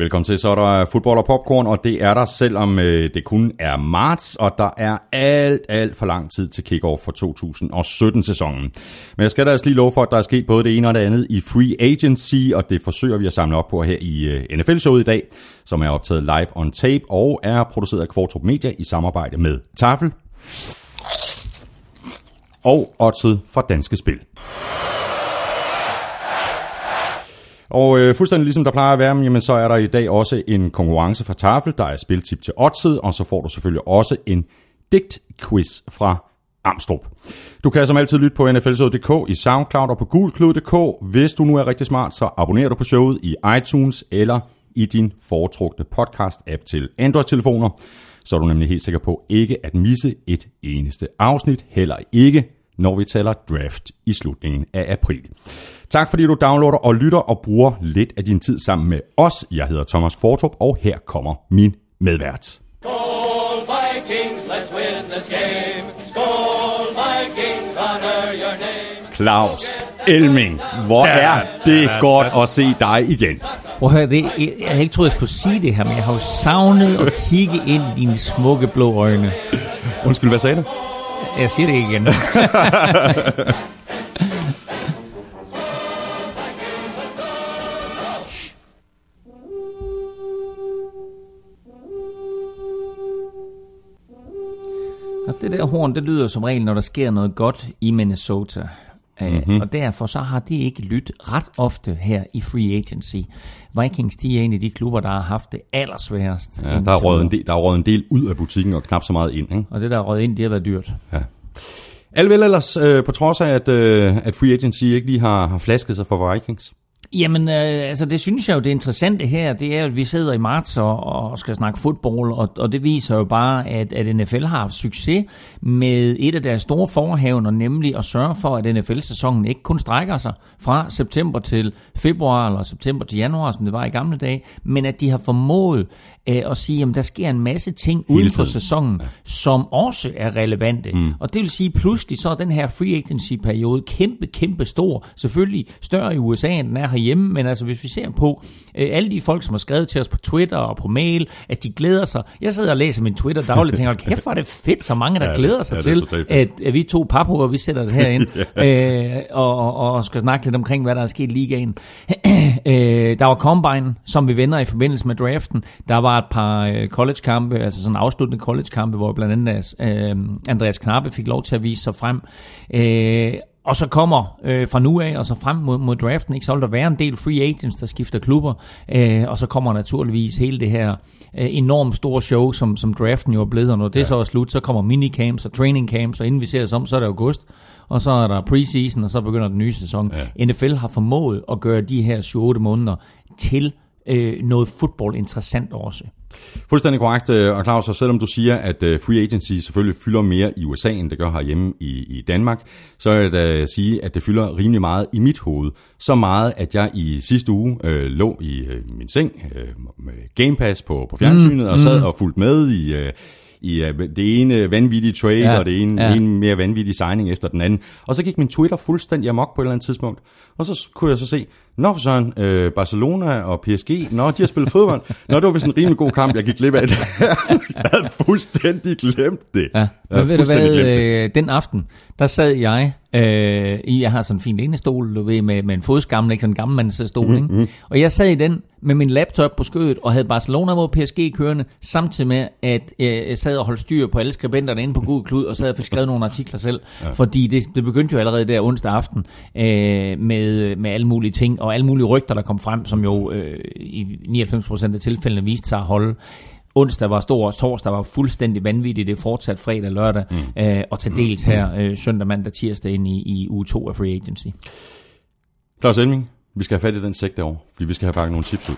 Velkommen til, så er der fodbold og popcorn, og det er der, selvom øh, det kun er marts, og der er alt, alt for lang tid til kickoff for 2017-sæsonen. Men jeg skal da altså lige love for, at der er sket både det ene og det andet i Free Agency, og det forsøger vi at samle op på her i øh, NFL-showet i dag, som er optaget live on tape og er produceret af Kvartrup Media i samarbejde med Tafel og Otted fra Danske Spil. Og øh, fuldstændig ligesom der plejer at være, jamen, så er der i dag også en konkurrence fra Tafel, der er spiltip til Odset, og så får du selvfølgelig også en digtquiz fra Amstrup. Du kan som altid lytte på nflshowet.dk i SoundCloud og på gulklud.dk. Hvis du nu er rigtig smart, så abonnerer du på showet i iTunes eller i din foretrukne podcast-app til Android-telefoner. Så er du nemlig helt sikker på ikke at misse et eneste afsnit, heller ikke når vi taler draft i slutningen af april. Tak fordi du downloader og lytter og bruger lidt af din tid sammen med os. Jeg hedder Thomas Kvartrup, og her kommer min medvært. Skål Vikings, let's win this game. Skål Vikings, honor your name. Claus Elming, hvor er det godt at se dig igen. Prøv at det, jeg, jeg havde ikke troet, jeg skulle sige det her, men jeg har jo savnet at kigge ind i dine smukke blå øjne. Undskyld, hvad sagde du? Jeg siger det ikke igen. Og det der horn, det lyder som regel, når der sker noget godt i Minnesota. Mm-hmm. Og derfor så har de ikke lyttet ret ofte her i free agency. Vikings, de er en af de klubber, der har haft det allersværest. Ja, der er røget en del, der er røget en del ud af butikken og knap så meget ind. Ikke? Og det, der er røget ind, det har været dyrt. Ja. Alt vel ellers, øh, på trods af, at, øh, at free agency ikke lige har, har flasket sig for Vikings. Jamen, øh, altså det synes jeg jo, det interessante her, det er, at vi sidder i marts og, og skal snakke fodbold, og, og det viser jo bare, at, at NFL har haft succes med et af deres store forhavner, nemlig at sørge for, at NFL-sæsonen ikke kun strækker sig fra september til februar, eller september til januar, som det var i gamle dage, men at de har formået øh, at sige, at der sker en masse ting Hele uden for tiden. sæsonen, som også er relevante. Mm. Og det vil sige, pludselig så er den her free agency-periode kæmpe, kæmpe stor. Selvfølgelig større i USA, end den er herhjemme, men altså hvis vi ser på alle de folk, som har skrevet til os på Twitter og på mail, at de glæder sig. Jeg sidder og læser min Twitter dagligt og tænker, "Hold kæft, hvor er det fedt, så mange der Ja, glæder sig ja, til, at, at vi to paphuer, vi sætter os herind øh, og, og, og skal snakke lidt omkring, hvad der er sket i ligaen. øh, der var Combine, som vi vender i forbindelse med draften. Der var et par øh, college-kampe, altså sådan afsluttende college-kampe, hvor blandt andet øh, Andreas Knappe fik lov til at vise sig frem. Øh, og så kommer øh, fra nu af og så frem mod, mod draften, ikke, så vil der være en del free agents, der skifter klubber, øh, og så kommer naturligvis hele det her øh, enormt store show, som, som draften jo er blevet, og når det ja. så er slut, så kommer minicamps og training camps, og inden vi ser os om, så er det august, og så er der preseason, og så begynder den nye sæson. Ja. NFL har formået at gøre de her 7-8 måneder til øh, noget fodbold interessant også. Fuldstændig korrekt, øh, og Claus, og selvom du siger, at øh, free agency selvfølgelig fylder mere i USA, end det gør herhjemme i, i Danmark, så vil jeg da sige, at det fylder rimelig meget i mit hoved. Så meget, at jeg i sidste uge øh, lå i øh, min seng øh, med Game Pass på, på fjernsynet, mm, og sad og fulgte med i... Øh, i øh, det ene vanvittige trade, ja, og det ene, ja. ene mere vanvittige signing efter den anden. Og så gik min Twitter fuldstændig amok på et eller andet tidspunkt. Og så kunne jeg så se, Nå sådan, øh, Barcelona og PSG, nå, de har spillet fodbold. Nå, det var vist en rimelig god kamp, jeg gik glip af det. jeg havde fuldstændig glemt det. Ja, men ved du hvad, øh, den aften, der sad jeg øh, i, jeg har sådan en fin lænestol, du ved, med, med en fodskammel, ikke sådan en gammelmandsstol, Mhm, mm-hmm. ikke? Og jeg sad i den med min laptop på skødet, og havde Barcelona mod PSG kørende, samtidig med, at øh, jeg sad og holdt styr på alle skribenterne inde på Google Klud, og sad og fik skrevet nogle artikler selv, ja. fordi det, det begyndte jo allerede der onsdag aften, øh, med, med alle mulige ting, og alle mulige rygter, der kom frem, som jo øh, i 99% af tilfældene viste sig at holde. Onsdag var stor, og torsdag var fuldstændig vanvittigt. Det er fortsat fredag lørdag, mm. øh, og til dels her øh, søndag, mandag, tirsdag ind i, i uge 2 af Free Agency. Claus Elming, vi skal have fat i den sæk derovre, fordi vi skal have pakket nogle chips ud.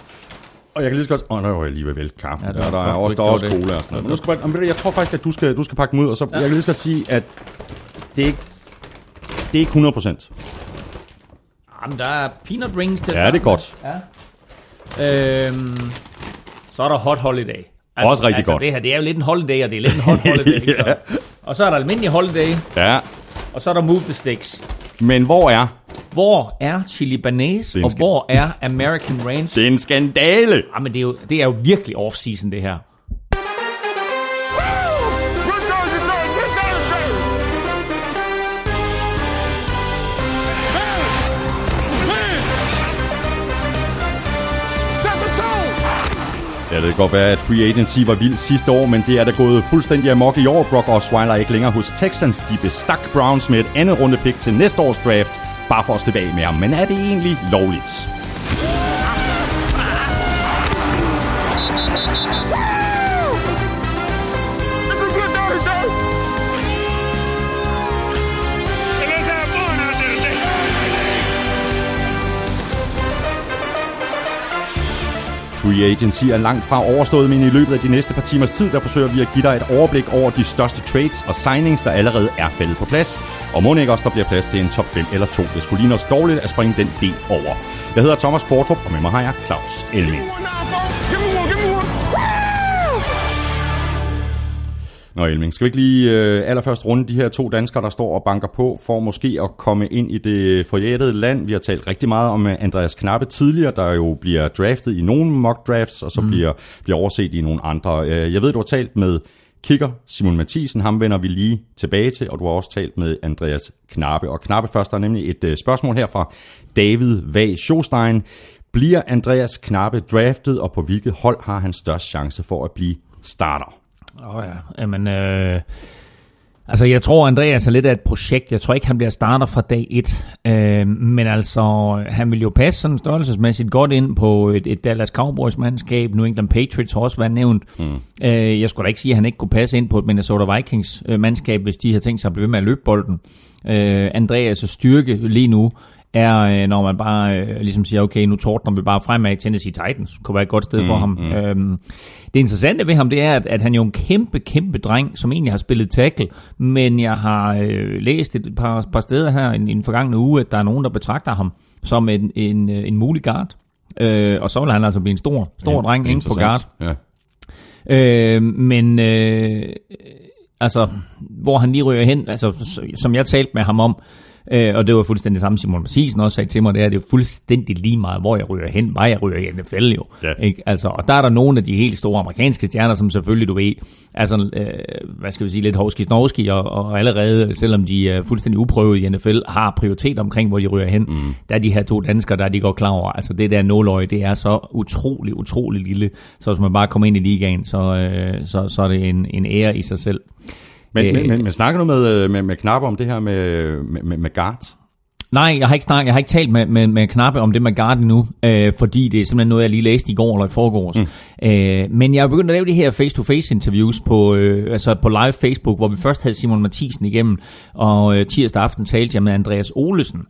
Og jeg kan lige så godt... Åh, oh, der var jeg lige ved vælte kaffe. Ja, der, er også, der er også cola og sådan noget. Men nu skal bare, men jeg tror faktisk, at du skal, du skal pakke dem ud, og så ja. jeg kan lige så godt sige, at det er ikke, det er ikke 100 procent. Jamen, der er peanut rings til Ja, det er godt. Ja. Øhm, så er der hot holiday. Også rigtig altså, godt. Det her, det er jo lidt en holiday, og det er lidt en hot holiday. så? Og så er der almindelig holiday, Ja, og så er der move the sticks. men hvor er Hvor er Chili Banese, og hvor er American Ranch? Det er en skandale! Ja, men det er jo, det er jo virkelig off-season, det her. Ja, det kan godt være, at free agency var vild sidste år, men det er da gået fuldstændig amok i år. Brock Osweiler er ikke længere hos Texans. De bestak Browns med et andet runde pick til næste års draft, bare for at slippe af med ham. Men er det egentlig lovligt? Free agency er langt fra overstået, men i løbet af de næste par timers tid, der forsøger vi at give dig et overblik over de største trades og signings, der allerede er faldet på plads. Og må ikke også, der bliver plads til en top 5 eller 2. Det skulle ligne os dårligt at springe den del over. Jeg hedder Thomas Kvartrup, og med mig har jeg Claus Elming. Nå Elming, skal vi ikke lige øh, allerførst runde de her to danskere, der står og banker på, for måske at komme ind i det forjættede land. Vi har talt rigtig meget om øh, Andreas Knappe tidligere, der jo bliver draftet i nogle mock drafts, og så mm. bliver, bliver overset i nogle andre. Øh, Jeg ved, du har talt med kicker Simon Mathisen, ham vender vi lige tilbage til, og du har også talt med Andreas Knappe. Og Knappe først, der er nemlig et øh, spørgsmål her fra David Vag Schostein. Bliver Andreas Knappe draftet, og på hvilket hold har han størst chance for at blive starter? Åh oh, ja, jamen... Øh, altså, jeg tror, Andreas er lidt af et projekt. Jeg tror ikke, han bliver starter fra dag et. Øh, men altså, han vil jo passe sådan størrelsesmæssigt godt ind på et, et Dallas Cowboys-mandskab. New England Patriots har også været nævnt. Mm. Øh, jeg skulle da ikke sige, at han ikke kunne passe ind på et Minnesota Vikings-mandskab, hvis de havde tænkt sig at blive ved med at løbe bolden. Øh, Andreas' styrke lige nu er, øh, når man bare øh, ligesom siger, okay, nu tordner vi bare fremad. Tennessee Titans kunne være et godt sted for ham. Mm. Øhm, det interessante ved ham, det er, at, at han jo er en kæmpe, kæmpe dreng, som egentlig har spillet tackle, men jeg har øh, læst et par, par steder her i, i den forgangne uge, at der er nogen, der betragter ham som en, en, øh, en mulig guard. Øh, og så vil han altså blive en stor, stor ja, dreng ikke på guard. Ja. Øh, men øh, altså, hvor han lige ryger hen, altså, som jeg talte med ham om, Øh, og det var fuldstændig samme, Simon Mathisen også sagde til mig, det er, det er fuldstændig lige meget, hvor jeg ryger hen, hvad jeg ryger i NFL jo. Ja. Ikke? Altså, og der er der nogle af de helt store amerikanske stjerner, som selvfølgelig, du ved, altså, øh, hvad skal vi sige, lidt hovski snovski og, og allerede, selvom de er fuldstændig uprøvet i NFL, har prioritet omkring, hvor de ryger hen. Mm. Der er de her to danskere, der de går klar over, altså det der nåløje, det er så utrolig, utrolig lille, så hvis man bare kommer ind i ligaen, så, øh, så, så er det en, en ære i sig selv. Men, Øh, men, men, men snakker du med, øh, med, med Knappe om det her med, med, med, guards? Nej, jeg har ikke, snakket, jeg har ikke talt med, med, med Knappe om det med Guard endnu, øh, fordi det er simpelthen noget, jeg lige læste i går eller i forgårs. Mm. Øh, men jeg er begyndt at lave de her face-to-face interviews på, øh, altså på live Facebook, hvor vi først havde Simon Mathisen igennem, og øh, tirsdag aften talte jeg med Andreas Olesen,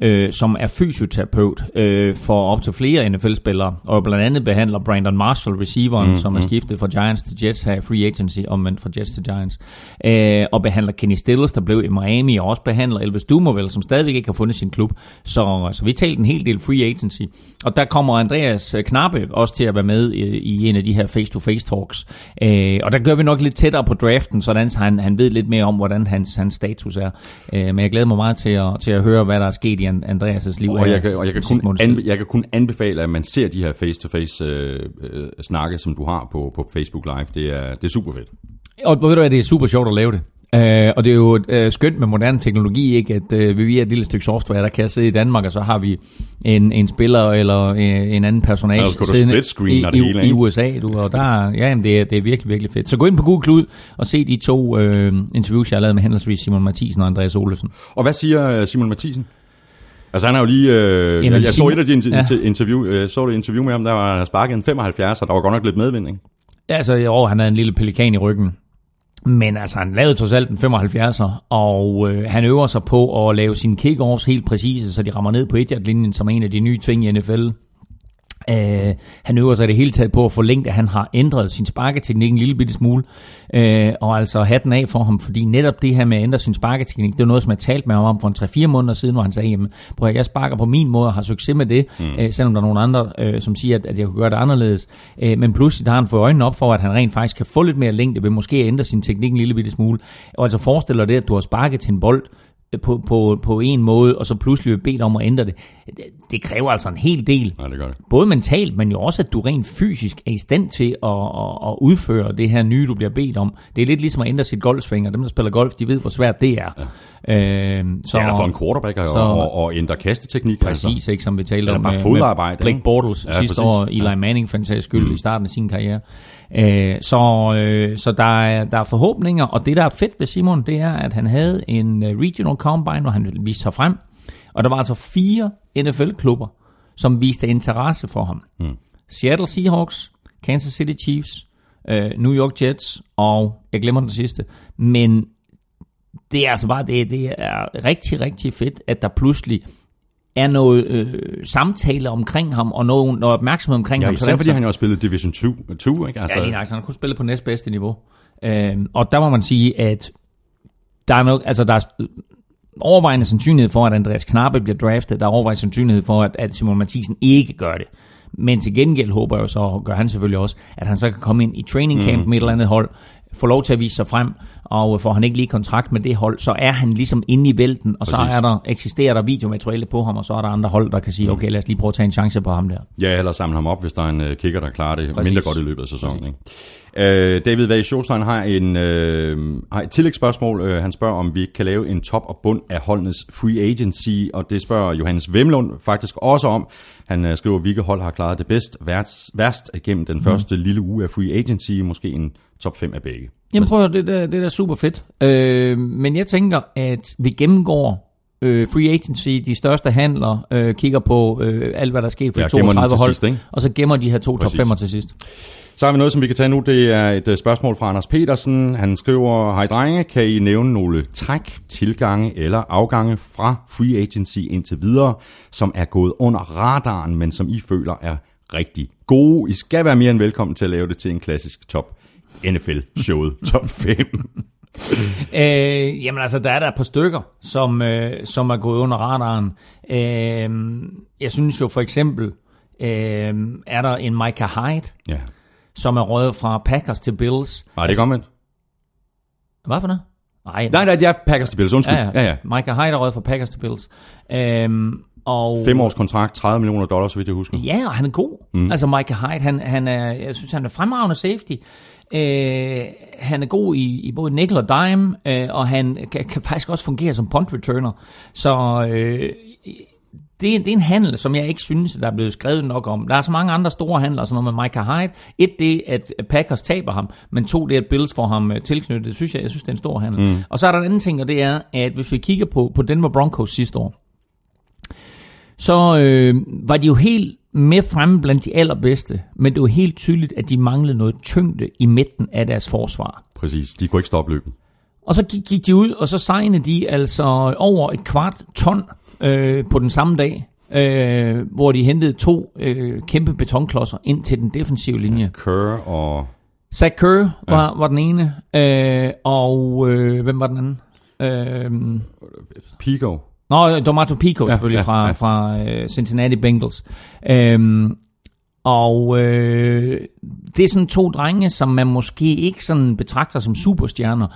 øh, som er fysioterapeut øh, for op til flere NFL-spillere, og blandt andet behandler Brandon Marshall, receiveren, mm, som er skiftet fra Giants til Jets her i free agency, omvendt fra Jets til Giants, øh, og behandler Kenny Stills, der blev i Miami, og også behandler Elvis Dumerville, som stadigvæk ikke har fundet sin klub. Så, så vi talte en hel del free agency. Og der kommer Andreas øh, Knappe også til at være med i, i en af de her face-to-face talks. Øh, og der gør vi nok lidt tættere på draften, sådan så han, han ved lidt mere om, hvordan hans, hans status er. Øh, men jeg glæder mig meget til at, til at høre, hvad der er sket i Andreas' liv. Og jeg kan, og jeg kan, kun, anbe, jeg kan kun anbefale, at man ser de her face-to-face øh, øh, snakke, som du har på, på Facebook Live. Det er, det er super fedt. Og ved du hvad, det er super sjovt at lave det. Uh, og det er jo uh, skønt med moderne teknologi, ikke? at uh, vi via et lille stykke software, der kan sidde i Danmark, og så har vi en, en spiller eller uh, en anden personage Ja, så kan du siddende i, i, hele, i? USA. Du, og der, ja, jamen, det, er, det er virkelig, virkelig fedt. Så gå ind på Google Klud og se de to uh, interviews, jeg har lavet med henholdsvis Simon Mathisen og Andreas Olesen. Og hvad siger Simon Mathisen? Altså han er jo lige... Øh, jeg, jeg så et af dine Ja. ja. interview, øh, så det interview med ham, der var han sparket en 75, og der var godt nok lidt medvind, ikke? Altså, år, han havde en lille pelikan i ryggen. Men altså, han lavede trods alt en 75'er, og øh, han øver sig på at lave sine kickoffs helt præcise, så de rammer ned på 1 linjen som er en af de nye ting i NFL. Uh, han øver sig det hele taget på at forlænge det. Han har ændret sin sparketeknik en lille bitte smule. Uh, og altså hatten af for ham, fordi netop det her med at ændre sin sparketeknik, det er noget, som jeg talte med ham om for en 3-4 måneder siden, hvor han sagde, jamen, prøv at, jeg sparker på min måde og har succes med det, mm. uh, selvom der er nogle andre, uh, som siger, at, at jeg kunne gøre det anderledes. Uh, men pludselig har han fået øjnene op for, at han rent faktisk kan få lidt mere længde ved måske at ændre sin teknik en lille bitte smule. Og altså forestiller det, at du har sparket til en bold, øh, på, på, på en måde, og så pludselig bliver bedt om at ændre det, det, det kræver altså en hel del. Nej, det gør det. Både mentalt, men jo også, at du rent fysisk er i stand til at, at, at udføre det her nye, du bliver bedt om. Det er lidt ligesom at ændre sit golfsvinger. Dem, der spiller golf, de ved, hvor svært det er. Ja. Øh, så, Ja, for en quarterback så- og, og ændre kasteteknik. Præcis, Altså. ikke, som vi talte om bare med, med Blake? Bortles Ja, ja, sidste præcis. år, Eli Ja. Manning for en sags skyld mm. i starten af sin karriere. Øh, så øh, så der, er, der er forhåbninger, og det der er fedt ved Simon, det er, at han havde en øh, regional combine, hvor han viste sig frem, og der var altså fire NFL-klubber, som viste interesse for ham. Mm. Seattle Seahawks, Kansas City Chiefs, øh, New York Jets, og jeg glemmer den sidste, men det er altså bare, det, det er rigtig, rigtig fedt, at der pludselig er noget øh, samtale omkring ham, og noget, noget opmærksomhed omkring Ja, ham. især Sådan, fordi så- han jo har spillet Division 2, 2 ikke? Altså, Ja, lige nok, så han kunne spille på næstbedste niveau. Øh, og der må man sige, at der er nok, altså der er overvejende sandsynlighed for, at Andreas Knappe bliver draftet. Der er overvejende sandsynlighed for, at, at Simon Mathisen ikke gør det. Men til gengæld håber jeg jo så, og gør han selvfølgelig også, at han så kan komme ind i training camp mm. med et eller andet hold, få lov til at vise sig frem, og får han ikke lige kontrakt med det hold, så er han ligesom inde i vælten, og så Præcis. er der, eksisterer der videomateriale på ham, og så er der andre hold, der kan sige, okay, lad os lige prøve at tage en chance på ham der. Ja, eller samle ham op, hvis der er en uh, kicker, der klarer det Præcis. Mindre godt i løbet af sæsonen. Ikke? Uh, David Vage Sjovstein har, en, uh, har et tillægsspørgsmål. Uh, han spørger, om vi ikke kan lave en top og bund af holdenes free agency, og det spørger Johannes Vemlund faktisk også om. Han uh, skriver, hvilke hold har klaret det bedst værst, værst gennem den første lille uge af free agency, måske en top 5 af begge. Jamen prøv at, det, der, det er da super fedt. Øh, men jeg tænker, at vi gennemgår øh, free agency, de største handler, øh, kigger på øh, alt, hvad der er sket for Ja, de gemmer den 32 til hold, sidst, ikke? og så gemmer de her to top Præcis. 5'er til sidst. Så har vi noget, som vi kan tage nu. Det er et øh, spørgsmål fra Anders Petersen. Han skriver, Hej drenge, kan I nævne nogle træk, tilgange eller afgange fra free agency indtil videre, som er gået under radaren, men som I føler er rigtig gode? I skal være mere end velkommen til at lave det til en klassisk top NFL-showet top 5. Øh, jamen altså, der er der et par stykker, som, øh, som er gået under radaren. Øh, jeg synes jo for eksempel, øh, er der en Micah Hyde, ja. som er røget fra Packers til Bills. Nej, det er omvendt. Hvad for noget? Nej, Nej, nej, det er Packers til Bills. Undskyld. Ja, ja. ja, ja. Micah Hyde er røget fra Packers til Bills. Øhm, og Fem års kontrakt, 30 millioner dollars, så vidt jeg husker. Ja, og han er god. Mm. Altså Micah Hyde, han, han er, jeg synes, han er fremragende safety. Øh, han er god i, i både nickel og dime, øh, og han kan, kan faktisk også fungere som punt returner. Så øh, det, er- det er en handel, som jeg ikke synes, der er blevet skrevet nok om. Der er så mange andre store handler, sådan noget med Micah Hyde. Et, det at Packers taber ham, men to, det at Bills får ham øh, tilknyttet. Det synes jeg, jeg synes, det er en stor handel. Mm. Og så er der en anden ting, og det er, at hvis vi kigger på, på Denver Broncos sidste år, så øh, var de jo helt med fremme blandt de allerbedste, men det var helt tydeligt, at de manglede noget tyngde i midten af deres forsvar. Præcis. De kunne ikke stoppe løbet. Og så gik, gik de ud, og så signede de altså over et kvart ton øh, på den samme dag, øh, hvor de hentede to øh, kæmpe betonklodser ind til den defensive linje. Kerr og... Zach Kerr var, ja. var den ene, øh, og øh, hvem var den anden? Øh, Pico. Nå, Domato Pico Ja, selvfølgelig ja, fra, ja. fra øh, Cincinnati Bengals. Øhm, og øh, det er sådan to drenge, som man måske ikke sådan betragter som superstjerner,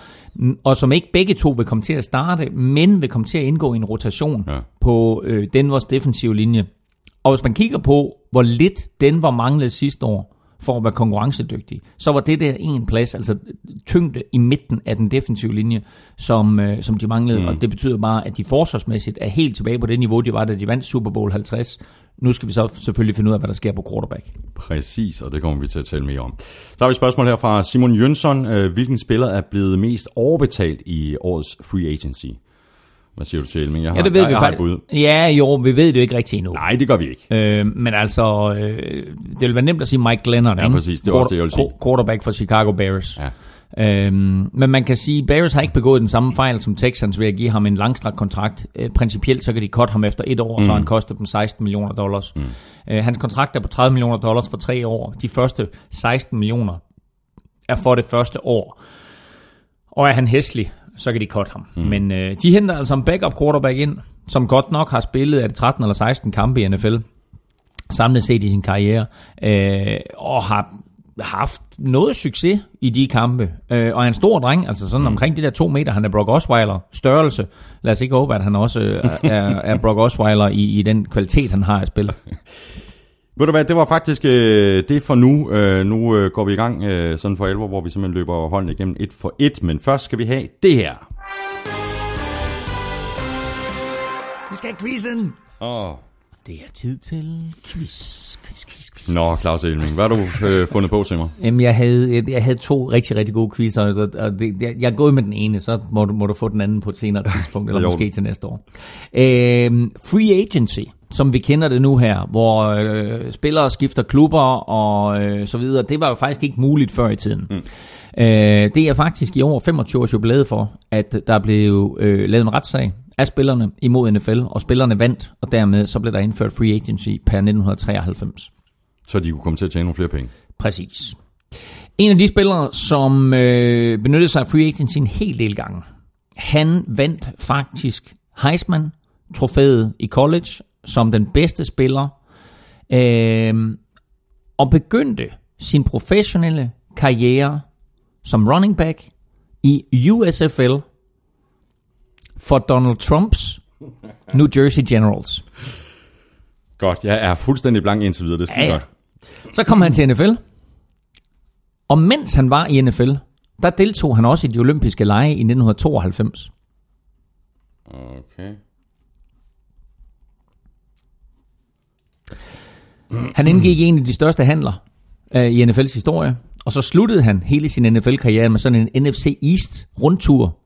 og som ikke begge to vil komme til at starte, men vil komme til at indgå i en rotation Ja. på øh, Denvers defensive linje. Og hvis man kigger på, hvor lidt Denver manglede sidste år for at være konkurrencedygtig, så var det der en plads, altså tyngde i midten af den defensive linje, som, øh, som de manglede. Mm. Og det betyder bare, at de forsvarsmæssigt er helt tilbage på det niveau, de var, da de vandt Super Bowl 50. Nu skal vi så selvfølgelig finde ud af, hvad der sker på quarterback. Præcis, og det kommer vi til at tale mere om. Så har vi et spørgsmål her fra Simon Jønsson. Øh, Hvilken spiller er blevet mest overbetalt i årets free agency? Hvad siger du til, Elming? Jeg har, Ja, det ved jeg, vi jeg har et faktisk. bud. Ja, jo, vi ved det jo ikke rigtigt endnu. Nej, det gør vi ikke. Øh, men altså, øh, det vil være nemt at sige Mike Glennon. Ja, ikke? præcis. Det er også det, jeg vil sige. Quar- Quarterback for Chicago Bears. Ja. Øhm, men man kan sige, Bears har ikke begået den samme fejl som Texans ved at give ham en langstrakt kontrakt. Øh, principielt så kan de cut ham efter et år, og så har han kostet dem 16 millioner dollars. Mm. Øh, hans kontrakt er på 30 millioner dollars for tre år. De første 16 millioner er for det første år. Og er han hæslig, så kan de cut ham. Mm. Men øh, de henter altså en backup quarterback ind, som godt nok har spillet af det 13 eller 16 kampe i NFL samlet set i sin karriere, øh, og har haft noget succes i de kampe, øh, og er en stor dreng, altså sådan mm. omkring de der to meter, han er Brock Osweiler størrelse. Lad os ikke håbe, at han også er, er Brock Osweiler i, i den kvalitet, han har at spille. Ved du hvad, det var faktisk øh, det for nu. Øh, nu øh, går vi i gang øh, sådan for alvor, hvor vi simpelthen løber holdene igennem et for et. Men først skal vi have det her. Vi skal have quizzen! Åh. Det er tid til quiz, quiz, quiz, quiz. Nå, Claus Elming, hvad har du øh, fundet på til mig? Jamen, jeg havde, jeg, havde to rigtig, rigtig gode quizzer, og, og det, jeg, jeg er gået med den ene, så må du, må du få den anden på et senere tidspunkt, eller måske til næste år. Øhm, free agency, som vi kender det nu her, hvor øh, spillere skifter klubber og øh, så videre, det var jo faktisk ikke muligt før i tiden. Mm. Øh, det er faktisk i år 25 års jubilæet for, at der blev øh, lavet en retssag af spillerne imod NFL, og spillerne vandt, og dermed så blev der indført free agency per 1993. Så de kunne komme til at tjene nogle flere penge. Præcis. En af de spillere, som øh, benyttede sig af free agency en hel del gange, han vandt faktisk Heisman-trofæet i college som den bedste spiller, øh, og begyndte sin professionelle karriere som running back i USFL for Donald Trumps New Jersey Generals. Godt, jeg er fuldstændig blank indtil videre, det skal Ja, godt. Så kom han til NFL, og mens han var i NFL, der deltog han også i de olympiske lege i 1992. Okay. Han indgik en af de største handler øh, i NFL's historie, og så sluttede han hele sin NFL-karriere med sådan en NFC East rundtur,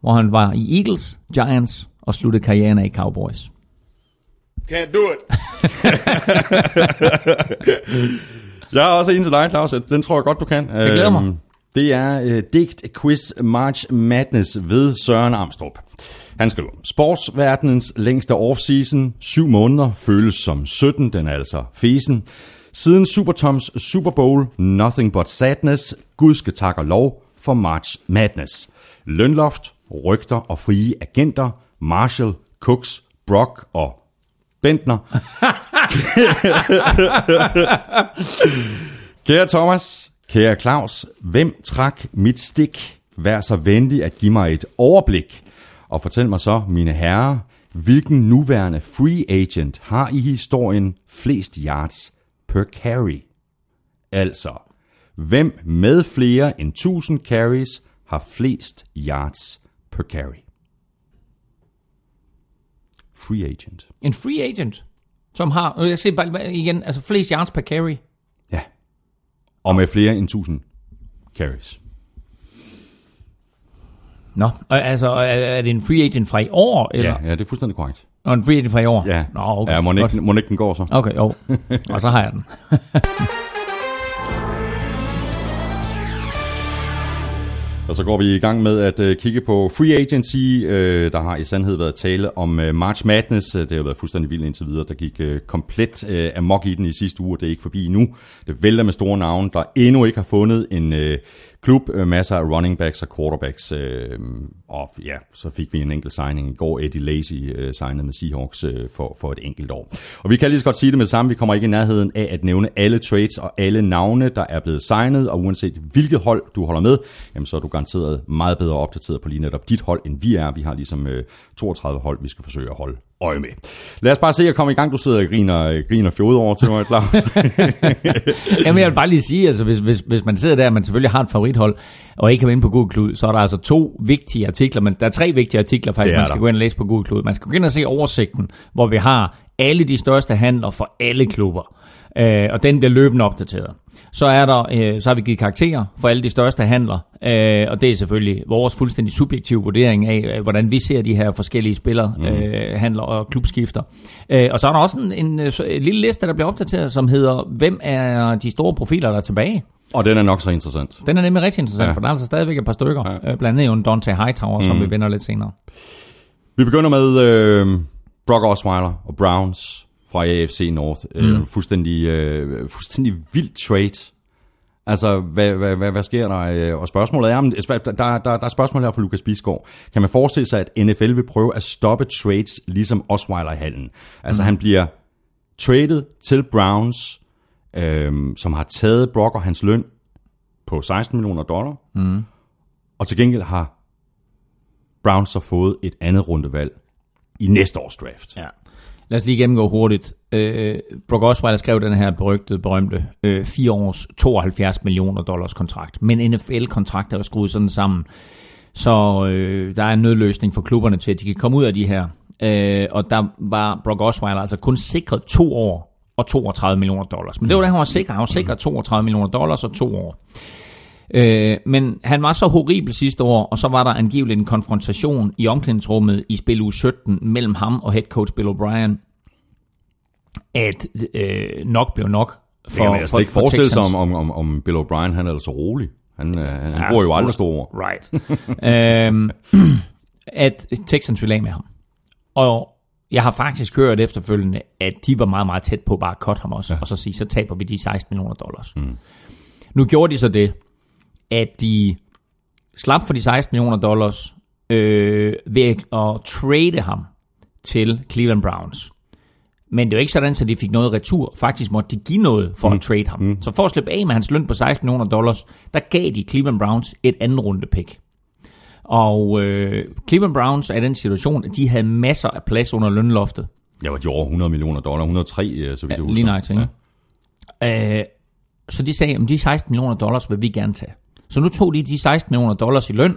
hvor han var i Eagles, Giants og sluttede karrieren af i Cowboys. Can't do it. Jeg har også en til dig, Claus. Den tror jeg godt, du kan. Jeg glæder mig. Det er øh, Digt Quiz March Madness ved Søren Amstrup. Han skriver, sportsverdenens længste offseason, syv måneder, føles som 17, den er altså fesen. Siden Supertoms Super Bowl, nothing but sadness, Gud skal tak og lov for March Madness. Lønloft, rygter og frie agenter, Marshall, Cooks, Brock og Bentner. Kære Thomas, kære Claus, hvem trak mit stik? Vær så venlig at give mig et overblik. Og fortæl mig så, mine herrer, hvilken nuværende free agent har i historien flest yards per carry? Altså, hvem med flere end 1000 carries har flest yards per carry? Free agent. En free agent, som har, jeg siger bare igen, altså flest yards per carry. Ja. Og med flere end 1000 carries. Nå, og altså er, det en free agent fra i år, eller? Ja, ja, det er fuldstændig korrekt. Og en free agent fra i år? Ja, Nå, okay. ja må, ikke, må ikke den går så. Okay, jo. Og så har jeg den. Og så går vi i gang med at øh, kigge på free agency. Øh, der har i sandhed været tale om øh, March Madness. Det har været fuldstændig vildt indtil videre. Der gik øh, komplet øh, amok i den i sidste uge, og det er ikke forbi nu. Det vælter med store navne, der endnu ikke har fundet en øh, klub. Øh, masser af running backs og quarterbacks. Øh, og ja, så fik vi en enkelt signing i går. Eddie Lacy øh, signede med Seahawks øh, for, for et enkelt år. Og vi kan lige så godt sige det med det samme. Vi kommer ikke i nærheden af at nævne alle trades og alle navne, der er blevet signet. Og uanset hvilket hold du holder med, jamen, så er du garanteret meget bedre opdateret på lige netop dit hold, end vi er. Vi har ligesom øh, 32 hold, vi skal forsøge at holde øje med. Lad os bare se at komme i gang. Du sidder og griner, griner fjode over til mig, Claus. Jamen, jeg vil bare lige sige, altså, hvis, hvis, hvis man sidder der, og man selvfølgelig har et favorithold, og ikke kan vinde på Google Klud, så er der altså to vigtige artikler, men der er tre vigtige artikler faktisk, man skal der. gå ind og læse på Google Klud. Man skal gå ind og se oversigten, hvor vi har alle de største handler for alle klubber. Øh, og den bliver løbende opdateret. Så er der, øh, så har vi givet karakterer for alle de største handler, øh, og det er selvfølgelig vores fuldstændig subjektive vurdering af, øh, hvordan vi ser de her forskellige spillere, mm. øh, handler og klubskifter. Øh, og så er der også en, en, øh, så- en lille liste, der bliver opdateret, som hedder, hvem er de store profiler, der er tilbage? og den er nok så interessant. Den er nemlig rigtig interessant, Ja. for der er altså stadigvæk et par stykker. Ja. Ja. Blandt andet jo en Dante Hightower, mm. som vi vender lidt senere. Vi begynder med øh, Brock Osweiler og Browns fra AFC North. Mm. Øh, fuldstændig, øh, fuldstændig vildt trade. Altså, hvad, hvad, hvad, hvad sker der? Øh, Og spørgsmålet er, om, der, der, der, der er spørgsmål her fra Lukas Bisgaard. Kan man forestille sig, at NFL vil prøve at stoppe trades, ligesom Osweiler i hallen? Altså, mm. han bliver traded til Browns, øhm, som har taget Brock og hans løn på 16 millioner dollar, mm. og til gengæld har Browns så fået et andet rundevalg i næste års draft. Ja. Lad os lige gennemgå hurtigt. Øh, Brock Osweiler skrev den her berygtede, berømte øh, 4 års 72 millioner dollars kontrakt. Men NFL-kontrakt er skruet sådan sammen, så øh, der er en nødløsning for klubberne til, at de kan komme ud af de her. Øh, og der var Brock Osweiler altså kun sikret to år og 32 millioner dollars. Men det var det, han var sikker. Han var sikret 32 millioner dollars og to år. Øh, men han var så horribel sidste år, og så var der angiveligt en konfrontation i omklædningsrummet i spil uge 17 mellem ham og head coach Bill O'Brien, at øh, nok blev nok For, det kan man ikke forestille sig, om, om, om, om Bill O'Brien han er så rolig. Han, øh, han ja, bruger jo aldrig store ord. Right. øhm, at Texans ville af med ham. Og jeg har faktisk hørt efterfølgende, at de var meget, meget tæt på bare at cut ham også, ja. og så sige, så taber vi de 16 millioner dollars. Mm. Nu gjorde de så det, at de slap for de 16 millioner dollars øh, ved at trade ham til Cleveland Browns. Men det er jo ikke sådan, at de fik noget retur. Faktisk måtte de give noget for mm. at trade ham. Mm. Så for at slippe af med hans løn på 16 millioner dollars, der gav de Cleveland Browns et anden runde pick. Og øh, Cleveland Browns er i den situation, at de havde masser af plads under lønloftet. Ja, var de over 100 millioner dollar, 103, øh, så vidt jeg husker. Lige nøjagtigt, ja. øh, Så de sagde, at de 16 millioner dollars vil vi gerne tage. Så nu tog de de 16 millioner dollars i løn,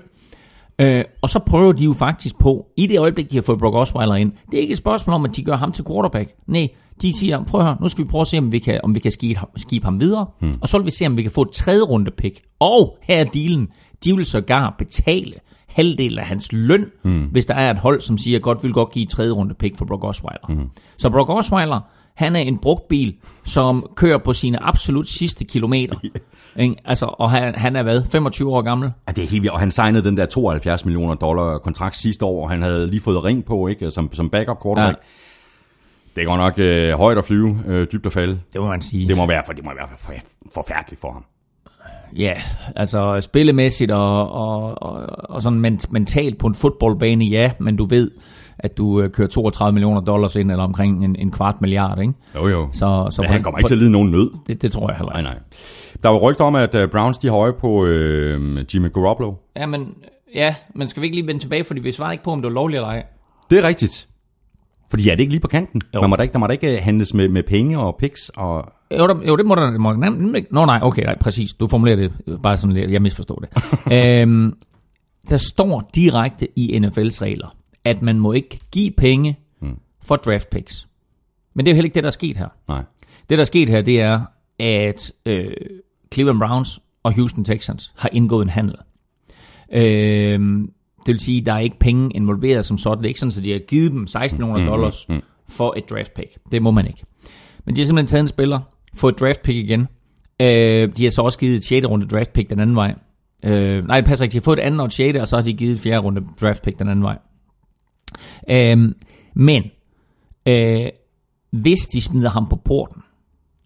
øh, og så prøver de jo faktisk på, i det øjeblik, de har fået Brock Osweiler ind, det er ikke et spørgsmål om, at de gør ham til quarterback. Nej, de siger, prøv at høre, nu skal vi prøve at se, om vi kan, om vi kan skibe, skibe ham videre, hmm. og så vil vi se, om vi kan få et tredje runde pick. Og her er dealen, de vil sågar betale halvdelen af hans løn, hmm. hvis der er et hold, som siger, godt vil godt give et tredje runde pick for Brock Osweiler. Hmm. Så Brock Osweiler, han er en brugt bil, som kører på sine absolut sidste kilometer. Ikke? Altså, og han, han er hvad, 25 år gammel? Ja, det er helt vildt. Og han signede den der 72 millioner dollar kontrakt sidste år, og han havde lige fået ring på, ikke? Som, som backup quarterback. Ja. Det går nok øh, højt at flyve, øh, dybt at falde. Det må man sige. Det må være, for det må være for, forfærdeligt for ham. Ja, altså spillemæssigt og, og, og, og sådan mentalt på en fodboldbane, ja, men du ved, at du øh, kører 32 millioner dollars ind, eller omkring en, en kvart milliard, ikke? Jo, jo. Så, så Men han kommer ikke til at lide nogen nød. Det, det tror jeg heller ikke. Nej, nej. Der var rygter om, at uh, Browns de høje på øh, Jimmy Garoppolo. Ja, men, ja, men skal vi ikke lige vende tilbage, fordi vi svarer ikke på, om det var lovligt eller ej. Det er rigtigt. Fordi er det ikke lige på kanten? Jo. Man må da ikke, der må da ikke øh, handles med, med penge og picks og... Jo, der, jo det må der må, Nå nej, okay, nej, præcis. Du formulerer det bare sådan lidt. Jeg misforstår det. øhm, der står direkte i NFL's regler, at man må ikke give penge hmm. for draft picks. Men det er jo heller ikke det, der er sket her. Nej. Det, der er sket her, det er, at øh, Cleveland Browns og Houston Texans har indgået en handel. Øh, det vil sige, at der er ikke penge involveret som sådan. Det er ikke sådan, at de har givet dem 16 millioner mm, dollars mm, mm. for et draft pick. Det må man ikke. Men de har simpelthen taget en spiller, fået et draft pick igen. Øh, de har så også givet et 6. runde draft pick den anden vej. Øh, nej, det passer ikke. De har fået et andet og et 6. og så har de givet et 4. runde draft pick den anden vej. Øh, men, øh, hvis de smider ham på porten,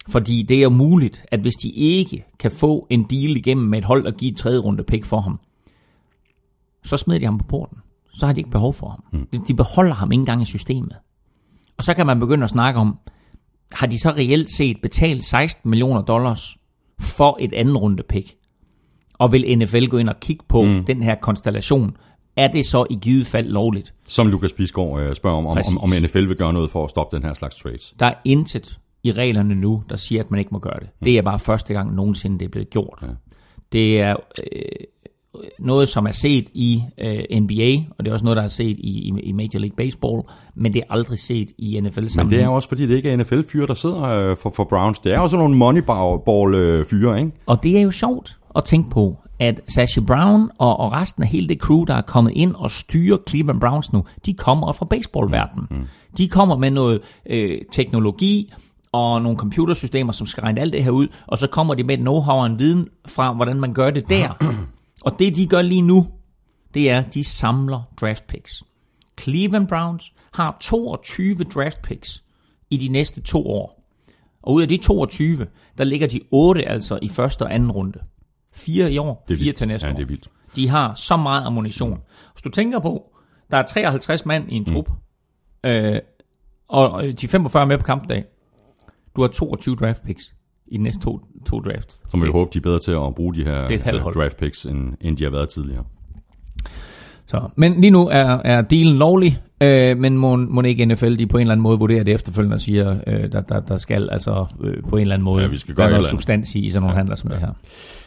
fordi det er muligt, at hvis de ikke kan få en deal igennem med et hold og give et tredje runde pick for ham, så smider de ham på porten. Så har de ikke behov for ham. Mm. De, de beholder ham ikke engang i systemet. Og så kan man begynde at snakke om, har de så reelt set betalt 16 millioner dollars for et anden runde pick? Og vil NFL gå ind og kigge på mm. den her konstellation? Er det så i givet fald lovligt? Som Lukas Bisgaard øh, spørger om, om, om, om NFL vil gøre noget for at stoppe den her slags trades. Der er intet i reglerne nu, der siger, at man ikke må gøre det. Mm. Det er bare første gang nogensinde, det er blevet gjort. Ja. Det er øh, noget, som er set i øh, NBA, og det er også noget, der er set i, i Major League Baseball, men det er aldrig set i NFL sammenhæng. Men det er også, fordi det ikke er NFL-fyre, der sidder øh, for, for Browns. Det er også nogle Moneyball-fyre, ikke? Og det er jo sjovt at tænke på, at Sashi Brown og, og resten af hele det crew, der er kommet ind og styrer Cleveland Browns nu, de kommer fra baseballverdenen. Mm. De kommer med noget øh, teknologi, og nogle computersystemer, som skal regne alt det her ud, og så kommer de med et know-how og en viden fra, hvordan man gør det der. Og det, de gør lige nu, det er, at de samler draft picks. Cleveland Browns har 22 draft picks i de næste to år. Og ud af de 22, der ligger de 8 altså i første og anden runde. Fire i år, fire til næste ja, år. det er vildt. De har så meget ammunition. Hvis du tænker på, der er 53 mand i en trup, mm. øh, og de 45 med på kampdag. Du har 22 draft picks i de næste to, to drafts. Som vi håber, de er bedre til at bruge de her er øh, draft picks, end, end de har været tidligere. Så, men lige nu er, er dealen lovlig, øh, men må, må ikke NFL de på en eller anden måde vurdere det efterfølgende og siger, øh, der, der, der skal altså øh, på en eller anden måde Ja, vi skal gøre være noget eller substans i, i sådan nogle ja, handler som det her.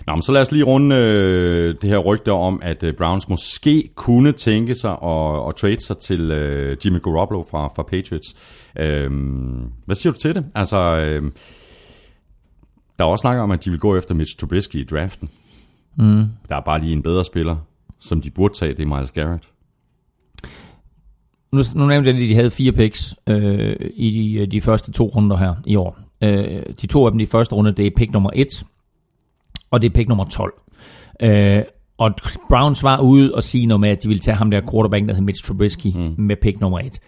Nå, men så lad os lige runde øh, det her rygte om, at øh, Browns måske kunne tænke sig at, at trade sig til øh, Jimmy Garoppolo fra, fra Patriots. Øh, hvad siger du til det? Altså, øh, der er også snak om, at de vil gå efter Mitch Trubisky i draften. Mm. Der er bare lige en bedre spiller, som de burde tage, det er Miles Garrett. Nu, nu nævnte jeg, at de havde fire picks øh, i de, de første to runder her i år. Øh, de to af dem i første runde, det er pick nummer 1, og det er pick nummer 12. Øh, og Browns var ude og sige noget med, at de ville tage ham der quarterback, der hed Mitch Trubisky, mm. med pick nummer 1.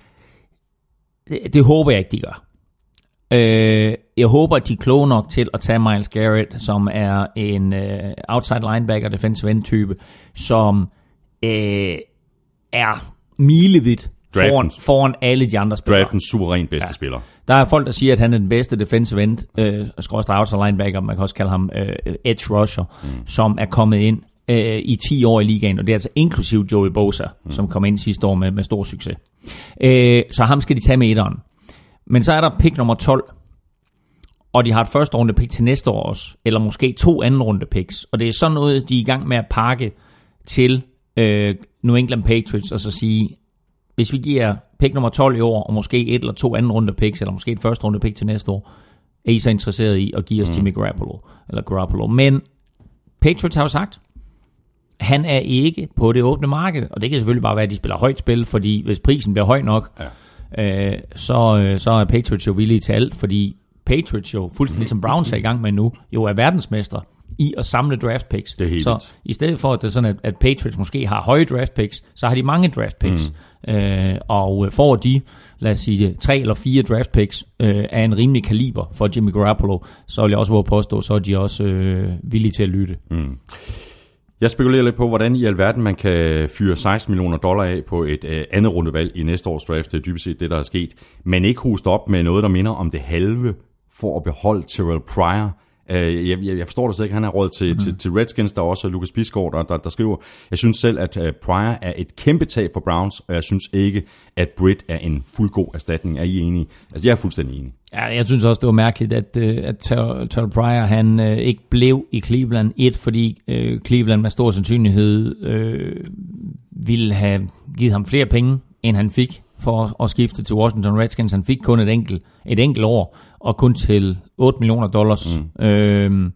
Det, det håber jeg ikke, de gør. Øh, jeg håber, at de er kloge nok til at tage Miles Garrett, som er en øh, outside linebacker, defensive end type, som øh, er milevidt foran, Draftens- foran alle de andre spillere. Draftens suveræn bedste ja. spiller. Der er folk, der siger, at han er den bedste defensive end, øh, skråstrej outside linebacker, man kan også kalde ham øh, edge rusher, mm. som er kommet ind øh, i 10 år i ligaen, og det er altså inklusiv Joey Bosa, mm. som kom ind sidste år med, med stor succes. Øh, så ham skal de tage med etteren. Men så er der pick nummer 12, og de har et første runde pick til næste år også, eller måske to anden runde picks, og det er sådan noget, de er i gang med at pakke til øh, New England Patriots, og så sige, hvis vi giver pick nummer 12 i år, og måske et eller to anden runde picks, eller måske et første runde pick til næste år, er I så interesseret i at give os mm. Jimmy Garoppolo, eller Garoppolo. Men Patriots har jo sagt, han er ikke på det åbne marked, og det kan selvfølgelig bare være, at de spiller højt spil, fordi hvis prisen bliver høj nok, ja. øh, så, øh, så er Patriots jo villige til alt, fordi Patriots jo, fuldstændig som Browns er i gang med nu, jo er verdensmester i at samle draft picks. Det er helt så vildt. i stedet for, at det er sådan, at, at Patriots måske har høje draft picks, så har de mange draft picks. Mm. Øh, og øh, får de, lad os sige, tre eller fire draft picks øh, af en rimelig kaliber for Jimmy Garoppolo, så vil jeg også våge påstå, så er de også øh, villige til at lytte. Mm. Jeg spekulerer lidt på, hvordan i alverden man kan fyre 16 millioner dollar af på et øh, andet rundevalg i næste års draft. Det er dybest set det, der er sket. Men ikke hoste op med noget, der minder om det halve for at beholde Terrell Pryor. Øh, Jeg, jeg, forstår det slet ikke. Han er råd til, mm. til, til Redskins. Der er også Lucas Bisgaard, der, der, der skriver, jeg synes selv, at uh, Pryor er et kæmpe tab for Browns, og jeg synes ikke, at Britt er en fuldgod erstatning. Er I enige? Altså, jeg er fuldstændig enig. Ja, jeg synes også, det var mærkeligt, at, øh, at Terrell Pryor han øh, ikke blev i Cleveland. Et, fordi øh, Cleveland med stor sandsynlighed øh, ville have givet ham flere penge, end han fik for at, skifte til Washington Redskins. Han fik kun et enkelt, et enkelt år, og kun til 8 millioner dollars. Mm. Øhm,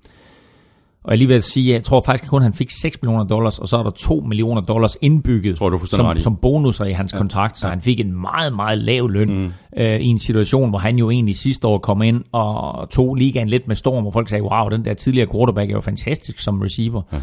og jeg lige vil sige, jeg tror faktisk kun, han fik 6 millioner dollars, og så er der 2 millioner dollars indbygget Tror du som, som bonusser i hans ja. kontrakt, så ja. han fik en meget, meget lav løn mm. øh, i en situation, hvor han jo egentlig sidste år kom ind og tog ligaen lidt med storm, og folk sagde, wow, den der tidligere quarterback er jo fantastisk som receiver. Ja.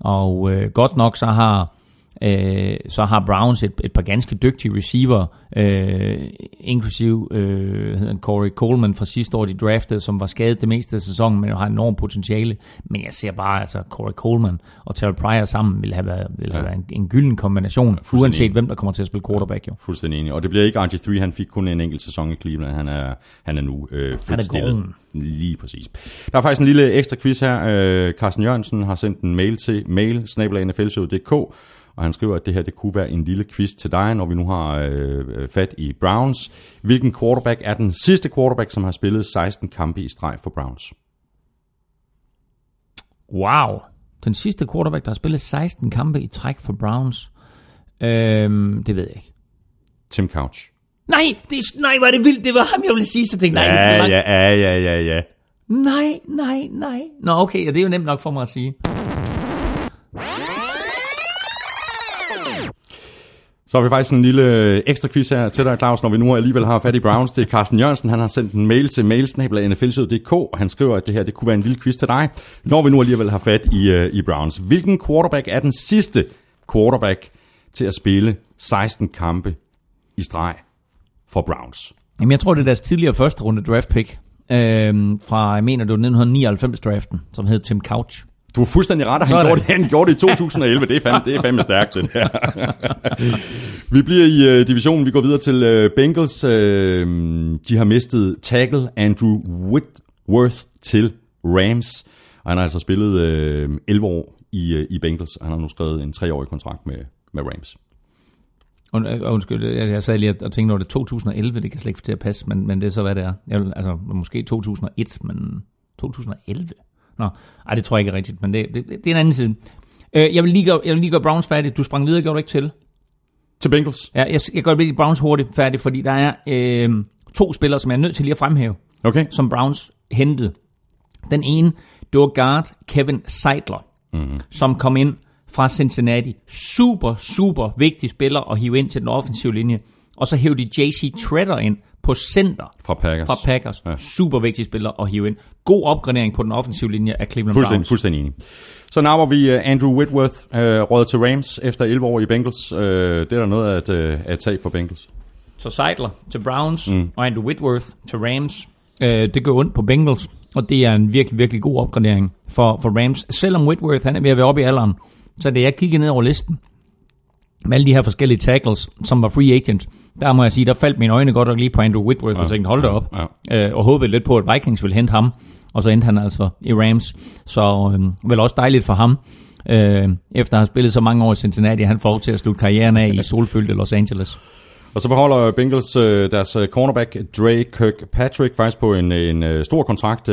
Og øh, godt nok så har øh, så har Browns et, et par ganske dygtige receiver, øh, inklusiv øh, Corey Coleman fra sidste år, de draftede, som var skadet det meste af sæsonen, men har enormt potentiale. Men jeg ser bare, altså Corey Coleman og Terrell Pryor sammen vil have været, vil have Ja. været en, en gylden kombination, fuldstændig uanset enig. hvem der kommer til at spille quarterback jo. Fuldstændig enig. Og det bliver ikke RG3, han fik kun en enkelt sæson i Cleveland. Han er, han er nu øh, frit stillet. Lige præcis. Der er faktisk en lille ekstra quiz her. Øh, Carsten Jørgensen har sendt en mail til mail og han skriver, at det her det kunne være en lille quiz til dig, når vi nu har øh, øh, fat i Browns. Hvilken quarterback er den sidste quarterback, som har spillet 16 kampe i streg for Browns? Wow. Den sidste quarterback, der har spillet 16 kampe i træk for Browns. Øhm, det ved jeg ikke. Tim Couch. Nej, det, er- nej, var det vildt. Det var ham, jeg ville sige. Så tænkte nej, det Ja, langt. ja, ja, ja, ja, ja. Nej, nej, nej. Nå, okay, ja, det er jo nemt nok for mig at sige. Så har vi faktisk en lille øh, ekstra quiz her til dig, Claus, når vi nu alligevel har fat i Browns. Det er Carsten Jørgensen, han har sendt en mail til mailsnabla.nflsød.dk, og han skriver, at det her det kunne være en lille quiz til dig, når vi nu alligevel har fat i, uh, i Browns. Hvilken quarterback er den sidste quarterback til at spille 16 kampe i streg for Browns? Jamen, jeg tror, det er deres tidligere første runde draft pick. øh, fra, jeg mener, det var 1999 draften, som hed Tim Couch. Du er fuldstændig ret, og han gjorde, det, han gjorde det i 2011. Det er fandme, det er fandme stærkt, det der. vi bliver i uh, divisionen. Vi går videre til uh, Bengals. Uh, de har mistet tackle Andrew Whitworth til Rams. Og han har altså spillet øh, 11 år i, øh, i Bengals. Han har nu skrevet en treårig kontrakt med, med Rams. Und, uh, undskyld, jeg, jeg sad lige og tænkte over det 2011, det kan slet ikke få til at passe, men, men det er så, hvad det er. Jeg, vil- altså, måske 2001, men 2011? Nå, ej, det tror jeg ikke er rigtigt, men det, det, det er en anden side. Uh, jeg, vil lige gøre, jeg vil lige gøre Browns færdig. Du sprang videre, gjorde du ikke til? Til Bengals. Ja, jeg, jeg gør lige Browns hurtigt færdig, fordi der er øh, to spillere, som jeg er nødt til lige at fremhæve, Okay. som Browns hentede. Den ene, det var guard Kevin Seidler, mm. som kom ind fra Cincinnati. Super, super vigtig spiller at hive ind til den offensive linje. Og så hævde de JC Treader ind på center Fra Packers. fra Packers. Ja. Super vigtig spiller at hive ind. God opgradering på den offensive linje af Cleveland Fuldstændig, Browns. fuldstændig enig. Så napper vi uh, Andrew Whitworth, uh, råd til Rams efter 11 år i Bengals. Uh, det er der noget at, uh, at tage for Bengals. Så Seidler til Browns mm. og Andrew Whitworth til Rams. Øh, det gør ondt på Bengals, og det er en virkelig, virkelig god opgradering for, for Rams. Selvom Whitworth han er ved at være oppe i alderen, så da jeg kiggede ned over listen, med alle de her forskellige tackles, som var free agents, der må jeg sige, der faldt mine øjne godt nok lige på Andrew Whitworth, ja, og tænkte, hold da op, Ja. øh, og håbede lidt på, at Vikings ville hente ham, og så endte han altså i Rams, så øh, vel også dejligt for ham, øh, efter at have spillet så mange år i Cincinnati, han får til at slutte karrieren af i solfyldte Los Angeles. Og så beholder Bengals øh, deres øh, cornerback Dre Kirkpatrick faktisk på en, en øh, stor kontrakt.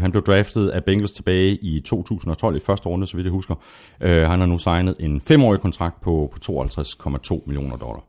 Han blev draftet af Bengals tilbage i 2012 i første runde, så vidt jeg husker. Han har nu signet en femårig kontrakt på, på 52,2 millioner dollar.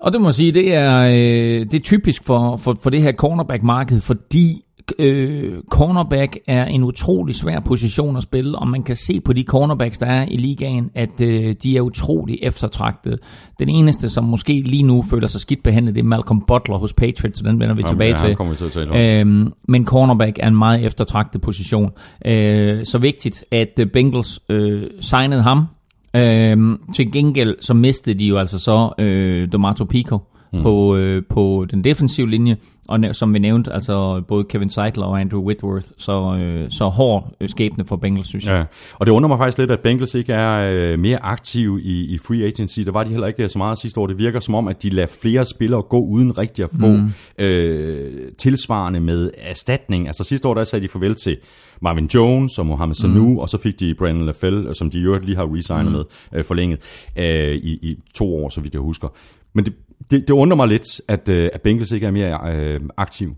Og det må sige, det er, øh, det er typisk for, for, for det her cornerback-marked, fordi øh, cornerback er en utrolig svær position at spille, og man kan se på de cornerbacks, der er i ligaen, at øh, de er utrolig eftertragtede. Den eneste, som måske lige nu føler sig skidt behandlet, det er Malcolm Butler hos Patriots, så den vender vi Ham- tilbage ja, til. til at tale om. Øhm, men cornerback er en meget eftertragtet position. Øh, så vigtigt, at øh, Bengals øh, signede ham. Øhm, til gengæld så mistede de jo altså så øh, Domato Pico mm. på, øh, på den defensive linje, og som vi nævnte, altså både Kevin Seidler og Andrew Whitworth, så, øh, så hård øh, skæbne for Bengals, synes jeg. Ja, og det undrer mig faktisk lidt, at Bengals ikke er øh, mere aktive i, i free agency. Der var de heller ikke så meget sidste år. Det virker som om, at de lader flere spillere gå uden rigtig at få mm. øh, tilsvarende med erstatning. Altså sidste år, der sagde de farvel til Marvin Jones og Mohamed Sanu, mm. og så fik de Brandon LaFell, som de øvrigt lige har resignet mm. med, øh, forlænget øh, i, i to år, så vidt jeg husker. Men det, det, det undrer mig lidt, at, øh, at Bengals ikke er mere øh, aktiv.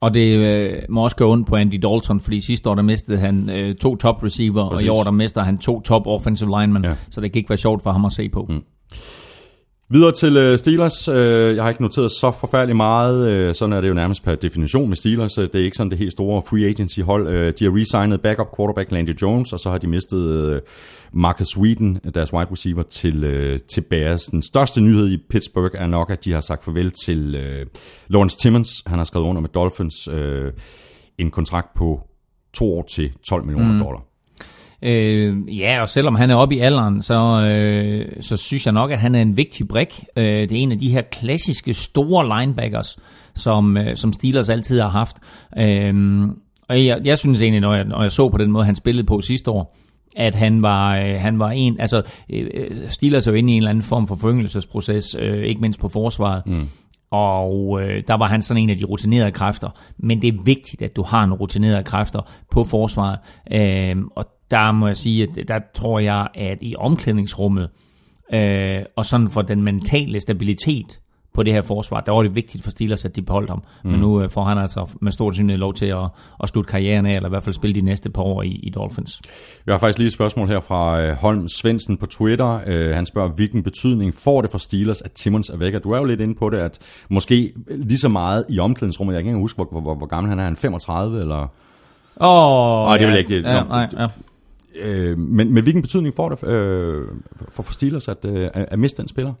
Og det øh, må også gå ondt på Andy Dalton, fordi sidste år der mistede han øh, to top receiver, Præcis. og i år der mister han to top offensive linemen, ja. så det kan ikke være sjovt for ham at se på. Mm. Videre til øh, Steelers. Øh, jeg har ikke noteret så forfærdeligt meget. Øh, sådan er det jo nærmest per definition med Steelers. Øh, Det er ikke sådan det helt store free agency hold. Øh, de har resignet backup quarterback Landry Jones, og så har de mistet øh, Marcus Whedon, deres wide receiver, til, øh, til Bears. Den største nyhed i Pittsburgh er nok, at de har sagt farvel til øh, Lawrence Timmons. Han har skrevet under med Dolphins øh, en kontrakt på to år til 12 millioner mm. dollar. Øh, ja, og selvom han er oppe i alderen, så, øh, så synes jeg nok, at han er en vigtig brik. Øh, det er en af de her klassiske store linebackers, som, øh, som Steelers altid har haft. Øh, og jeg, jeg synes egentlig, når jeg, når jeg så på den måde, han spillede på sidste år, at han var, øh, han var en, altså øh, øh Steelers er jo inde i en eller anden form for foryngelsesproces, øh, ikke mindst på forsvaret. Mm. Og øh, der var han sådan en af de rutinerede kræfter. Men det er vigtigt, at du har nogle rutinerede kræfter på forsvaret. Øh, og der må jeg sige, at der tror jeg, at i omklædningsrummet, øh, og sådan for den mentale stabilitet på det her forsvar, der var det vigtigt for Steelers, at de beholdt ham. Mm. Men nu øh, får han altså med stor synlighed lov til at, at slutte karrieren af, eller i hvert fald spille de næste par år i, i Dolphins. Jeg har faktisk lige et spørgsmål her fra øh, Holm Svendsen på Twitter. Øh, han spørger, hvilken betydning får det for Steelers, at Timmons er væk? Og Du er jo lidt inde på det, at måske lige så meget i omklædningsrummet. Jeg kan ikke huske, hvor, hvor, hvor gammel han er. Han er 35 eller... Åh, Nej, det vil ja, ikke- Ja, nej, ja. Øh, men, men hvilken betydning får det øh, for, for Steelers at, øh, at at miste den spiller?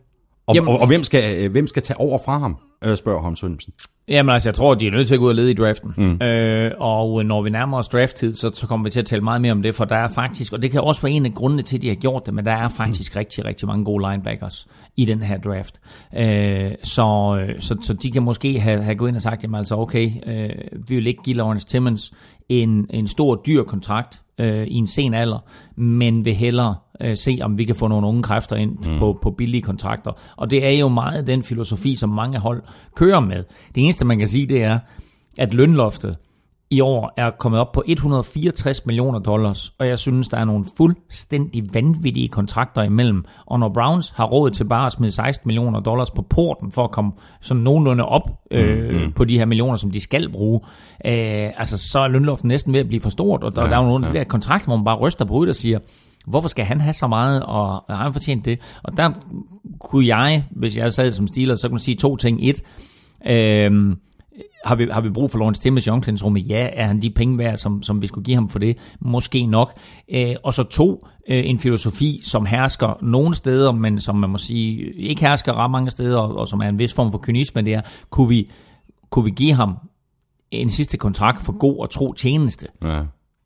Og, Jamen- og, og hvem, skal, øh, hvem skal tage over fra ham, øh, spørger Holm Svendsen. Jamen altså, jeg tror, de er nødt til at gå ud og lede i draften. Mm. Øh, og når vi nærmer os drafttid, så, så kommer vi til at tale meget mere om det, for der er faktisk, og det kan også være en af grundene til, at de har gjort det, men der er faktisk mm. rigtig, rigtig mange gode linebackers i den her draft. Øh, så, så, så de kan måske have, have gået ind og sagt, jamen altså okay, øh, vi vil ikke give Lawrence Timmons en, en stor, dyr kontrakt øh, i en sen alder, men vil hellere øh, se, om vi kan få nogle unge kræfter ind mm. på, på billige kontrakter. Og det er jo meget den filosofi, som mange hold kører med. Det eneste, man kan sige, det er, at lønloftet i år er kommet op på 164 millioner dollars, og jeg synes, der er nogle fuldstændig vanvittige kontrakter imellem. Og når Browns har råd til bare at smide 16 millioner dollars på porten for at komme sådan nogenlunde op øh, mm. på de her millioner, som de skal bruge, øh, altså så er lønloften næsten ved at blive for stort, og der, ja, der er jo nogle ja. der kontrakter, hvor man bare ryster på hovedet og siger, hvorfor skal han have så meget, og har han fortjent det? Og der kunne jeg, hvis jeg sad som stiler, så kunne man sige to ting. Et, øh, har vi, har vi brug for Lawrence Timmers i omklædningsrummet? Ja, er han de penge værd, som, som vi skulle give ham for det? Måske nok. Øh, og så to, øh, en filosofi, som hersker nogle steder, men som man må sige ikke hersker ret mange steder, og, og som er en vis form for kynisme, det er, kunne vi, kunne vi give ham en sidste kontrakt for god og tro tjeneste? Ja.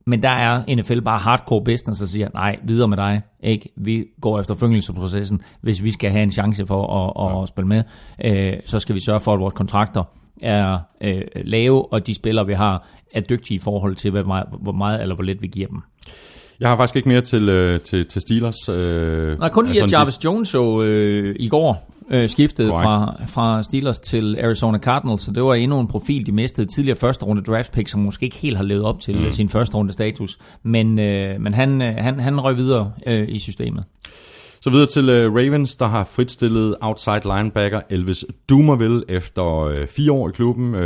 Men der er NFL bare hardcore business og siger, nej, videre med dig. Ikke? Vi går efter følgelsesprocessen. Hvis vi skal have en chance for at, at, at spille med, øh, så skal vi sørge for, at vores kontrakter er øh, lave, og de spillere, vi har, er dygtige i forhold til, hvor meget, hvor meget eller hvor lidt vi giver dem. Jeg har faktisk ikke mere til, øh, til, til Steelers. Øh, Nej, kun lige at Jarvis Jones så øh, i går øh, skiftede fra, fra Steelers til Arizona Cardinals, så det var endnu en profil, de mistede tidligere første runde draft pick, som måske ikke helt har levet op til mm. sin første runde status, men, øh, men han, øh, han, han røg videre øh, i systemet. Så videre til uh, Ravens, der har fritstillet outside linebacker Elvis Dumerville efter uh, fire år i klubben. Uh,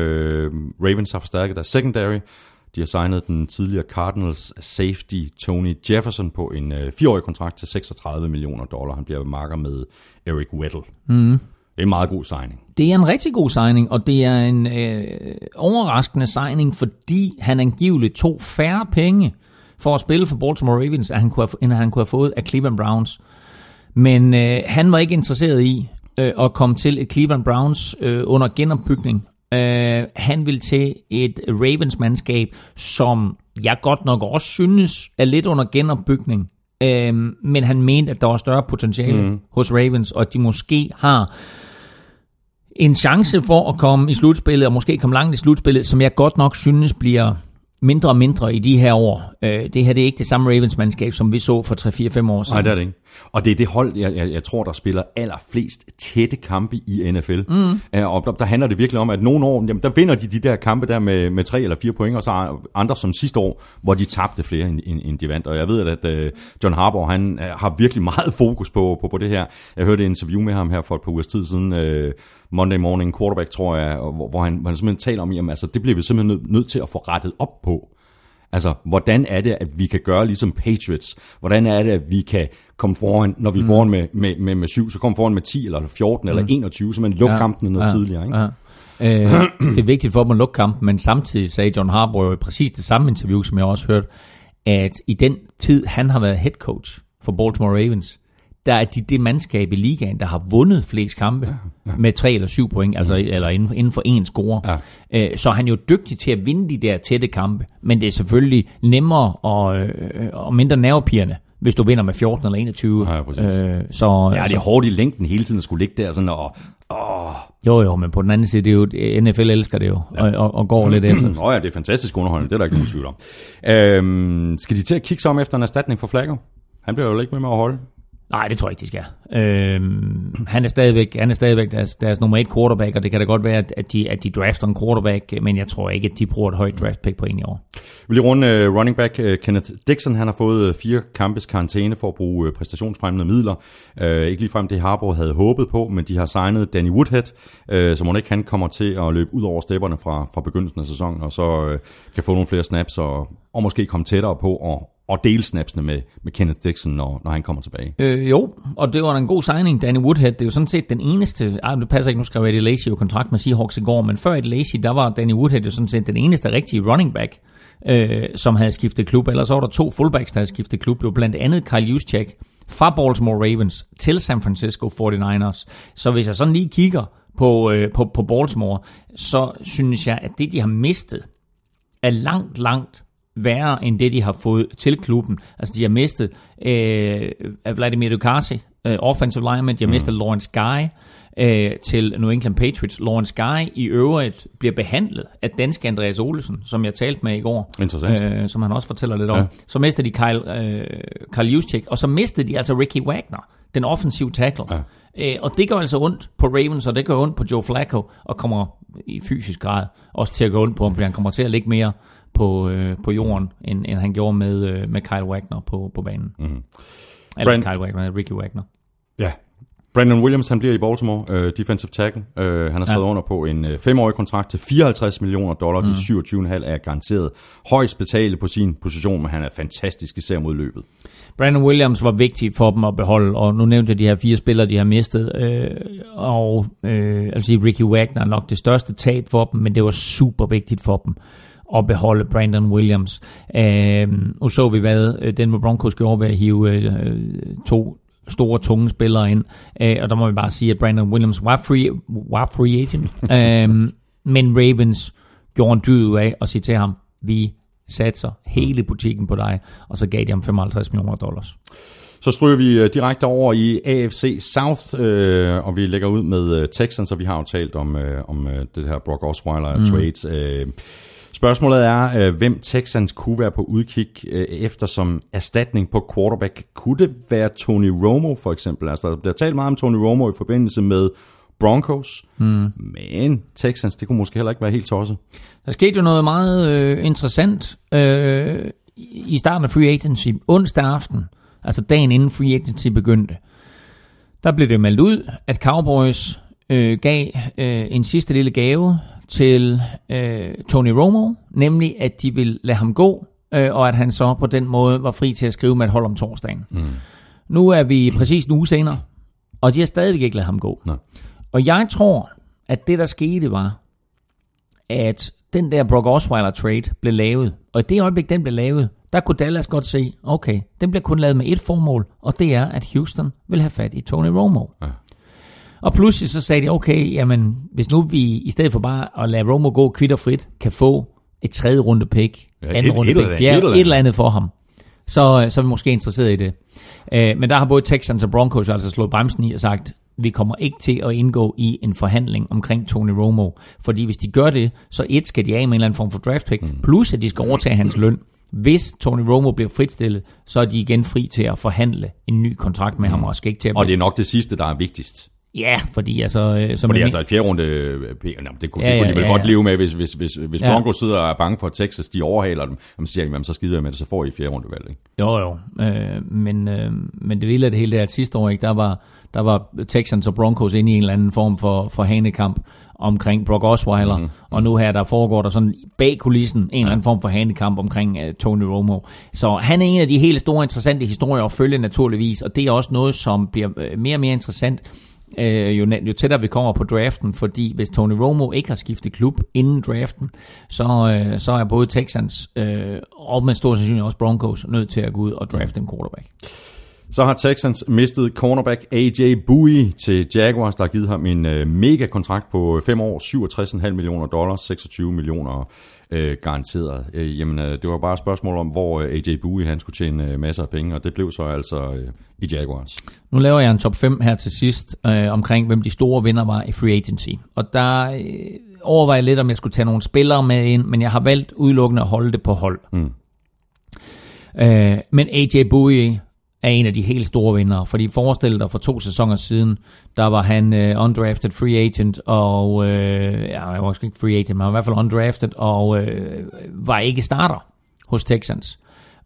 Ravens har forstærket deres secondary. De har signet den tidligere Cardinals safety Tony Jefferson på en uh, fireårig kontrakt til 36 millioner dollar. Han bliver marker med Eric Weddle. Mm. Det er en meget god signing. Det er en rigtig god signing, og det er en øh, overraskende signing, fordi han angiveligt tog færre penge for at spille for Baltimore Ravens, end han kunne have, end han kunne have fået af Cleveland Browns. Men øh, han var ikke interesseret i øh, at komme til et Cleveland Browns øh, under genopbygning. Øh, han vil til et Ravens-mandskab, som jeg godt nok også synes er lidt under genopbygning. Øh, men han mente, at der var større potentiale mm. hos Ravens, og at de måske har en chance for at komme i slutspillet, og måske komme langt i slutspillet, som jeg godt nok synes bliver mindre og mindre i de her år. Øh, det her det er ikke det samme Ravens-mandskab, som vi så for 3-4-5 år siden. Nej, det er det ikke. Og det er det hold, jeg, jeg, jeg tror, der spiller allerflest tætte kampe i NFL. Mm. Øh, og der, der handler det virkelig om, at nogle år, jamen, der vinder de de der kampe der med, med 3 eller 4 point, og så andre som sidste år, hvor de tabte flere, end, end, end de vandt. Og jeg ved, at uh, John Harbaugh, han uh, har virkelig meget fokus på, på, på det her. Jeg hørte et interview med ham her for et par ugers tid siden, uh, Monday Morning Quarterback, tror jeg, hvor, hvor han, hvor han simpelthen taler om, jamen altså, det bliver vi simpelthen nødt, nødt til at få rettet op på. Altså, hvordan er det, at vi kan gøre ligesom Patriots? Hvordan er det, at vi kan komme foran, når vi er mm. foran med, med, med, med 7, så komme foran med 10 eller 14 mm. eller 21, så man lukker ja, kampen noget ja, tidligere. Ikke? Ja. Øh, det er vigtigt for dem at lukke kampen, men samtidig sagde John Harbaugh i præcis det samme interview, som jeg også hørte, at i den tid, han har været head coach for Baltimore Ravens, der er de det mandskab i ligaen, der har vundet flest kampe ja, ja. med tre eller syv point, altså mm. eller inden for, inden for en score. Ja. Øh, så han er jo dygtig til at vinde de der tætte kampe, men det er selvfølgelig nemmere og, øh, og mindre nervepirrende, hvis du vinder med 14 eller 21. Ja, øh, så, ja, det er hårdt i længden hele tiden at skulle ligge der sådan og... Åh. Jo, jo, men på den anden side, det er jo, NFL elsker det jo, ja. og, og, og går lidt efter. Nå ja, det er fantastisk underholdning, det er der ikke nogen tvivl om. Øhm, skal de til at kigge sig om efter en erstatning for Flacco? Han bliver jo ikke med med at holde. Nej, det tror jeg ikke, de skal. Øhm, han er stadigvæk, han er stadigvæk deres, deres nummer et quarterback, og det kan da godt være, at de, at de drafter en quarterback, men jeg tror ikke, at de bruger et højt draft pick på en i år. Vi lige runde uh, running back uh, Kenneth Dixon. Han har fået uh, fire kampes karantæne for at bruge uh, præstationsfremmende midler. Uh, ikke ligefrem det Harbour havde håbet på, men de har signet Danny Woodhead, uh, så må ikke han kommer til at løbe ud over stepperne fra, fra begyndelsen af sæsonen, og så uh, kan få nogle flere snaps og, og måske komme tættere på at og dele snapsene med, med Kenneth Dixon, når, når han kommer tilbage. Øh, jo, og det var en god signing, Danny Woodhead. Det er jo sådan set den eneste, ah, det passer ikke, nu skrev Eddie Lacy jo kontrakt med Seahawks i går, men før Eddie Lacy, der var Danny Woodhead jo sådan set den eneste rigtige running back, øh, som havde skiftet klub. Ellers var der to fullbacks, der havde skiftet klub. Det var blandt andet Kyle Juszczyk fra Baltimore Ravens til San Francisco 49ers. Så hvis jeg sådan lige kigger på, øh, på, på Baltimore, så synes jeg, at det, de har mistet, er langt, langt værre end det, de har fået til klubben. Altså, de har mistet øh, Vladimir Dukasi, øh, offensive lineman, de har mm. mistet Lawrence Guy øh, til New England Patriots. Lawrence Guy i øvrigt bliver behandlet af danske Andreas Olesen, som jeg talte med i går. Interessant. Øh, som han også fortæller lidt om. Ja. Så mistede de Kyle, øh, Kyle Juszczyk, og så mistede de altså Ricky Wagner, den offensive tackle. Ja. Øh, og det gør altså ondt på Ravens, og det gør ondt på Joe Flacco, og kommer i fysisk grad også til at gå ondt på ham, fordi han kommer til at ligge mere på, øh, på jorden, end, end han gjorde med, øh, med Kyle Wagner på, på banen. Mm. Eller Brand- Kyle Wagner, Ricky Wagner. Ja. Brandon Williams, han bliver i Baltimore, øh, defensive tackle. Øh, han har skrevet ja. under på en øh, femårig kontrakt til 54 millioner dollar. Mm. De 27,5 er garanteret højst betalt på sin position, men han er fantastisk især mod løbet. Brandon Williams var vigtig for dem at beholde, og nu nævnte jeg de her fire spillere, de har mistet, øh, og øh, altså Ricky Wagner er nok det største tab for dem, men det var super vigtigt for dem at beholde Brandon Williams. Øh, nu så vi, hvad øh, Denver Broncos gjorde ved at hive øh, to store, tunge spillere ind, øh, og der må vi bare sige, at Brandon Williams var free, var free agent, øh, men Ravens gjorde en dyd ud af at sige til ham, vi satser hele butikken på dig, og så gav de ham 55 millioner dollars. Så stryger vi øh, direkte over i AFC South, øh, og vi lægger ud med øh, Texans, og vi har jo talt om, øh, om øh, det her Brock Osweiler mm. trades. Øh, spørgsmålet er, øh, hvem Texans kunne være på udkig øh, efter som erstatning på quarterback. Kunne det være Tony Romo for eksempel? Altså, der bliver talt meget om Tony Romo i forbindelse med Broncos, mm. men Texans, det kunne måske heller ikke være helt tosset. Der skete jo noget meget øh, interessant øh, i starten af free agency, onsdag aften, altså dagen inden free agency begyndte. Der blev det meldt ud, at Cowboys øh, gav øh, en sidste lille gave til øh, Tony Romo, nemlig at de ville lade ham gå, øh, og at han så på den måde var fri til at skrive med et hold om torsdagen. Mm. Nu er vi præcis en uge senere, og de har stadigvæk ikke ladet ham gå. Nej. Og jeg tror, at det der skete var, at den der Brock Osweiler trade blev lavet, og i det øjeblik, den blev lavet, der kunne Dallas godt se, okay, den bliver kun lavet med et formål, og det er, at Houston vil have fat i Tony Romo. Ja. Og pludselig så sagde de, okay, jamen, hvis nu vi i stedet for bare at lade Romo gå kvitterfrit, kan få et tredje runde pick, Ja, anden et- runde et pick, fjerde, et eller et eller andet for ham, så, så er vi måske interesseret i det. Øh, men der har både Texans og Broncos altså slået bremsen i og sagt, vi kommer ikke til at indgå i en forhandling omkring Tony Romo. Fordi hvis de gør det, så et skal de af med en eller anden form for draft pick, mm. plus at de skal overtage hans løn. Hvis Tony Romo bliver fritstillet, så er de igen fri til at forhandle en ny kontrakt med mm. ham, og skal ikke til at Og det er nok det sidste, der er vigtigst. Ja, fordi altså... Som Fordi altså et fjerde runde, øh, nå, det kunne, Ja, det kunne ja, de vel ja, godt ja. leve med, hvis, hvis, hvis, hvis Ja. Broncos sidder og er bange for, at Texas de overhaler dem, jamen, så siger de, jamen, så skider jeg med det, så får I et fjerde runde valg. Ikke? Jo, jo. Øh, men, øh, men det vilde af det hele er, at sidste år, ikke, der, var, der var Texans og Broncos inde i en eller anden form for, for hanekamp omkring Brock Osweiler, mm-hmm. og nu her, der foregår der sådan bag kulissen en eller anden form for hanekamp omkring uh, Tony Romo. Så han er en af de helt store interessante historier at følge naturligvis, og det er også noget, som bliver mere og mere interessant, øh, jo, jo tættere vi kommer på draften, fordi hvis Tony Romo ikke har skiftet klub inden draften, så, øh, så er både Texans øh, og med stor sandsynlighed også Broncos nødt til at gå ud og drafte en quarterback. Så har Texans mistet cornerback AJ Bowie til Jaguars, der har givet ham en øh, mega kontrakt på 5 år, 67,5 millioner dollars, 26 millioner øh, garanteret. Øh, jamen, øh, det var bare et spørgsmål om, hvor øh, AJ Bowie han skulle tjene øh, masser af penge, og det blev så altså øh, i Jaguars. Nu laver jeg en top 5 her til sidst øh, omkring, hvem de store vinder var i free agency. Og der øh, overvejer jeg lidt, om jeg skulle tage nogle spillere med ind, men jeg har valgt udelukkende at holde det på hold. Mm. Øh, men AJ Bowie er en af de helt store vinder, fordi forestil dig for to sæsoner siden, der var han øh, undrafted free agent, og øh, ja, jeg var måske ikke free agent, men han var i hvert fald undrafted, og øh, var ikke starter hos Texans.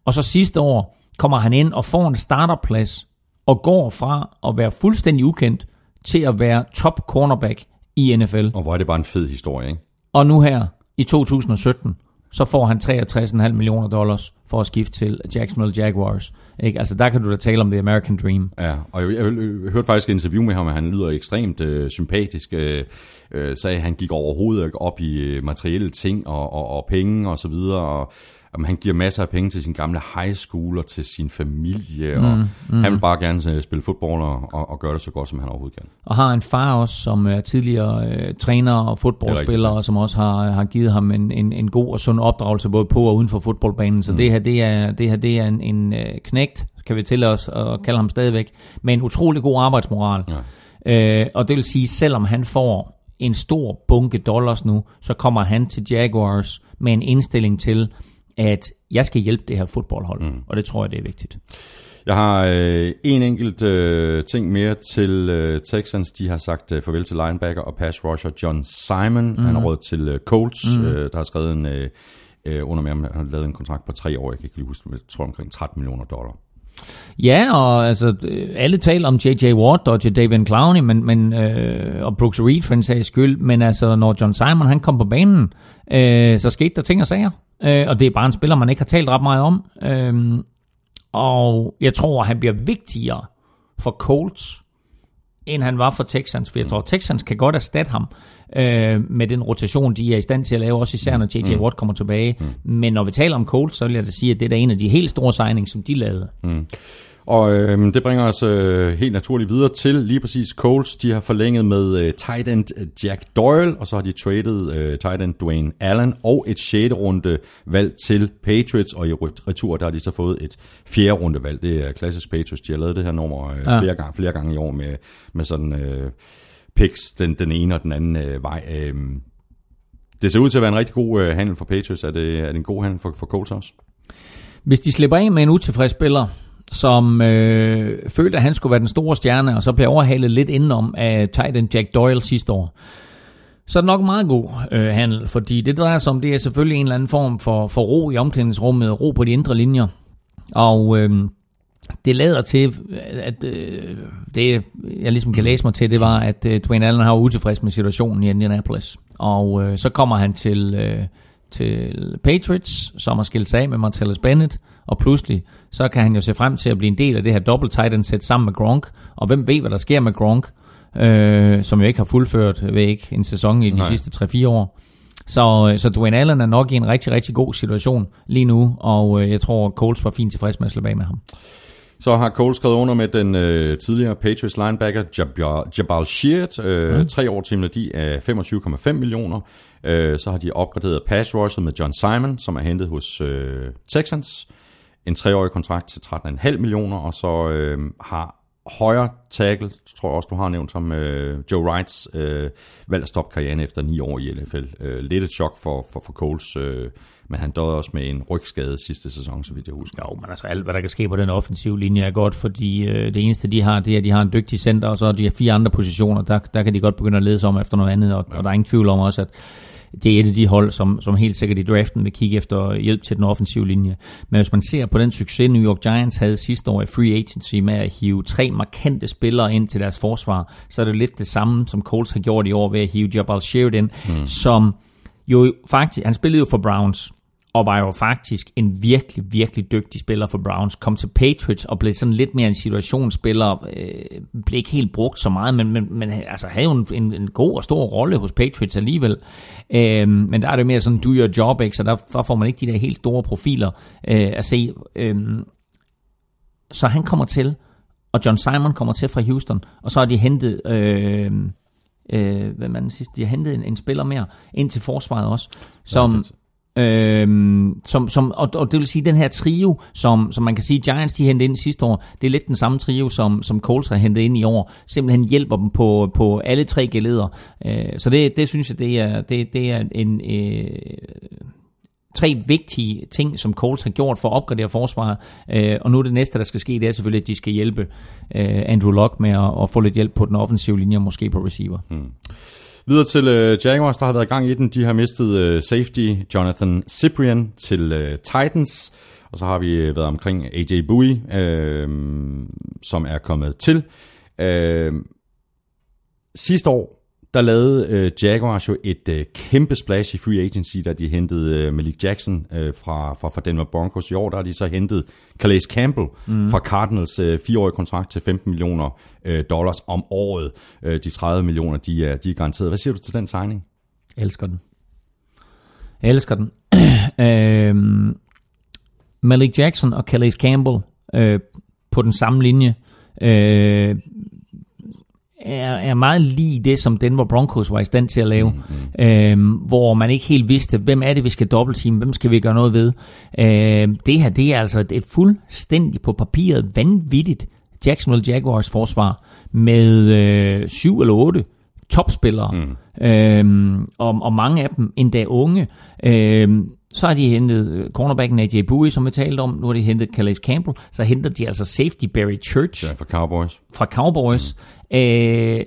Og så sidste år kommer han ind og får en starterplads, og går fra at være fuldstændig ukendt, til at være top cornerback i NFL. Og hvor er det bare en fed historie, ikke? Og nu her, i 2017, så får han 63,5 millioner dollars for at skifte til Jacksonville Jaguars. Ikke? Altså der kan du da tale om the American Dream. Ja, og jeg, jeg, jeg hørte faktisk et interview med ham, og han lyder ekstremt øh, sympatisk. Øh, øh, sagde, at han gik overhovedet op i øh, materielle ting og, og, og penge og så videre, og jamen, han giver masser af penge til sin gamle high school og til sin familie, og mm, han vil bare gerne øh, spille fodbold og, og, og gøre det så godt, som han overhovedet kan. Og har en far også, som er tidligere øh, træner og er fodboldspiller, og som også har, har givet ham en, en, en god og sund opdragelse, både på og uden for fodboldbanen. Så mm. det her, det er, det her, det er en, en øh, knægt, kan vi til os at kalde ham stadigvæk, med en utrolig god arbejdsmoral. Ja. Øh, og det vil sige, selvom han får en stor bunke dollars nu, så kommer han til Jaguars med en indstilling til, at jeg skal hjælpe det her fodboldhold. Mm. Og det tror jeg, det er vigtigt. Jeg har øh, en enkelt øh, ting mere til øh, Texans. De har sagt øh, farvel til linebacker og pass rusher John Simon. Mm. Han har råd til øh, Colts, mm. øh, der har skrevet en, øh, øh, under med, at han har lavet en kontrakt på tre år. Jeg kan ikke lige huske, jeg tror omkring 13 millioner dollar. Ja, og altså, øh, alle taler om J.J. Watt og David Clowney, men, men, øh, og Brooks Reed for en sags skyld, men altså, når John Simon han kom på banen, øh, så skete der ting og sager. Øh, og det er bare en spiller, man ikke har talt ret meget om. Øh, og jeg tror, han bliver vigtigere for Colts, end han var for Texans. For jeg tror, Texans kan godt erstatte ham øh, med den rotation, de er i stand til at lave, også især når J.J. Watt kommer tilbage. Men når vi taler om Colts, så vil jeg da sige, at det er en af de helt store signings, som de lavede. Og øh, det bringer os øh, helt naturligt videre til lige præcis Coles. De har forlænget med øh, tight end Jack Doyle, og så har de traded øh, tight end Dwayne Allen og et 6. runde valg til Patriots, og i retur der har de så fået et 4. runde valg. Det er klassisk Patriots. De har lavet det her nummer øh, ja. flere, gange, flere gange i år med, med sådan øh, picks den, den ene og den anden øh, vej. Øh, det ser ud til at være en rigtig god øh, handel for Patriots. Er det, er det en god handel for, for Colts også? Hvis de slipper af med en utilfreds spiller, som øh, følte, at han skulle være den store stjerne, og så blev overhalet lidt indenom af Titan Jack Doyle sidste år, så er det nok en meget god øh, handel, fordi det drejer sig om, det er selvfølgelig en eller anden form for, for ro i omklædningsrummet, ro på de indre linjer, og øh, det lader til, at øh, det, jeg ligesom kan læse mig til, det var, at øh, Dwayne Allen har utilfreds med situationen i Indianapolis, og øh, så kommer han til... Øh, til Patriots, som har skilt sig af med Martellus Bennett, og pludselig så kan han jo se frem til at blive en del af det her dobbelt tight end sæt sammen med Gronk, og hvem ved, hvad der sker med Gronk, øh, som jo ikke har fuldført ved ikke en sæson i de Nej. sidste 3-4 år. Så, så Dwayne Allen er nok i en rigtig, rigtig god situation lige nu, og øh, jeg tror, Coles var fint tilfreds med at slippe af med ham. Så har Cole skrevet under med den øh, tidligere Patriots linebacker Jabal, Jabal Sheard. Øh, mm. Tre år til en værdi af 25,5 millioner. Øh, så har de opgraderet pass rusher med John Simon, som er hentet hos øh, Texans. En treårig kontrakt til 13,5 millioner. Og så øh, har højre tackle, tror jeg også, du har nævnt som øh, Joe Wrights, øh, valgt at stoppe karrieren efter ni år i NFL. Øh, lidt et chok for, for, for Coles øh, men han døde også med en rygskade sidste sæson, så vidt jeg husker. Jo, men altså alt, hvad der kan ske på den offensive linje er godt, fordi øh, det eneste, de har, det er, at de har en dygtig center, og så de har fire andre positioner, der, der kan de godt begynde at lede sig om efter noget andet, og, ja. og der er ingen tvivl om også, at det er et af de hold, som, som helt sikkert i draften vil kigge efter hjælp til den offensive linje. Men hvis man ser på den succes, New York Giants havde sidste år i free agency med at hive tre markante spillere ind til deres forsvar, så er det lidt det samme, som Colts har gjort i år ved at hive Jabal Sheard ind, mm. som jo faktisk, han spillede jo for Browns, og var jo faktisk en virkelig, virkelig dygtig spiller for Browns. Kom til Patriots og blev sådan lidt mere en situationsspiller. Øh, blev ikke helt brugt så meget, men, men, men altså, havde jo en, en, en god og stor rolle hos Patriots alligevel. Øh, men der er det mere sådan, do your job, ikke? så der, der får man ikke de der helt store profiler øh, at se. Øh, så han kommer til, og John Simon kommer til fra Houston, og så har de hentet... Øh, øh, hvad man siger, de har hentet en, en spiller mere ind til forsvaret også, som, Øhm, som, som, og, og det vil sige, den her trio, som, som man kan sige, Giants de hentede ind sidste år, det er lidt den samme trio, som, som Coles har hentet ind i år. Simpelthen hjælper dem på, på alle tre geleder. Øh, så det, det synes jeg, det er, det, det er en... Øh, tre vigtige ting, som Coles har gjort for at opgradere forsvaret. Øh, og nu er det næste, der skal ske, det er selvfølgelig, at de skal hjælpe øh, Andrew Luck med at, at få lidt hjælp på den offensive linje, måske på receiver. Hmm. Videre til øh, Jaguars, der har været gang i den. De har mistet øh, safety Jonathan Cyprian til øh, Titans. Og så har vi øh, været omkring AJ Bowie, øh, som er kommet til. Øh, sidste år, der lavede øh, Jaguars jo et øh, kæmpe splash i free agency, da de hentede øh, Malik Jackson øh, fra, fra, fra Denver Broncos. I år der har de så hentet Calais Campbell mm. fra Cardinals øh, fireårig kontrakt til 15 millioner øh, dollars om året. Øh, de 30 millioner, de er, de er garanteret. Hvad siger du til den signing? Jeg elsker den. Jeg elsker den. øh, Malik Jackson og Calais Campbell øh, på den samme linje. Øh, er, er meget lige det, som Denver Broncos var i stand til at lave, mm-hmm. øhm, hvor man ikke helt vidste, hvem er det, vi skal dobbeltteam, hvem skal vi gøre noget ved. Øhm, det her, det er altså et, et fuldstændig på papiret vanvittigt Jacksonville Jaguars forsvar med øh, syv eller otte topspillere, mm. øhm, og, og mange af dem endda unge. Øhm, så har de hentet cornerbacken AJ Bowie, som vi talte om. Nu har de hentet Calais Campbell. Så henter de altså safety Barry Church. Ja, fra Cowboys. Fra Cowboys. Øh,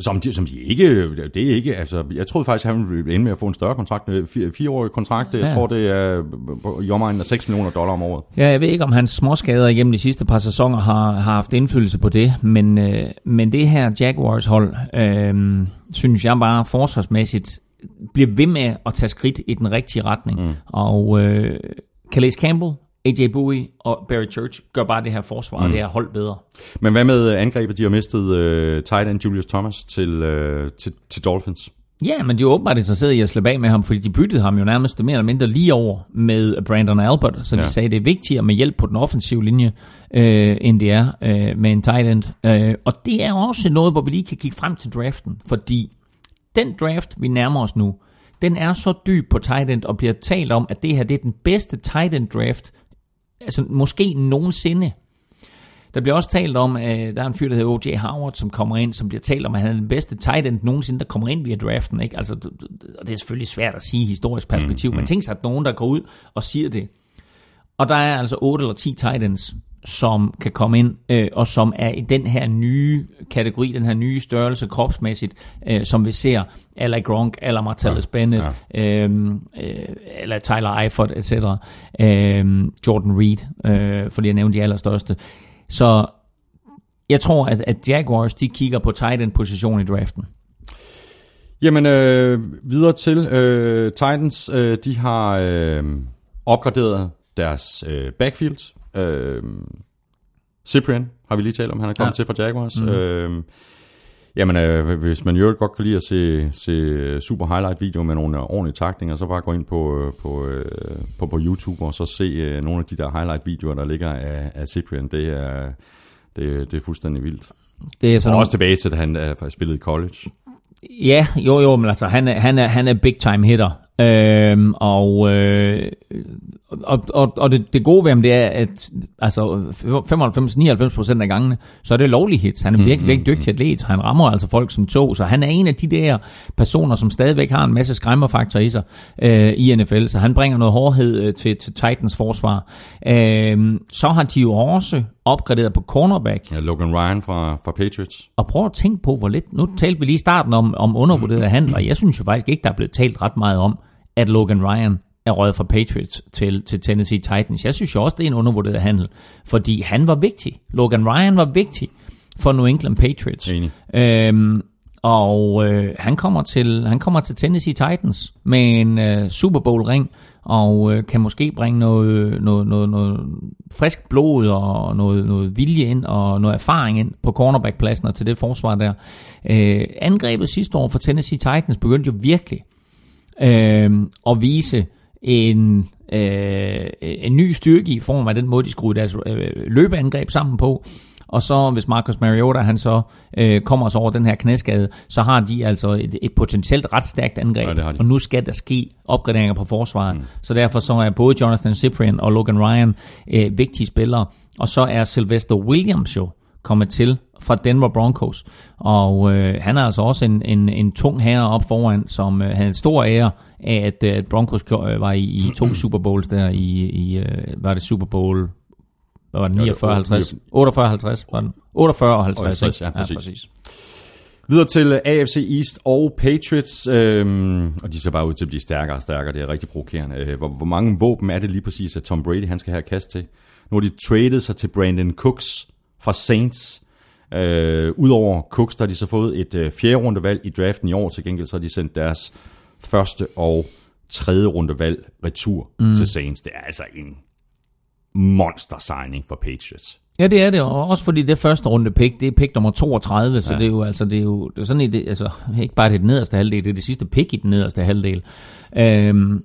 Som de, som de ikke, det er ikke, altså, jeg troede faktisk, at han ville ende med at få en større kontrakt, en fire, fireårig kontrakt, jeg Ja. tror, det er i omegnen af 6 millioner dollar om året. Ja, jeg ved ikke, om hans småskader igennem de sidste par sæsoner har, har haft indflydelse på det, men, øh, men det her Jaguars-hold, øh, synes jeg bare forsvarsmæssigt, bliver ved med at tage skridt i den rigtige retning. Mm. Og øh, Calais Campbell, AJ Bowie og Barry Church gør bare det her forsvar mm. og det her hold bedre. Men hvad med angrebet? De har mistet uh, tight end Julius Thomas til, uh, til, til Dolphins. Ja, men de er åbenbart interesseret i at slippe af med ham, fordi de byttede ham jo nærmest mere eller mindre lige over med Brandon Albert, så de Ja. sagde, at det er vigtigere med hjælp på den offensive linje, øh, end det er øh, med en tight end. Øh, og det er også noget, hvor vi lige kan kigge frem til draften, fordi den draft, vi nærmer os nu, den er så dyb på tight end, og bliver talt om, at det her det er den bedste tight end draft, altså måske nogensinde. Der bliver også talt om, at der er en fyr, der hedder O.J. Howard, som kommer ind, som bliver talt om, at han er den bedste tight end nogensinde, der kommer ind via draften. Ikke? Altså, og det er selvfølgelig svært at sige i historisk perspektiv, mm, men tænk sig, at nogen, der går ud og siger det. Og der er altså 8 eller 10 tight ends, som kan komme ind, øh, og som er i den her nye kategori, den her nye størrelse kropsmæssigt, øh, som vi ser, eller Gronk, eller Martellus ja, Bennett, ja. øh, øh, eller Tyler Eifert, etc., øh, Jordan Reed, øh, fordi jeg nævnte de allerstørste. Så jeg tror, at, at Jaguars, de kigger på tight end position i draften. Jamen, øh, videre til øh, Titans. Øh, de har øh, opgraderet deres øh, backfield. Øh, Cyprian har vi lige talt om, han er kommet Ja. til fra Jaguars. Mm. Øh, jamen, øh, hvis man jo godt kan lide at se, se super highlight video med nogle ordentlige takninger, så bare gå ind på, øh, på, øh, på, på YouTube og så se øh, nogle af de der highlight videoer, der ligger af, af Cyprian. Det er, det, det er fuldstændig vildt. Det er sådan Og også tilbage til, at han er spillet i college. Ja, jo jo, men altså, han er, han er, han er big time hitter. Øhm, og øh, og, og, og det, det gode ved ham, det er, at altså 95-99% af gangene, så er det lovlige hits. Han er virkelig, virkelig dygtig atlet. Han rammer altså folk som tog, så han er en af de der personer, som stadigvæk har en masse skræmmerfaktor i sig øh, i NFL, så han bringer noget hårdhed øh, til, til Titans forsvar. Øh, så har de jo også opgraderet på cornerback, Ja, Logan Ryan fra, fra Patriots. og prøv at tænke på, hvor lidt... Nu talte vi lige i starten om, om undervurderede handler. Jeg synes jo faktisk ikke, der er blevet talt ret meget om, at Logan Ryan er røget fra Patriots til, til Tennessee Titans. Jeg synes jo også, det er en undervurderet handel, fordi han var vigtig. Logan Ryan var vigtig for New England Patriots. Enig. Øhm, og øh, han, kommer til, han kommer til Tennessee Titans med en øh, Super Bowl ring, og øh, kan måske bringe noget, noget, noget, noget frisk blod og noget, noget vilje ind og noget erfaring ind på cornerbackpladsen og til det forsvar der. Øh, angrebet sidste år for Tennessee Titans begyndte jo virkelig øh, at vise en, øh, en ny styrke i form af den måde, de skruede deres øh, løbeangreb sammen på. Og så hvis Marcus Mariota han så øh, kommer så over den her knæskade, så har de altså et, et potentielt ret stærkt angreb. Ja. Og nu skal der ske opgraderinger på forsvaret. Mm. Så derfor så er både Jonathan Cyprian og Logan Ryan øh, vigtige spillere. Og så er Sylvester Williams jo kommet til fra Denver Broncos. Og øh, han er altså også en, en, en tung herre op foran, som øh, havde en stor ære af, at, øh, at Broncos øh, var i, i to Super Bowls der i, i øh, var det Super Bowl hvad var det, 49, 50? 48, 50 var den. 48 og 50, 50, ikke? ja, præcis. præcis. Videre til AFC East og Patriots, øhm, og de ser bare ud til at blive stærkere og stærkere. Det er rigtig provokerende. Hvor, hvor mange våben er det lige præcis, at Tom Brady han skal have kast til? Nu har de traded sig til Brandon Cooks fra Saints. Øh, Udover Cooks, der har de så fået et øh, fjerde rundevalg i draften i år. Til gengæld så har de sendt deres første og tredje rundevalg retur mm. til Saints. Det er altså en monster signing for Patriots. Ja, det er det, og også fordi det første runde pick, det er pick nummer 32, så det er jo altså, det er jo det er sådan, det, altså, ikke bare det nederste halvdel, det er det sidste pick i den nederste halvdel. Øhm,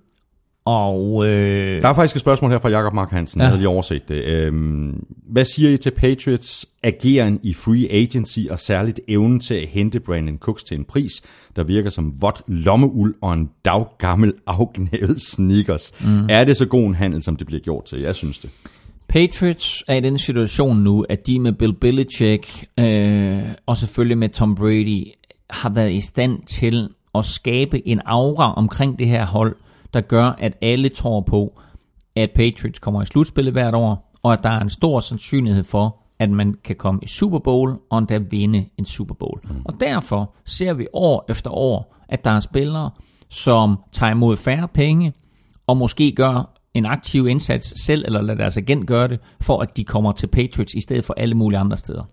og øh, Der er faktisk et spørgsmål her fra Jakob Mark Hansen. Ja. Jeg havde lige overset det. Øhm, hvad siger I til Patriots ageren i free agency, og særligt evnen til at hente Brandon Cooks til en pris, der virker som vådt lommeuld og en daggammel afgnævet sneakers? Mm. Er det så god en handel, som det bliver gjort til? Jeg synes det. Patriots er i den situation nu, at de med Bill Belichick øh, og selvfølgelig med Tom Brady har været i stand til at skabe en aura omkring det her hold, der gør, at alle tror på, at Patriots kommer i slutspillet hvert år, og at der er en stor sandsynlighed for, at man kan komme i Super Bowl og endda vinde en Super Bowl. Mm. Og derfor ser vi år efter år, at der er spillere, som tager imod færre penge, og måske gør en aktiv indsats selv, eller lader deres agent gøre det, for at de kommer til Patriots i stedet for alle mulige andre steder.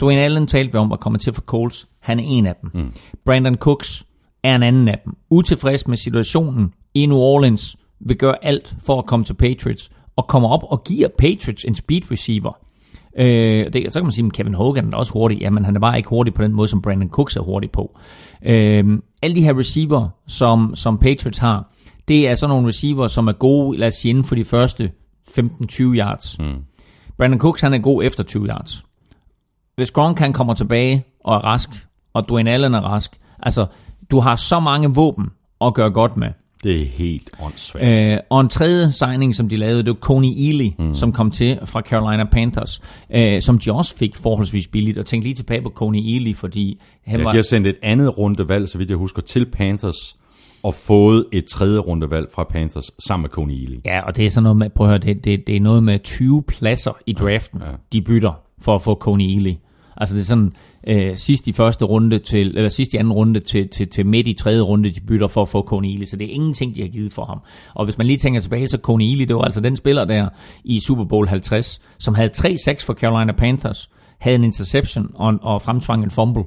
Dwayne Allen talte vi om at komme til for Coles. Han er en af dem. Mm. Brandon Cooks er en anden af dem. Utilfreds med situationen i New Orleans, vil gøre alt for at komme til Patriots, og kommer op og giver Patriots en speed receiver. Øh, det, så kan man sige, at Kevin Hogan er også hurtig. Jamen, han er bare ikke hurtig på den måde, som Brandon Cooks er hurtig på. Øh, alle de her receiver, som, som Patriots har, det er sådan nogle receiver, som er gode, lad os sige, inden for de første 15-20 yards. Mm. Brandon Cooks, han er god efter 20 yards. Hvis Gronk kan kommer tilbage og er rask, og Dwayne Allen er rask, altså, du har så mange våben at gøre godt med. Det er helt åndssvagt. Øh, og en tredje signing, som de lavede, det var Coney Ely, mm. som kom til fra Carolina Panthers, øh, som de også fik forholdsvis billigt. Og tænk lige tilbage på Coney Ely, fordi han ja, var... de har sendt et andet rundevalg, så vidt jeg husker, til Panthers, og fået et tredje rundevalg fra Panthers sammen med Coney Ely. Ja, og det er sådan noget med, prøv at høre, det, det, det er noget med 20 pladser i draften, ja, ja. de bytter for at få Coney Ely. Altså det er sådan, øh, sidst i første runde til, eller sidst i anden runde til, til, til midt i tredje runde, de bytter for at få Coney så det er ingenting, de har givet for ham. Og hvis man lige tænker tilbage, så Coney Ely, det var altså den spiller der i Super Bowl 50, som havde 3-6 for Carolina Panthers, havde en interception og, og fremtvang en fumble,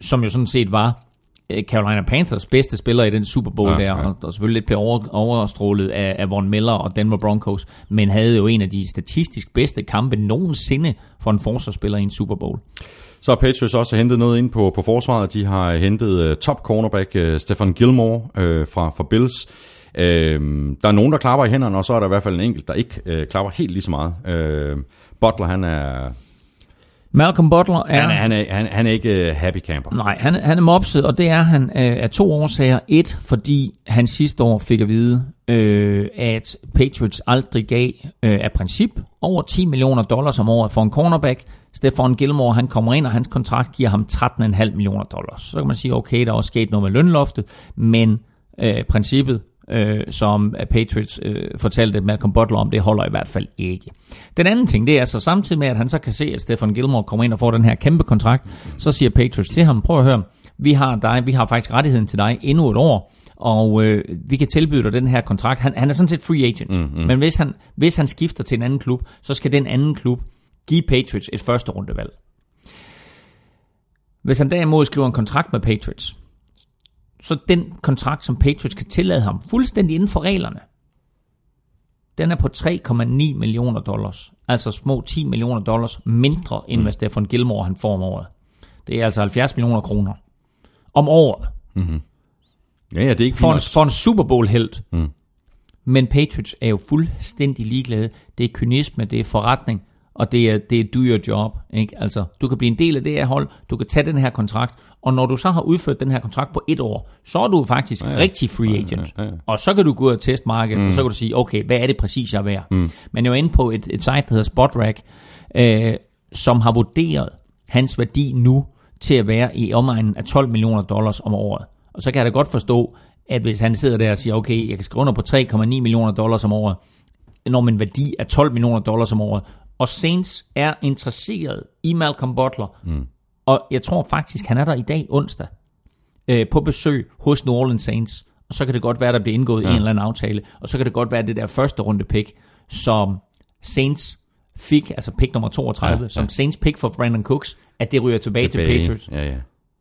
som jo sådan set var Carolina Panthers bedste spiller i den Super Bowl ja, der, ja. Og, og selvfølgelig lidt blev over, overstrålet af, af Von Miller og Denver Broncos, men havde jo en af de statistisk bedste kampe nogensinde for en forsvarsspiller i en Super Bowl. Så har Patriots også hentet noget ind på, på forsvaret. De har hentet uh, top cornerback uh, Stefan Gilmore uh, fra, fra Bills. Uh, der er nogen, der klapper i hænderne, og så er der i hvert fald en enkelt, der ikke uh, klapper helt lige så meget. Uh, Butler, han er Malcolm Butler er... Han er, han er, han, han er ikke uh, happy camper. Nej, han, han er mopset, og det er han uh, af to årsager. Et, fordi han sidste år fik at vide, uh, at Patriots aldrig gav uh, af princip over 10 millioner dollars om året for en cornerback. Stefan Gilmore, han kommer ind, og hans kontrakt giver ham 13,5 millioner dollars. Så kan man sige, okay, der er også sket noget med lønloftet, men uh, princippet øh, som Patriots øh, fortalte Malcolm Butler om, det holder i hvert fald ikke. Den anden ting, det er så samtidig med, at han så kan se, at Stefan Gilmore kommer ind og får den her kæmpe kontrakt, så siger Patriots til ham, prøv at høre, vi har dig, vi har faktisk rettigheden til dig endnu et år, og øh, vi kan tilbyde dig den her kontrakt. Han, han er sådan set free agent, mm, hmm men hvis han, hvis han skifter til en anden klub, så skal den anden klub give Patriots et første rundevalg. Hvis han derimod skriver en kontrakt med Patriots, så den kontrakt, som Patriots kan tillade ham, fuldstændig inden for reglerne, den er på 3,9 millioner dollars. Altså små 10 millioner dollars mindre, end mm. hvad Stefan Gilmore han får om året. Det er altså 70 millioner kroner om året. Mm-hmm. Ja, ja, det er ikke for, en, for en Super Bowl helt. Mm. Men Patriots er jo fuldstændig ligeglade. Det er kynisme, det er forretning, og det er, det er do your job. Ikke? Altså, du kan blive en del af det her hold, du kan tage den her kontrakt, og når du så har udført den her kontrakt på et år, så er du faktisk ja, ja. rigtig free agent. Ja, ja, ja. Og så kan du gå ud og teste markedet, mm. og så kan du sige, okay, hvad er det præcis, jeg er værd? Mm. Men jeg er inde på et, et site, der hedder Spotrack, øh, som har vurderet hans værdi nu til at være i omegnen af 12 millioner dollars om året. Og så kan jeg da godt forstå, at hvis han sidder der og siger, okay, jeg kan skrive under på 3,9 millioner dollars om året, når min værdi er 12 millioner dollars om året, og Saints er interesseret i Malcolm Butler, mm. Og jeg tror faktisk, han er der i dag onsdag øh, på besøg hos New Orleans Saints. Og så kan det godt være, der bliver indgået ja. en eller anden aftale. Og så kan det godt være, det der første runde pick, som Saints fik, altså pick nummer 32, ja, ja. som Saints pick for Brandon Cooks, at det ryger tilbage, tilbage. til Patriots ja, ja.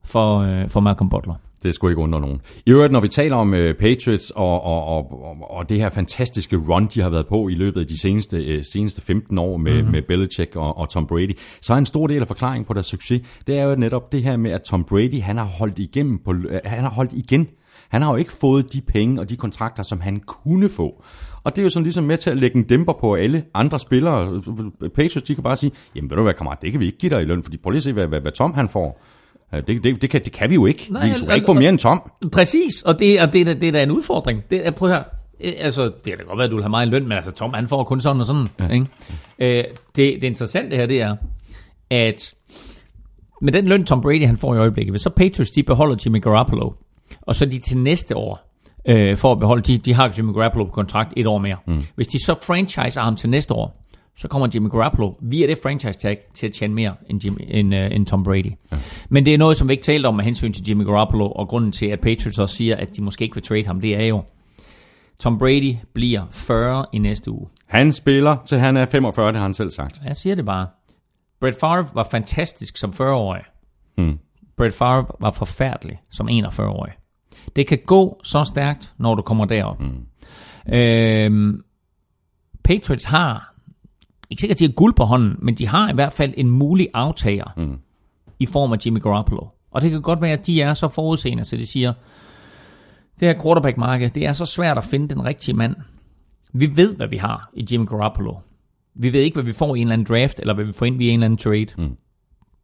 For, øh, for Malcolm Butler. Det skulle ikke undre nogen. I øvrigt, når vi taler om uh, Patriots og, og, og, og det her fantastiske run, de har været på i løbet af de seneste, uh, seneste 15 år med, mm. med Belichick og, og Tom Brady, så er en stor del af forklaringen på deres succes, det er jo netop det her med, at Tom Brady, han har holdt igennem på, uh, han har holdt igen. Han har jo ikke fået de penge og de kontrakter, som han kunne få. Og det er jo sådan ligesom med til at lægge en dæmper på alle andre spillere. Patriots, de kan bare sige, jamen ved du hvad kammerat, det kan vi ikke give dig i løn, fordi prøv lige at se, hvad, hvad, hvad Tom han får. Det, det, det, kan, det kan vi jo ikke. Nej, vi kan ikke få mere end Tom. Præcis, og det, og det, det, det er da en udfordring. Det, er, prøv at høre. Øh, altså, det kan da godt være, at du vil have meget løn, men altså, Tom, han får kun sådan og sådan. Ja. Ikke? Øh, det, det interessante her, det er, at med den løn, Tom Brady han får i øjeblikket, hvis så Patriots, de beholder Jimmy Garoppolo, og så de til næste år, øh, for at beholde, de, de har Jimmy Garoppolo på kontrakt et år mere. Mm. Hvis de så franchiser ham til næste år, så kommer Jimmy Garoppolo via det franchise tag til at tjene mere end, Jimmy, end, uh, end Tom Brady. Ja. Men det er noget, som vi ikke talte om med hensyn til Jimmy Garoppolo, og grunden til, at Patriots også siger, at de måske ikke vil trade ham, det er jo, Tom Brady bliver 40 i næste uge. Han spiller til han er 45, det har han selv sagt. Jeg siger det bare. Brett Favre var fantastisk som 40-årig. Hmm. Brett Favre var forfærdelig som 41-årig. Det kan gå så stærkt, når du kommer derop. Mm. Øhm, Patriots har, ikke sikkert, at de har guld på hånden, men de har i hvert fald en mulig aftager mm. i form af Jimmy Garoppolo. Og det kan godt være, at de er så forudseende, så de siger, det her quarterback-marked, det er så svært at finde den rigtige mand. Vi ved, hvad vi har i Jimmy Garoppolo. Vi ved ikke, hvad vi får i en eller anden draft, eller hvad vi får ind via en eller anden trade. Mm.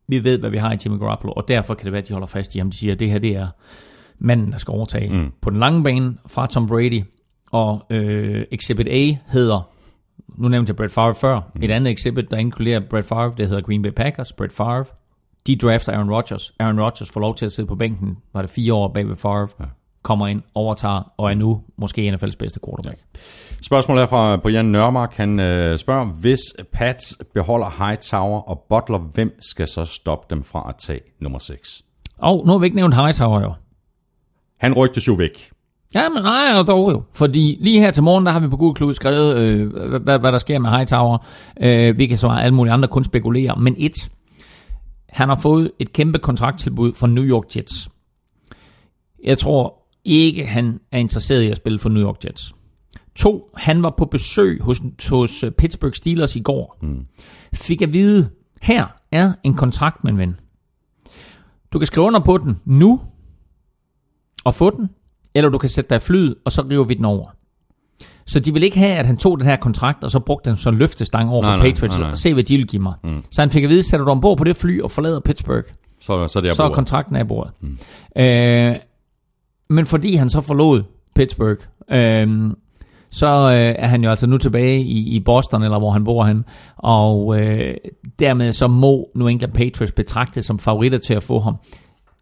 Vi ved, hvad vi har i Jimmy Garoppolo, og derfor kan det være, at de holder fast i ham. De siger, at det her det er manden, der skal overtage mm. på den lange bane fra Tom Brady. Og øh, Exhibit A hedder, nu nævnte jeg Brett Favre før, mm. et andet exhibit, der inkluderer Brett Favre, det hedder Green Bay Packers, Brett Favre. De drafter Aaron Rodgers. Aaron Rodgers får lov til at sidde på bænken, var det fire år bag ved Favre. Ja kommer ind, overtager og er nu måske NFL's bedste quarterback. Spørgsmålet er fra Brian Nørmark. Han øh, spørger, hvis Pats beholder Hightower og Butler, hvem skal så stoppe dem fra at tage nummer 6? Og nu har vi ikke nævnt Hightower jo. Han rygtes jo væk. Ja, men nej, og dog jo. Fordi lige her til morgen, der har vi på Google Klud skrevet, øh, hvad, hvad der sker med Hightower. Øh, vi kan så alle mulige andre kun spekulere. Men et, han har fået et kæmpe kontrakttilbud fra New York Jets. Jeg tror ikke, han er interesseret i at spille for New York Jets. To, han var på besøg hos, hos Pittsburgh Steelers i går. Mm. Fik at vide, her er en kontrakt, min ven. Du kan skrive under på den nu, og få den, eller du kan sætte dig i flyet, og så river vi den over. Så de vil ikke have, at han tog den her kontrakt, og så brugte den som løftestang over nej, for Patriots, nej, nej. og se, hvad de vil give mig. Mm. Så han fik at vide, sætter du ombord på det fly og forlader Pittsburgh, så, så, det er, så er kontrakten af bordet. Mm. Øh, men fordi han så forlod Pittsburgh, øh, så øh, er han jo altså nu tilbage i, i Boston, eller hvor han bor han, og øh, dermed så må New England Patriots betragte som favoritter til at få ham.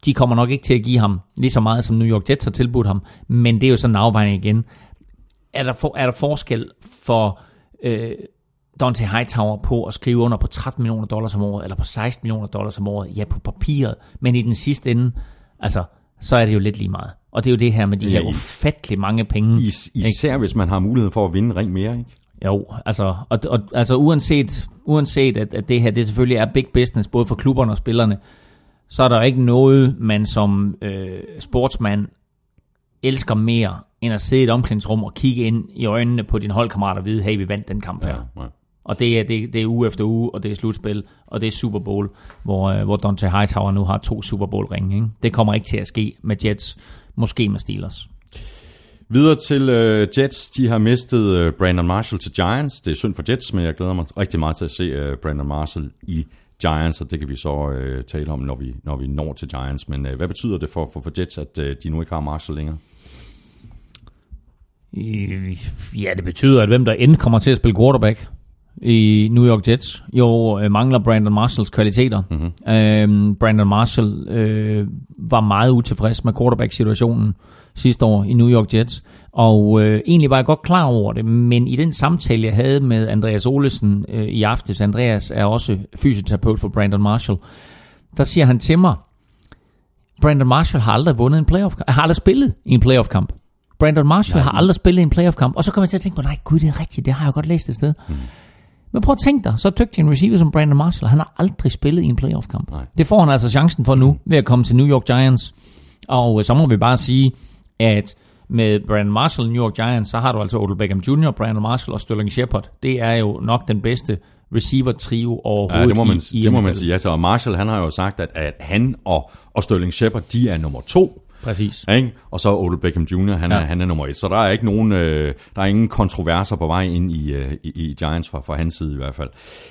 De kommer nok ikke til at give ham lige så meget, som New York Jets har tilbudt ham, men det er jo sådan en afvejning igen. Er der, for, er der forskel for øh, Dante Hightower på at skrive under på 13 millioner dollars om året, eller på 16 millioner dollars om året? Ja, på papiret, men i den sidste ende, altså, så er det jo lidt lige meget. Og det er jo det her med de ja, her ufattelig mange penge. Is, især ikke? hvis man har mulighed for at vinde ring mere, ikke? Jo, altså, og, og, altså uanset, uanset at, at det her det selvfølgelig er big business, både for klubberne og spillerne, så er der ikke noget, man som øh, sportsmand elsker mere, end at sidde i et omklædningsrum og kigge ind i øjnene på din holdkammerat og vide, hey, vi vandt den kamp her. Ja, ja. Og det er, det, det er uge efter uge, og det er slutspil, og det er Super Bowl, hvor, øh, hvor Dante Hightower nu har to Super Bowl-ringe. Ikke? Det kommer ikke til at ske med Jets, måske med Steelers. Videre til uh, Jets. De har mistet uh, Brandon Marshall til Giants. Det er synd for Jets, men jeg glæder mig rigtig meget til at se uh, Brandon Marshall i Giants, og det kan vi så uh, tale om, når vi, når vi når til Giants. Men uh, hvad betyder det for, for, for Jets, at uh, de nu ikke har Marshall længere? Ja, det betyder, at hvem der end kommer til at spille quarterback, i New York Jets jo øh, mangler Brandon Marshalls kvaliteter. Mm-hmm. Øhm, Brandon Marshall øh, var meget utilfreds med quarterback-situationen sidste år i New York Jets, og øh, egentlig var jeg godt klar over det, men i den samtale, jeg havde med Andreas Olesen øh, i aftes, Andreas er også fysioterapeut for Brandon Marshall, der siger han til mig, Brandon Marshall har aldrig vundet en playoff har aldrig spillet i en playoff-kamp. Brandon Marshall nej, har aldrig spillet i en playoff-kamp, og så kommer jeg til at tænke på, nej gud, det er rigtigt, det har jeg godt læst et sted. Mm. Men prøv at tænke dig, så dygtig en receiver som Brandon Marshall, han har aldrig spillet i en playoff-kamp. Nej. Det får han altså chancen for nu, ved at komme til New York Giants. Og øh, så må vi bare sige, at med Brandon Marshall New York Giants, så har du altså Odell Beckham Jr., Brandon Marshall og Sterling Shepard. Det er jo nok den bedste receiver-trio overhovedet ja, det må man, i, i det må man sige. Altså, Marshall han har jo sagt, at, at han og, og Sterling Shepard, de er nummer to Præcis. Ikke? Og så Odell Beckham Jr., han, ja. er, han er nummer et. Så der er ikke nogen, øh, der er ingen kontroverser på vej ind i, øh, i, i Giants fra, fra hans side i hvert fald.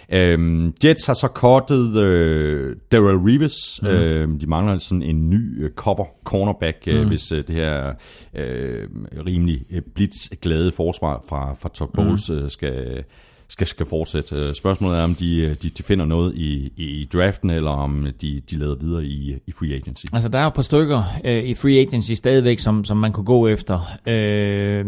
Øhm, Jets har så kortet øh, Darrell Reeves. Mm. Øh, de mangler sådan en ny øh, cover cornerback, øh, mm. hvis øh, det her øh, rimelig øh, blitz-glade forsvar fra, fra Todd Bowles mm. øh, skal skal, skal fortsætte. Spørgsmålet er, om de, de, de finder noget i, i draften, eller om de, de lader videre i, i free agency. Altså, der er et par stykker øh, i free agency stadigvæk, som, som man kunne gå efter. Øh,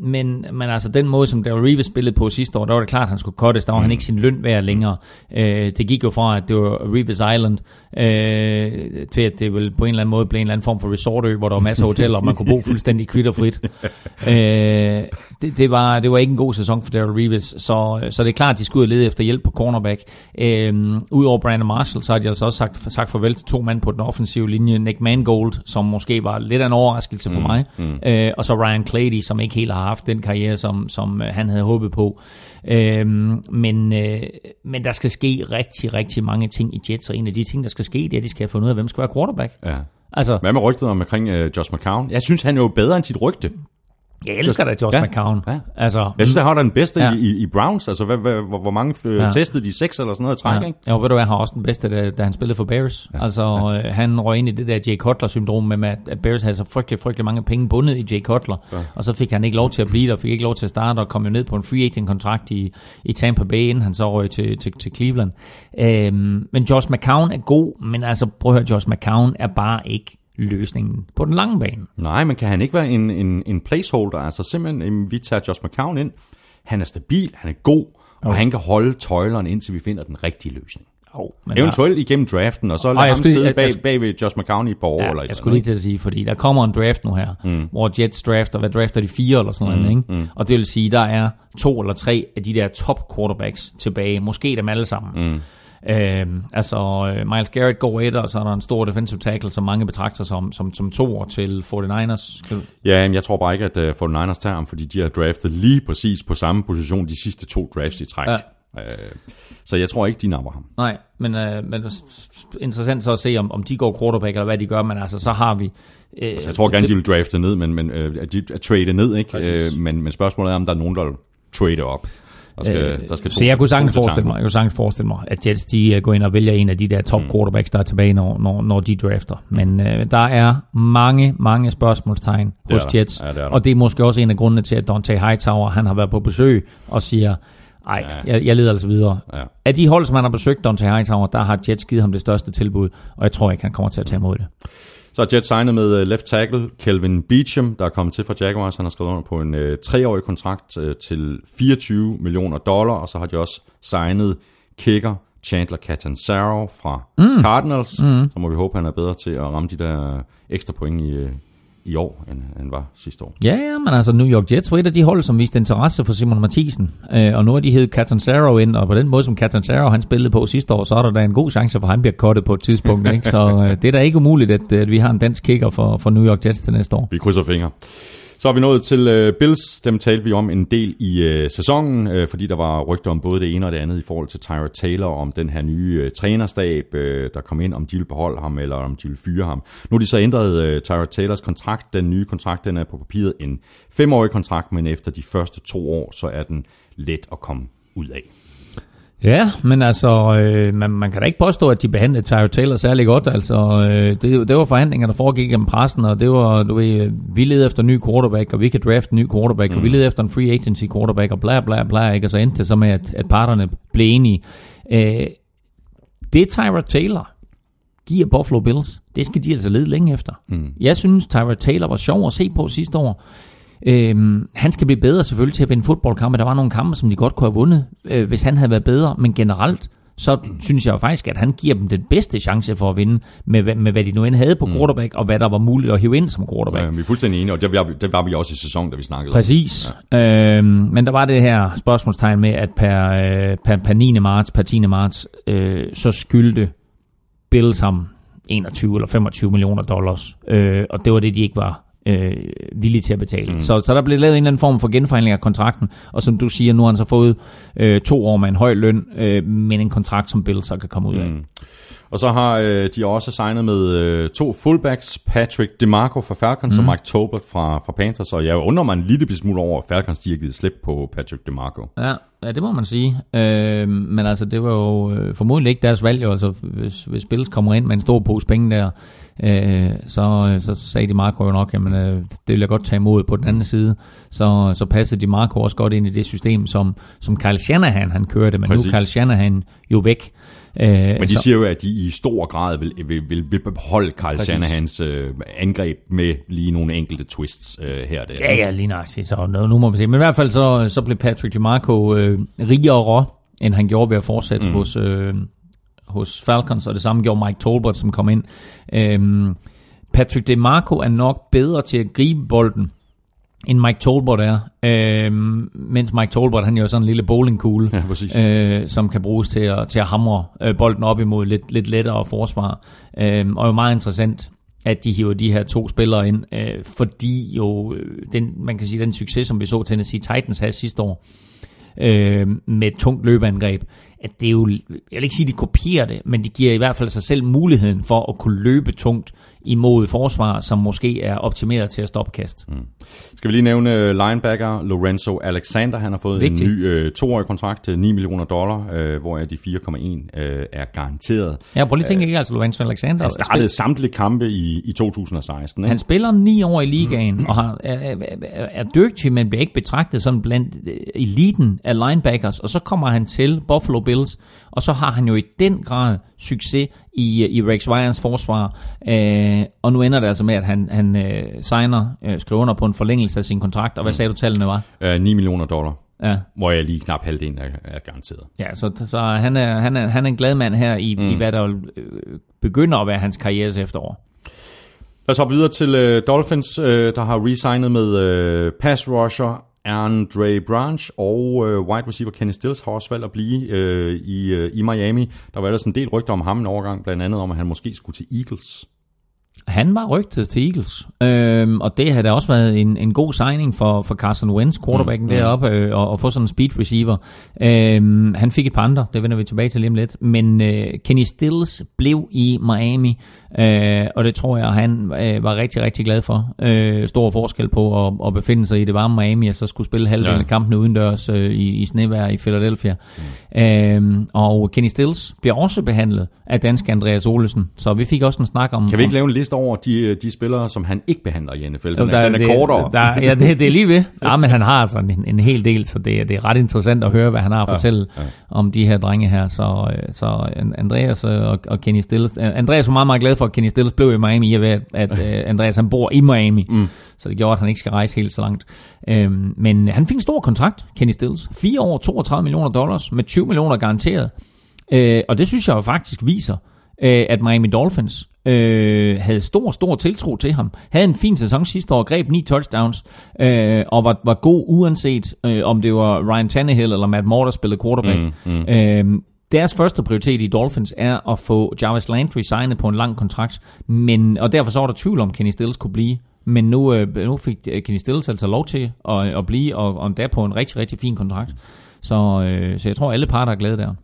men, men altså den måde, som Daryl Reeves spillede på sidste år, der var det klart, at han skulle cuttes. Der var mm. han ikke sin løn værd længere. Øh, det gik jo fra, at det var Reeves Island, øh, til at det ville på en eller anden måde blev en eller anden form for resortø, hvor der var masser af hoteller, og man kunne bo fuldstændig kvitterfrit. øh, det, det, var, det var ikke en god sæson for Daryl Reeves, så, så det er klart, at de skulle ud og lede efter hjælp på cornerback. Øh, Udover Brandon Marshall, så har de altså også sagt, sagt farvel til to mand på den offensive linje. Nick Mangold, som måske var lidt af en overraskelse for mm, mig, mm. Øh, og så Ryan Clady, som ikke helt har haft den karriere, som, som øh, han havde håbet på. Øhm, men, øh, men der skal ske rigtig, rigtig mange ting i Jets, og en af de ting, der skal ske, det er, at de skal have fundet ud af, hvem skal være quarterback. Ja. Altså, Hvad med rygtet om omkring uh, Josh McCown? Jeg synes, han er jo bedre end sit rygte. Jeg elsker da Josh ja, McCown. Ja. Altså, jeg synes, han har den bedste ja. i, i Browns. Altså, hvad, hvad, hvor, hvor mange øh, ja. testede de? Seks eller sådan noget træk, ja. ikke? Jo, ved du hvad, han har også den bedste, da, da han spillede for Bears. Ja. Altså, ja. Øh, han røg ind i det der Jay Cutler-syndrom med, at, at Bears havde så frygtelig, frygtelig mange penge bundet i Jay Cutler. Ja. Og så fik han ikke lov til at blive der, fik ikke lov til at starte, og kom jo ned på en free agent-kontrakt i, i Tampa Bay, inden han så røg til, til, til Cleveland. Øhm, men Josh McCown er god, men altså, prøv at høre, Josh McCown er bare ikke løsningen på den lange bane. Nej, men kan han ikke være en, en, en placeholder? Altså simpelthen, vi tager Josh McCown ind. Han er stabil, han er god, okay. og han kan holde tøjlerne indtil vi finder den rigtige løsning. Oh, men Eventuelt der... igennem draften, og så lade ham sidde bag, bag ved Josh McCown i et par år. Ja, eller jeg skulle lige til at sige, fordi der kommer en draft nu her, mm. hvor Jets drafter, hvad drafter de fire eller sådan mm, noget, ikke? Mm. Og det vil sige, der er to eller tre af de der top quarterbacks tilbage, måske dem alle sammen. Mm. Øh, altså, øh, Miles Garrett går et, og så er der en stor defensive tackle, som mange betragter som, som, som år til 49ers. Ja, men jeg tror bare ikke, at uh, 49ers tager ham, fordi de har draftet lige præcis på samme position de sidste to drafts i træk. Ja. Øh, så jeg tror ikke, de napper ham. Nej, men, øh, men interessant så at se, om, om de går quarterback, eller hvad de gør, men altså, så har vi... Øh, altså, jeg tror gerne, det, de vil drafte ned, men, men øh, at de at trade ned, ikke? Øh, men, men spørgsmålet er, om der er nogen, der trade op. Der skal, øh, der skal to, så jeg kunne sagtens forestille mig, jeg kunne sagtens forestille mig, at Jets de øh, går ind og vælger en af de der top mm. quarterbacks, der er tilbage, når, når, når de drafter. Men øh, der er mange, mange spørgsmålstegn hos det Jets. Ja, det og det er måske også en af grundene til, at Dante Hightower, han har været på besøg og siger, ej, ja. jeg, jeg leder altså videre. Ja. Af de hold, som han har besøgt, Dante Hightower, der har Jets givet ham det største tilbud, og jeg tror ikke, han kommer til at tage imod det. Så har Jets signet med øh, left tackle Kelvin Beecham, der er kommet til fra Jaguars. Han har skrevet under på en uh, treårig kontrakt uh, til 24 millioner dollar, og så har de også signet kicker Chandler Catanzaro fra mm. Cardinals. Mm. Så må vi håbe, han er bedre til at ramme de der ekstra point i, i år, end han var sidste år. Ja, ja, men altså New York Jets var et af de hold, som viste interesse for Simon Mathisen. Øh, og nu har de heddet Catanzaro ind, og på den måde, som Catanzaro han spillede på sidste år, så er der da en god chance for, at han bliver kottet på et tidspunkt. ikke? Så øh, det er da ikke umuligt, at, at vi har en dansk kicker for, for New York Jets til næste år. Vi krydser fingre. Så er vi nået til øh, Bills. Dem talte vi om en del i øh, sæsonen, øh, fordi der var rygter om både det ene og det andet i forhold til Tyra Taylor, om den her nye øh, trænerstab, øh, der kom ind, om de vil beholde ham, eller om de vil fyre ham. Nu har de så ændret øh, Tyra Taylors kontrakt. Den nye kontrakt, den er på papiret en femårig kontrakt, men efter de første to år, så er den let at komme ud af. Ja, men altså, øh, man, man kan da ikke påstå, at de behandlede Tyro Taylor særlig godt. Altså, øh, det, det var forhandlinger, der foregik gennem pressen, og det var, du ved, vi leder efter en ny quarterback, og vi kan drafte en ny quarterback, mm. og vi mm. leder efter en free agency quarterback, og bla bla bla, ikke? og så endte det så med, at, at parterne blev enige. Øh, det Tyra Taylor giver Buffalo Bills, det skal de altså lede længe efter. Mm. Jeg synes, Tyra Taylor var sjov at se på sidste år. Øhm, han skal blive bedre selvfølgelig til at vinde fodboldkampe. Der var nogle kampe, som de godt kunne have vundet, øh, hvis han havde været bedre. Men generelt, så synes jeg jo faktisk, at han giver dem den bedste chance for at vinde, med, med hvad de nu end havde på mm. quarterback, og hvad der var muligt at hive ind som quarterback. Ja, vi er fuldstændig enige, og det var, det var vi også i sæsonen, da vi snakkede Præcis. Ja. Øhm, men der var det her spørgsmålstegn med, at per, øh, per, per 9. marts, per 10. marts, øh, så skyldte Bills ham 21 eller 25 millioner dollars, øh, og det var det, de ikke var øh, villig til at betale. Mm. Så, så der blev lavet en eller anden form for genforhandling af kontrakten, og som du siger, nu har han så fået øh, to år med en høj løn, øh, men en kontrakt, som Bill så kan komme ud af. Mm. Og så har øh, de også signet med øh, to fullbacks, Patrick DeMarco fra Falcons mm. og Mike Tobert fra, fra Panthers, og jeg undrer mig en lille smule over, at Falcons de har givet slip på Patrick DeMarco. Ja, ja det må man sige. Øh, men altså, det var jo øh, formodentlig ikke deres valg, jo. altså hvis, hvis Bills kommer ind med en stor pose penge der, øh, så, så sagde de Marco jo nok, jamen øh, det vil jeg godt tage imod på den anden side. Så, så passede de Marco også godt ind i det system, som, som Kyle Shanahan han kørte, men Præcis. nu er Kyle Shanahan jo væk. Øh, Men de så- siger jo, at de i stor grad vil, vil, vil, vil beholde Kyle Præcis. Shanahans øh, angreb med lige nogle enkelte twists øh, her og der. Ja, ja, lige nøjagtigt. Så nu, nu må vi se. Men i hvert fald så, så blev Patrick DeMarco øh, rigere, end han gjorde ved at fortsætte mm. hos, øh, hos Falcons, og det samme gjorde Mike Tolbert, som kom ind. Øhm, Patrick DeMarco er nok bedre til at gribe bolden, end Mike Tolbert er. Øhm, mens Mike Tolbert, han er jo sådan en lille bowlingkugle, Ja, præcis. øh, som kan bruges til at, til at hamre øh, bolden op imod lidt, lidt lettere forsvar. Øhm, og jo meget interessant, at de hiver de her to spillere ind, øh, fordi jo øh, den, man kan sige, den succes, som vi så Tennessee Titans have sidste år, øh, med et tungt løbeangreb, at det er jo, jeg vil ikke sige, at de kopierer det, men de giver i hvert fald sig selv muligheden for at kunne løbe tungt imod forsvar, som måske er optimeret til at stoppe kast. Mm. Skal vi lige nævne øh, linebacker Lorenzo Alexander. Han har fået Vigtigt. en ny øh, toårig kontrakt til 9 millioner dollar, øh, hvor de 4,1 øh, er garanteret. Ja, prøv lige at tænke, ikke altså Lorenzo Alexander. Han startede samtlige kampe i, i 2016. Ikke? Han spiller ni år i ligaen, og har, er, er, er, dygtig, men bliver ikke betragtet sådan blandt øh, eliten af linebackers. Og så kommer han til Buffalo Bills, og så har han jo i den grad succes i, i Rex Ryans forsvar. Øh, og nu ender det altså med, at han, han øh, signer, øh, skriver under på en forlængelse af sin kontrakt. Og hvad sagde du, tallene var? Øh, 9 millioner dollar, Ja, hvor jeg lige knap halvdelen er, er garanteret. ja så, så han, er, han, er, han er en glad mand her i, mm. i hvad der øh, begynder at være hans karrieres efterår. Lad os hoppe videre til øh, Dolphins, øh, der har resignet med øh, pass rusher Andre Branch og øh, wide receiver Kenny Stills har også valgt at blive øh, i, øh, i Miami. Der var ellers en del rygter om ham en overgang, blandt andet om, at han måske skulle til Eagles. Han var rygtet til Eagles, øhm, og det har da også været en, en god signing for, for Carson Wentz, quarterbacken mm, deroppe, øh, og, og få sådan en speed receiver. Øhm, han fik et par andre, det vender vi tilbage til lige om lidt, men øh, Kenny Stills blev i Miami, øh, og det tror jeg, han øh, var rigtig, rigtig glad for. Øh, stor forskel på at, at befinde sig i det varme Miami, og så skulle spille halvdelen Ja. af kampene udendørs øh, i, i snevejr i Philadelphia. Mm. Øhm, og Kenny Stills bliver også behandlet af danske Andreas Olesen, så vi fik også en snak om... Kan vi om- ikke lave en liste over de, de spillere, som han ikke behandler i NFL? Den, jo, er, den er det, kortere. Der, ja, det, det er lige ved. Ja, men han har altså en, en hel del, så det, det er ret interessant at høre, hvad han har at fortælle ja, ja. om de her drenge her. Så, øh, så Andreas øh, og, og Kenny Stills. Andreas var meget, meget glad for, at Kenny Stills blev i Miami, i ved, at, at øh, Andreas han bor i Miami. Mm. Så det gjorde, at han ikke skal rejse helt så langt. Øhm, men han fik en stor kontrakt, Kenny Stills. 4 år, 32 millioner dollars, med 20 millioner garanteret. Øh, og det synes jeg jo faktisk viser, øh, at Miami Dolphins øh, havde stor, stor tiltro til ham. Havde en fin sæson sidste år, greb ni touchdowns, øh, og var, var god uanset, øh, om det var Ryan Tannehill eller Matt Moore, der spillede quarterback. Mm, mm. Øh, deres første prioritet i Dolphins er at få Jarvis Landry signet på en lang kontrakt, men, og derfor så var der tvivl om, Kenny Stills kunne blive. Men nu, øh, nu fik øh, Kenny Stills altså lov til at, at blive, og, og endda på en rigtig, rigtig fin kontrakt. Så, øh, så jeg tror, alle parter er glade der.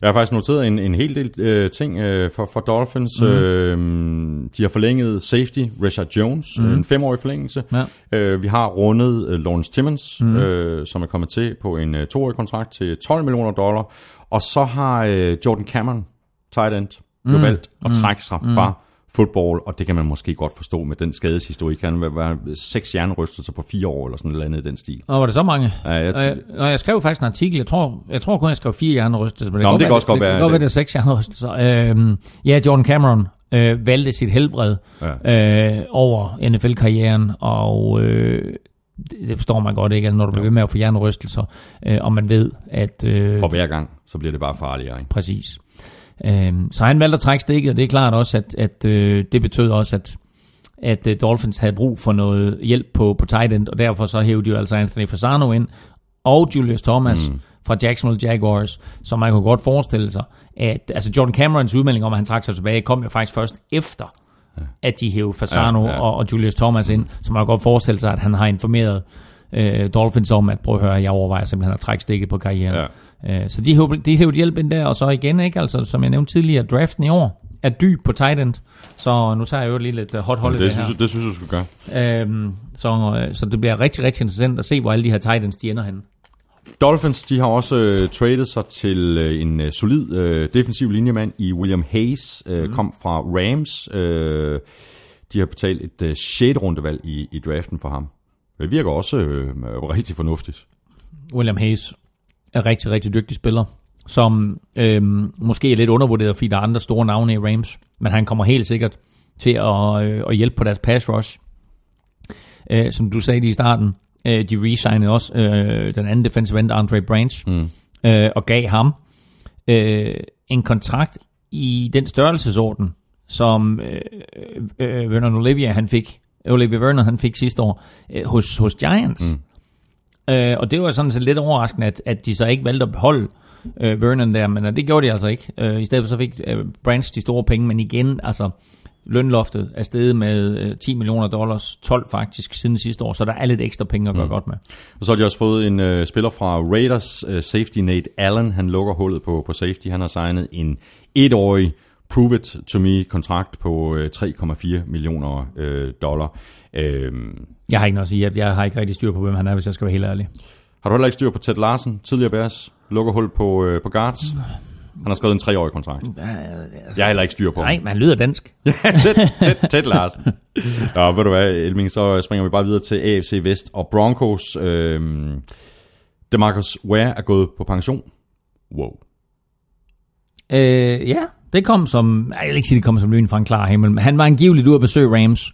Jeg har faktisk noteret en, en hel del øh, ting øh, for, for Dolphins. Mm. Øh, de har forlænget safety Richard Jones, mm. en femårig forlængelse. Ja. Øh, vi har rundet øh, Lawrence Timmons, mm. øh, som er kommet til på en øh, toårig kontrakt til 12 millioner dollar. Og så har øh, Jordan Cameron, tight end, mm. jo valgt at trække sig mm. fra fodbold, og det kan man måske godt forstå med den skadeshistorik. Han være seks hjernerystelser på fire år, eller sådan noget andet i den stil. Og var det så mange? Ja, jeg Og jeg, og jeg skrev faktisk en artikel, jeg tror, jeg tror kun, jeg skrev fire hjernerystelser. men Nå, men det kan også godt det, være, Det kan godt det- være, det er seks hjernerystelser. Øhm, ja, Jordan Cameron øh, valgte sit helbred ja. øh, over NFL-karrieren, og øh, det, forstår man godt ikke, altså, når du bliver ved med at få hjernerystelser, øh, og man ved, at... Øh, For hver gang, så bliver det bare farligere. Ikke? Præcis. Øhm, så han valgte at trække stikket, og det er klart også, at, at øh, det betød også, at, at øh, Dolphins havde brug for noget hjælp på, på tight end, og derfor så hævde de jo altså Anthony Fasano ind, og Julius Thomas mm. fra Jacksonville Jaguars, så man kunne godt forestille sig, at altså Jordan Camerons udmelding om, at han trak sig tilbage, kom jo faktisk først efter, at de hævde Fasano Ja, ja. Og, og Julius Thomas ind, så man kan godt forestille sig, at han har informeret øh, Dolphins om, at prøv at høre, jeg overvejer simpelthen at trække stikket på karrieren. Ja. Øh, så de hævde, de hævde hjælp ind der, og så igen, ikke? Altså, som jeg nævnte tidligere, draften i år er dyb på tight end, så nu tager jeg jo lige lidt øh, hot hold Det, det, synes, her. det synes du skal gøre. Øhm, så, øh, så det bliver rigtig, rigtig interessant at se, hvor alle de her tight ends, de ender henne. Dolphins, de har også øh, tradet sig til øh, en øh, solid øh, defensiv linjemand i William Hayes, øh, mm. kom fra Rams. Øh, de har betalt et øh, 6. rundevalg i, i draften for ham. Det virker også øh, rigtig fornuftigt. William Hayes er rigtig, rigtig dygtig spiller. som øh, måske er lidt undervurderet, fordi der er andre store navne i Rams, men han kommer helt sikkert til at, øh, at hjælpe på deres pass rush. Øh, som du sagde i starten, øh, de re også øh, den anden defensive end, Andre Branch, mm. øh, og gav ham øh, en kontrakt i den størrelsesorden, som øh, øh, Vernon Olivia han fik, Olivia Vernon han fik sidste år øh, hos, hos Giants. Mm. Øh, og det var sådan set lidt overraskende, at, at de så ikke valgte at beholde øh, Vernon der, men det gjorde de altså ikke. Øh, I stedet for så fik øh, Branch de store penge, men igen, altså lønloftet er steget med øh, 10 millioner dollars, 12 faktisk siden sidste år, så der er lidt ekstra penge at gøre mm. godt med. Og så har de også fået en øh, spiller fra Raiders, øh, safety Nate Allen, han lukker hullet på, på safety, han har signet en etårig prove it to me kontrakt på øh, 3,4 millioner øh, dollar. Øh, jeg har ikke noget at sige, jeg har ikke rigtig styr på, hvem han er, hvis jeg skal være helt ærlig. Har du heller ikke styr på Ted Larsen, tidligere Bears, lukker hul på, øh, på guards? Han har skrevet en treårig kontrakt. Altså, jeg har heller ikke styr på Nej, men han lyder dansk. ja, tæt, tæt, tæt Larsen. Ja, ved du hvad, Elming, så springer vi bare videre til AFC Vest og Broncos. Øh, Demarcus Ware er gået på pension. Wow. Øh, ja, det kom som, jeg vil ikke sige, det kom som lyn fra en klar himmel, men han var angiveligt ude at besøge Rams.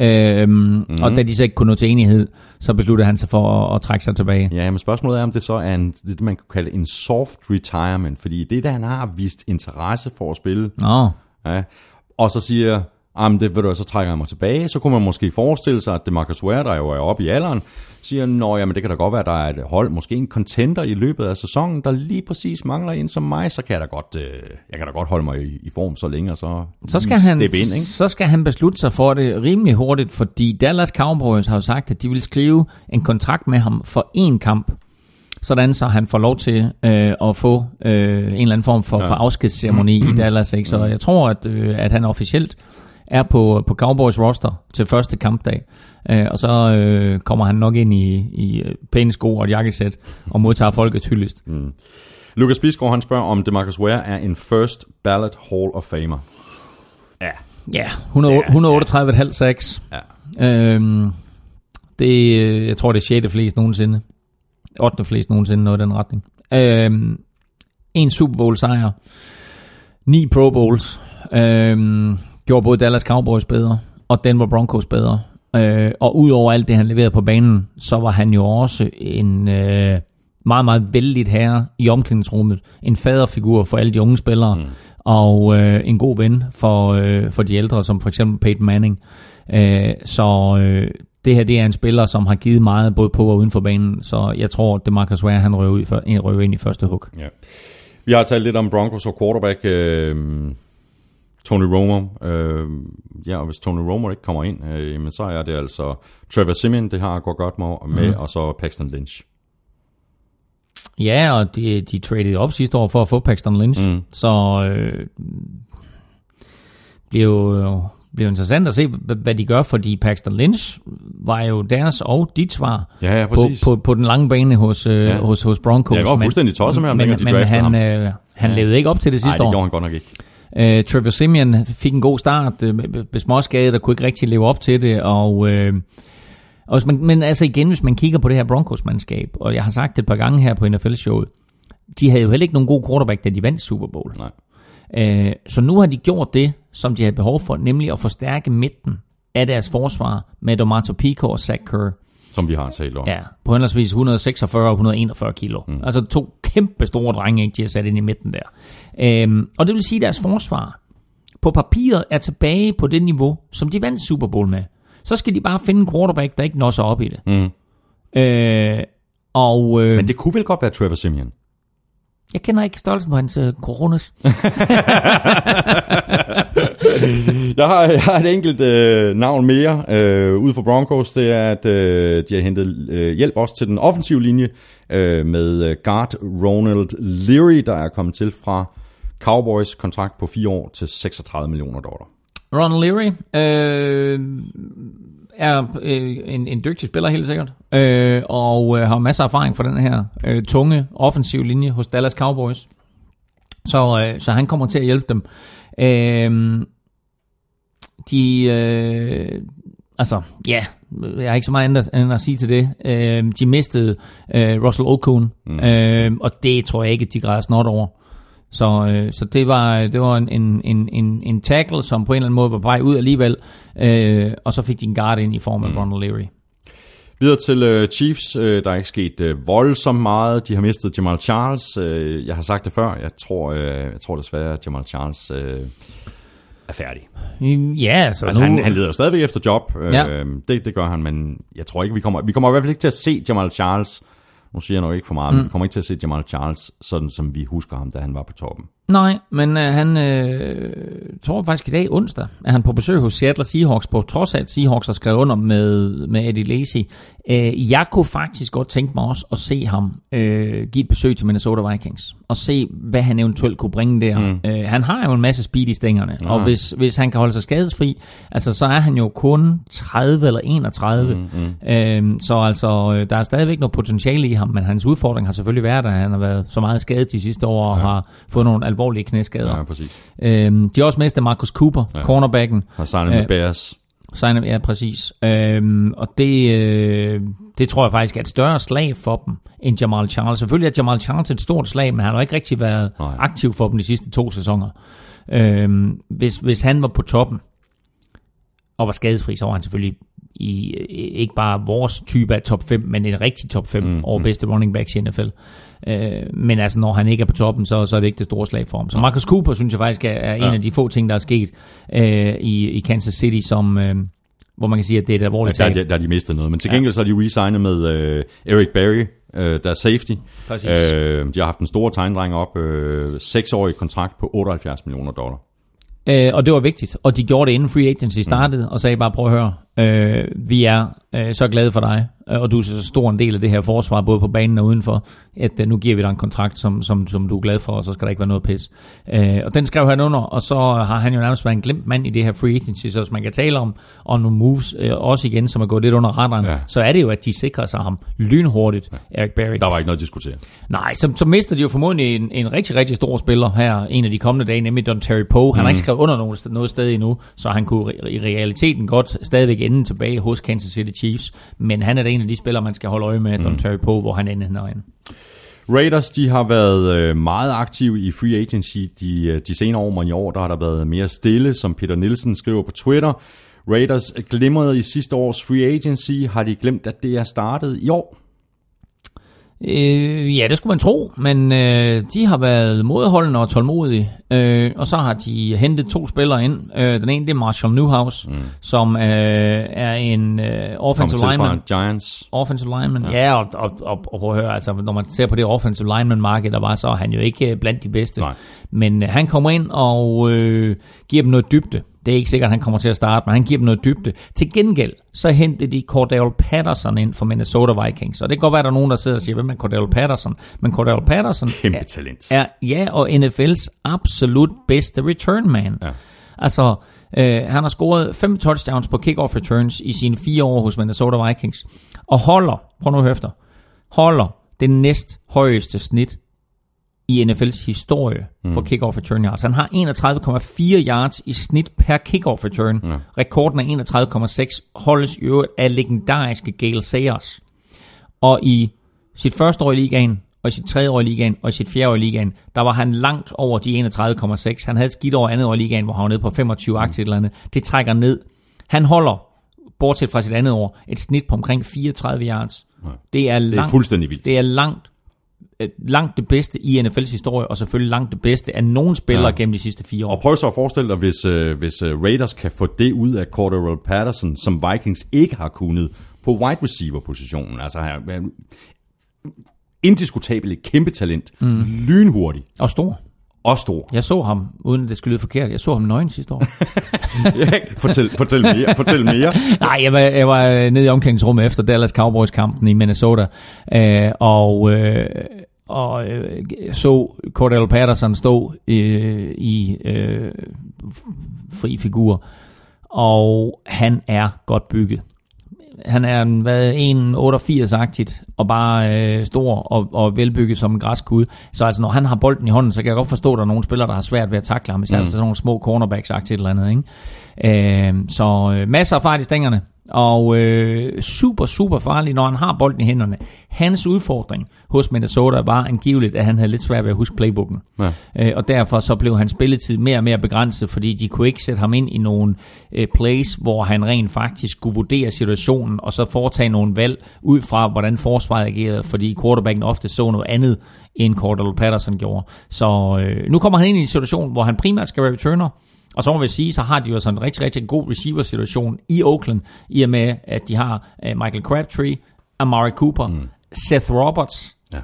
Øhm, mm-hmm. Og da de så ikke kunne nå til enighed, så besluttede han sig for at, at trække sig tilbage. Ja, men spørgsmålet er, om det så er en, det, man kan kalde en soft retirement, fordi det der, han har vist interesse for at spille. Nå. Ja, og så siger jamen det ved du, så trækker jeg mig tilbage. Så kunne man måske forestille sig, at det Marcus Ware, der jo er oppe i alderen, siger, nå jamen det kan da godt være, at der er et hold, måske en contender i løbet af sæsonen, der lige præcis mangler en som mig, så kan jeg da godt, øh, jeg kan da godt holde mig i, i form så længe, og så, så skal han, ind, ikke? Så skal han beslutte sig for det rimelig hurtigt, fordi Dallas Cowboys har jo sagt, at de vil skrive en kontrakt med ham for én kamp, sådan så han får lov til øh, at få øh, en eller anden form for, ja. for afskedsceremoni i Dallas. Ikke? Så jeg tror, at, øh, at han officielt er på, på Cowboys roster til første kampdag. Øh, og så øh, kommer han nok ind i, i øh, pæne sko og et jakkesæt og modtager folkets hyldest. Mm. Lucas Bisgaard, han spørger, om DeMarcus Ware er en first ballot Hall of Famer. Ja. Ja, 138,5 sacks. Ja. Øhm, det, øh, jeg tror, det er 6. flest nogensinde. 8. flest nogensinde, noget i den retning. Øhm, en Super Bowl sejr. 9 Pro Bowls. Øhm, gjorde både Dallas Cowboys bedre, og Denver Broncos bedre. Øh, og udover alt det, han leverede på banen, så var han jo også en øh, meget, meget vældig herre i omklædningsrummet. En faderfigur for alle de unge spillere, mm. og øh, en god ven for, øh, for de ældre, som for eksempel Peyton Manning. Øh, så øh, det her det er en spiller, som har givet meget både på og uden for banen, så jeg tror, at Marcus Ware han røver, ud, røver ind i første hug. Ja. Vi har talt lidt om Broncos og quarterback. Øh Tony Romo. Øh, ja, og hvis Tony Romo ikke kommer ind, øh, men så er det altså Trevor Simeon, det har gået godt med, med mm. og så Paxton Lynch. Ja, og de, de traded op sidste år for at få Paxton Lynch, mm. så øh, bliver jo bliver interessant at se, hvad de gør, fordi Paxton Lynch var jo deres og dit svar ja, ja, på, på, på den lange bane hos, øh, ja. hos, hos Broncos. Jeg var fuldstændig tosset med ham, men, de men han, ham. Øh, han ja. levede ikke op til det sidste år. Nej, det gjorde han godt nok ikke. Uh, Trevor Simeon fik en god start, uh, med småskade, der kunne ikke rigtig leve op til det, og, uh, og man, men altså igen, hvis man kigger på det her Broncos-mandskab, og jeg har sagt det et par gange her på NFL-showet, de havde jo heller ikke nogen god quarterback, da de vandt Super Bowl. Nej. Uh, så nu har de gjort det, som de havde behov for, nemlig at forstærke midten af deres forsvar med Domato Pico og Zach Kerr. Som vi har talt om. Ja, på henholdsvis 146 og 141 kilo. Mm. Altså to kæmpe store drenge, ikke, de har sat ind i midten der. Øhm, og det vil sige, at deres forsvar på papiret er tilbage på det niveau, som de vandt Super Bowl med. Så skal de bare finde en quarterback, der ikke når sig op i det. Mm. Øh, og, øh, Men det kunne vel godt være Trevor Simeon? Jeg kender ikke størrelsen på hans uh, coronas. jeg, har, jeg har et enkelt uh, navn mere uh, ud for Broncos. Det er, at uh, de har hentet uh, hjælp også til den offensive linje uh, med uh, guard Ronald Leary, der er kommet til fra Cowboys kontrakt på fire år til 36 millioner dollar. Ronald Leary øh, er øh, en, en dygtig spiller helt sikkert, øh, og øh, har masser af erfaring for den her øh, tunge offensiv linje hos Dallas Cowboys. Så, øh, så han kommer til at hjælpe dem. Øh, de, øh, altså, ja, jeg har ikke så meget andet end at sige til det. Øh, de mistede øh, Russell Okun, mm. øh, og det tror jeg ikke, de græder snot over. Så, øh, så det var, det var en, en, en, en, tackle, som på en eller anden måde var på vej ud alligevel, øh, og så fik de en guard ind i form af mm. Ronald Leary. Videre til øh, Chiefs. Øh, der er ikke sket øh, voldsomt meget. De har mistet Jamal Charles. Øh, jeg har sagt det før. Jeg tror, øh, jeg tror desværre, at Jamal Charles øh, er færdig. Ja, altså, Altså, nu, han, han leder stadigvæk efter job. Øh, Ja. det, det gør han, men jeg tror ikke, vi kommer... Vi kommer i hvert fald ikke til at se Jamal Charles. Nu siger jeg nok ikke for meget, mm. men vi kommer ikke til at se Jamal Charles, sådan som vi husker ham, da han var på toppen. Nej, men øh, han øh, tror faktisk i dag onsdag, er han på besøg hos Seattle Seahawks, på trods af at Seahawks har skrevet under med, med Eddie Lacy. Øh, jeg kunne faktisk godt tænke mig også at se ham øh, give et besøg til Minnesota Vikings, og se, hvad han eventuelt kunne bringe der. Mm. Øh, han har jo en masse speed i stængerne, og hvis, hvis han kan holde sig skadesfri, altså så er han jo kun 30 eller 31. Mm, mm. Øh, så altså, øh, der er stadigvæk noget potentiale i ham, men hans udfordring har selvfølgelig været, at han har været så meget skadet de sidste år, og har fået nogle alvorlige knæskader. Ja, præcis. Øhm, de har også mistet Marcus Cooper, ja. cornerbacken. Har signet med Øh, Bears. Sign ja, præcis. Øhm, og det, øh, det tror jeg faktisk er et større slag for dem end Jamal Charles. Selvfølgelig er Jamal Charles et stort slag, men han har ikke rigtig været. Nej. aktiv for dem de sidste to sæsoner. Øhm, hvis, hvis han var på toppen og var skadesfri, så var han selvfølgelig i, ikke bare vores type af top 5, men en rigtig top 5 mm, over bedste running backs i NFL. Øh, men altså, når han ikke er på toppen, så, så er det ikke det store slag for ham. Så Marcus Cooper, synes jeg faktisk, er, er en Ja. af de få ting, der er sket øh, i, i Kansas City, som, øh, hvor man kan sige, at det er et Ja, alvorligt der, er tab. de- der er de mistet noget. Men til gengæld så har de resignet med øh, Eric Berry, øh, der er safety. Præcis. Øh, de har haft en stor tegndreng op. Øh, seksårig kontrakt på 78 millioner dollar. Øh, og det var vigtigt, og de gjorde det inden free agency startede, Mm. og sagde bare, prøv at høre, øh, vi er øh, så glade for dig, øh, og du er så stor en del af det her forsvar, både på banen og udenfor, at øh, nu giver vi dig en kontrakt, som, som, som du er glad for, og så skal der ikke være noget pis. Øh, og den skrev han under, og så har han jo nærmest været en glemt mand i det her free agency, så hvis man kan tale om, om nogle moves, øh, også igen, som er gået lidt under radaren, Ja. ja. så er det jo, at de sikrer sig ham lynhurtigt, Eric Berry. Der var ikke noget at diskutere. Nej, så, så mister de jo formodentlig en, en rigtig, rigtig stor spiller her en af de kommende dage, nemlig Don Terry Poe. Han mm. har ikke skrevet under noget, noget sted endnu, så han kunne i realiteten godt stadigvæk ende tilbage hos Kansas City Chiefs. Men han er da en af de spillere, man skal holde øje med, Don Terry Poe, hvor han ender ind. Raiders, de har været øh, meget aktive i free agency de, øh, de senere år, men i år der har der været mere stille, som Peter Nielsen skriver på Twitter. Raiders glimrede i sidste års free agency. Har de glemt, at det er startet i år? Øh, ja, det skulle man tro, men øh, de har været modholdende og tålmodige, øh, og så har de hentet to spillere ind. Øh, den ene det er Marshall Newhouse, mm. som øh, er en øh, offensive lineman. Giants. Offensive lineman, ja, ja og, og, og, og prøv at høre, altså, når man ser på det offensive lineman-marked, der var, så er han jo ikke øh, blandt de bedste. Nej. Men øh, han kommer ind og øh, giver dem noget dybde. Det er ikke sikkert, at han kommer til at starte, men han giver dem noget dybde. Til gengæld, så hentede de Cordell Patterson ind for Minnesota Vikings. Og det kan godt være, at der er nogen, der sidder og siger, hvem er Cordell Patterson? Men Cordell Patterson Kæmpe er, talent. er, ja, og NFL's absolut bedste return man. Ja. Altså, øh, han har scoret fem touchdowns på kickoff returns i sine fire år hos Minnesota Vikings. Og holder, prøv nu at høre efter, holder det næst højeste snit i NFL's historie for kickoff return yards. Han har 31,4 yards i snit per kickoff return. Ja. Rekorden er 31,6, holdes i øvrigt af legendariske Gale Sayers. Og i sit første år i ligaen, og i sit tredje år i ligaen, og i sit fjerde år i ligaen, der var han langt over de 31,6. Han havde et skidt over andet år i ligaen, hvor han var nede på 25 aktier eller andet. Det trækker ned. Han holder, bortset fra sit andet år, et snit på omkring 34 yards. Det er, Det er langt, fuldstændig vildt. det er langt, langt det bedste i NFL's historie, og selvfølgelig langt det bedste af nogen spillere Ja. ja. gennem de sidste fire år. Og prøv så at forestille dig, hvis, øh, hvis øh, Raiders kan få det ud af Cordero Patterson, som Vikings ikke har kunnet på wide receiver-positionen. Altså øh, indiskutabelt et kæmpe talent. Mm. Lynhurtig Og stor. og stor. Jeg så ham, uden at det skulle lyde forkert, jeg så ham nøgen sidste år. fortæl, fortæl mere. Fortæl mere. Nej, jeg var, jeg var nede i omklædningsrummet efter Dallas Cowboys-kampen i Minnesota, øh, og, øh, og øh, så Cordell Patterson stå øh, i øh, fri figur, og han er godt bygget. Han er en, hvad, 1,88-agtigt, og bare øh, stor og, og velbygget som en græskud. Så altså, når han har bolden i hånden, så kan jeg godt forstå, at der er nogle spillere, der har svært ved at takle ham, især mm. sådan nogle små cornerbacks-agtigt eller andet. Ikke? Øh, så øh, masser af fart i stængerne. Og øh, super, super farlig, når han har bolden i hænderne. Hans udfordring hos Minnesota var angiveligt, at han havde lidt svært ved at huske playbooken. Ja. Øh, og derfor så blev hans spilletid mere og mere begrænset, fordi de kunne ikke sætte ham ind i nogle øh, plays, hvor han rent faktisk skulle vurdere situationen, og så foretage nogle valg ud fra, hvordan forsvaret agerede, fordi quarterbacken ofte så noget andet, end Cordell Patterson gjorde. Så øh, nu kommer han ind i en situation, hvor han primært skal være returner, og så må vi sige, så har de jo sådan en rigtig, rigtig god receiver-situation i Oakland, i og med, at de har uh, Michael Crabtree, Amari Cooper, mm. Seth Roberts, Ja.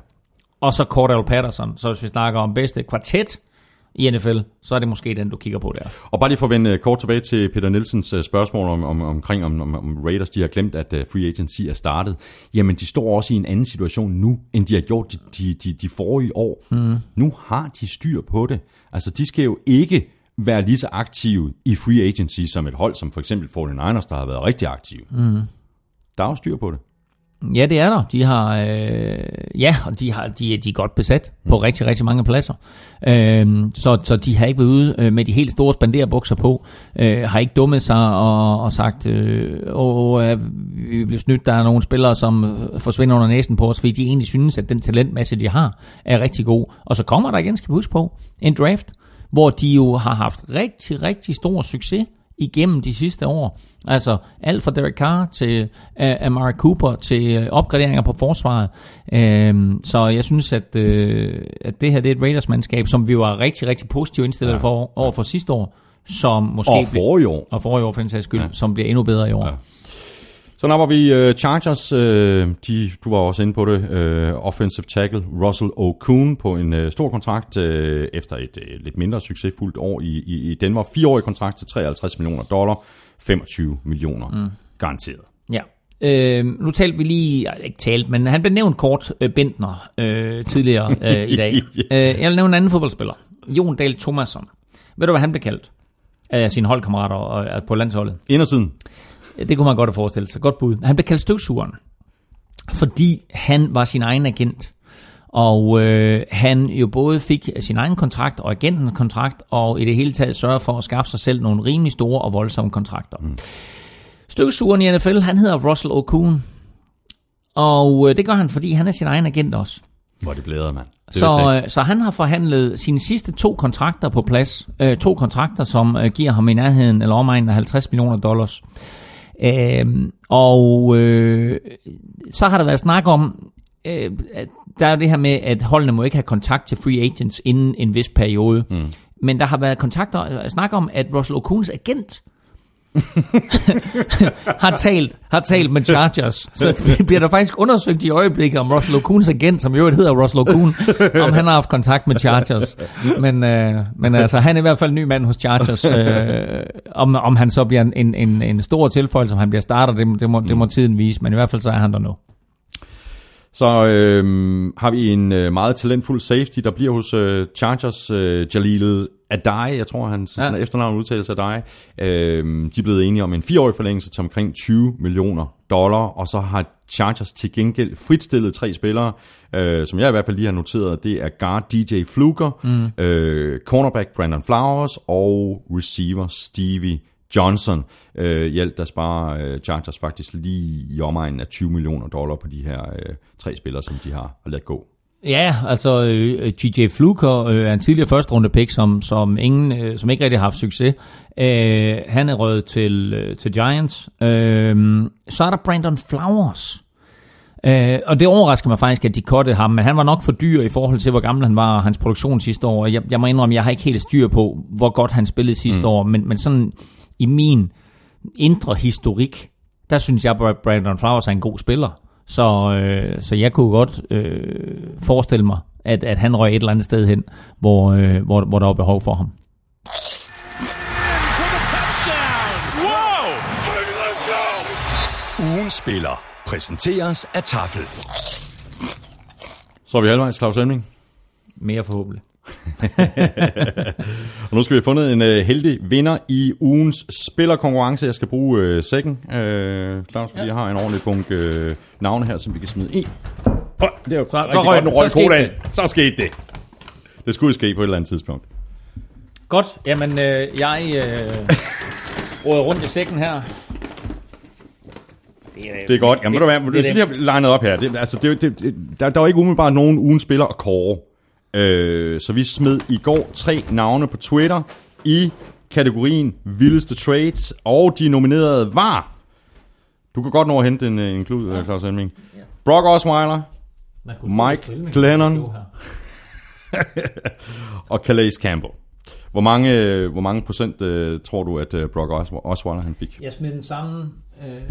og så Cordell Patterson. Så hvis vi snakker om bedste kvartet i NFL, så er det måske den, du kigger på der. Og bare lige for at vende øh, kort tilbage til Peter Nielsens øh, spørgsmål om, om, omkring, om, om, om Raiders, de har glemt, at øh, free agency er startet. Jamen, de står også i en anden situation nu, end de har gjort de, de, de, de forrige år. Mm. Nu har de styr på det. Altså, de skal jo ikke være lige så aktive i free agency som et hold, som for eksempel 49ers, der har været rigtig aktive. Mm. Der er jo styr på det. Ja, det er der. De har, øh, ja, og de, har, de, de er godt besat på rigtig, rigtig mange pladser. Øh, så, så de har ikke været ude øh, med de helt store spanderbukser på. Øh, har ikke dummet sig og, og sagt, øh, åh, øh, vi bliver snydt, der er nogle spillere, som øh, forsvinder under næsen på os, fordi de egentlig synes, at den talentmasse, de har, er rigtig god. Og så kommer der igen, skal vi huske på, en draft, hvor de jo har haft rigtig, rigtig stor succes igennem de sidste år. Altså alt fra Derek Carr til uh, Amari Cooper til uh, opgraderinger på forsvaret. Uh, så jeg synes, at, uh, at det her det er et Raiders-mandskab, som vi var rigtig, rigtig positivt indstillet ja. for over for sidste år, som måske Og forrige år. og forrige år for den sags skyld, ja. som bliver endnu bedre i år. Ja. Så napper vi uh, Chargers, uh, de, du var også inde på det, uh, offensive tackle Russell Okun på en uh, stor kontrakt uh, efter et uh, lidt mindre succesfuldt år i, i, i Denver. Fireårig kontrakt til 53 millioner dollar, 25 millioner mm. garanteret. Ja. Øh, nu talte vi lige, ikke talt, men han blev nævnt kort, øh, Bentner, øh, tidligere øh, i dag. øh, jeg vil nævne en anden fodboldspiller, Jon Dahl Thomasson. Ved du, hvad han blev kaldt af sine holdkammerater og, og på landsholdet? Indersiden. Det kunne man godt have forestillet sig. Godt bud. Han blev kaldt støvsugeren, fordi han var sin egen agent. Og øh, han jo både fik sin egen kontrakt og agentens kontrakt, og i det hele taget sørger for at skaffe sig selv nogle rimelig store og voldsomme kontrakter. Mm. Støvsugeren i NFL, han hedder Russell Okun. Og øh, det gør han, fordi han er sin egen agent også. Hvor det blæder, mand. Det Så, øh, så han har forhandlet sine sidste to kontrakter på plads. Øh, to kontrakter, som øh, giver ham i nærheden eller omegnen af 50 millioner dollars. Øh, og øh, så har der været snak om, øh, at der er jo det her med, at holdene må ikke have kontakt til free agents inden en vis periode. Mm. Men der har været kontakter, snak om, at Russell Okuns agent har, talt, har talt med Chargers. Så det bliver der faktisk undersøgt i øjeblikket om Russell Okuns agent, som jo hedder Russell Okun, om han har haft kontakt med Chargers. Men, øh, men altså, han er i hvert fald en ny mand hos Chargers. Øh, om, om han så bliver en, en, en stor tilføjelse, om han bliver starter, det, det, må, det må tiden vise. Men i hvert fald så er han der nu. Så øh, har vi en øh, meget talentfuld safety, der bliver hos øh, Chargers, øh, Jalil Adai, jeg tror hans Ja. efternavn udtales Adai. Øh, de er blevet enige om en fireårig forlængelse til omkring 20 millioner dollar, og så har Chargers til gengæld fritstillet tre spillere, øh, som jeg i hvert fald lige har noteret. Det er guard DJ Fluker, mm. øh, cornerback Brandon Flowers og receiver Stevie Johnson. Øh, alt der sparer øh, Chargers faktisk lige i omegnen af 20 millioner dollar på de her øh, tre spillere, som de har, ladet gå. Ja, altså øh, TJ Fluker øh, er en tidligere første runde pick, som, som, ingen, øh, som ikke rigtig har haft succes. Øh, han er røget til, øh, til Giants. Øh, så er der Brandon Flowers. Øh, og det overrasker mig faktisk, at de kottede ham, men han var nok for dyr i forhold til, hvor gammel han var og hans produktion sidste år. Jeg, jeg må indrømme, jeg har ikke helt styr på, hvor godt han spillede sidste mm. år, men, men sådan i min indre historik, der synes jeg, at Brandon Flowers er en god spiller. Så, øh, så jeg kunne godt øh, forestille mig, at, at han røg et eller andet sted hen, hvor, øh, hvor, hvor der var behov for ham. Ugen spiller præsenteres af Tafel. Så er vi halvvejs, Claus Elming. Mere forhåbentlig. Og nu skal vi have fundet en øh, heldig vinder i ugens spillerkonkurrence. Jeg skal bruge øh, sækken, øh, Claus, fordi ja. jeg har en ordentlig bunke øh, navne her, som vi kan smide i. Oh, det er jo Så- rigtig så røg godt, den. nu Så røg skete kodaen. Så skete det. Det skulle ske på et eller andet tidspunkt. Godt, jamen øh, jeg øh, råder rundt i sækken her. Det er godt. Jamen, ved du hvad, du det skal er lige have legnet op her. Det, altså, det, det, det, der, der var ikke umiddelbart nogen ugen spiller at kåre. Øh, så vi smed i går tre navne på Twitter i kategorien vildeste trades, og de nominerede var... Du kan godt nå at hente en, øh, en klud, ja. Claus Elming. Brock Osweiler Mike Glennon. og Calais Campbell. Hvor mange, øh, hvor mange procent øh, tror du, at øh, Brock Os- Osweiler han fik? Jeg smed den samme, øh,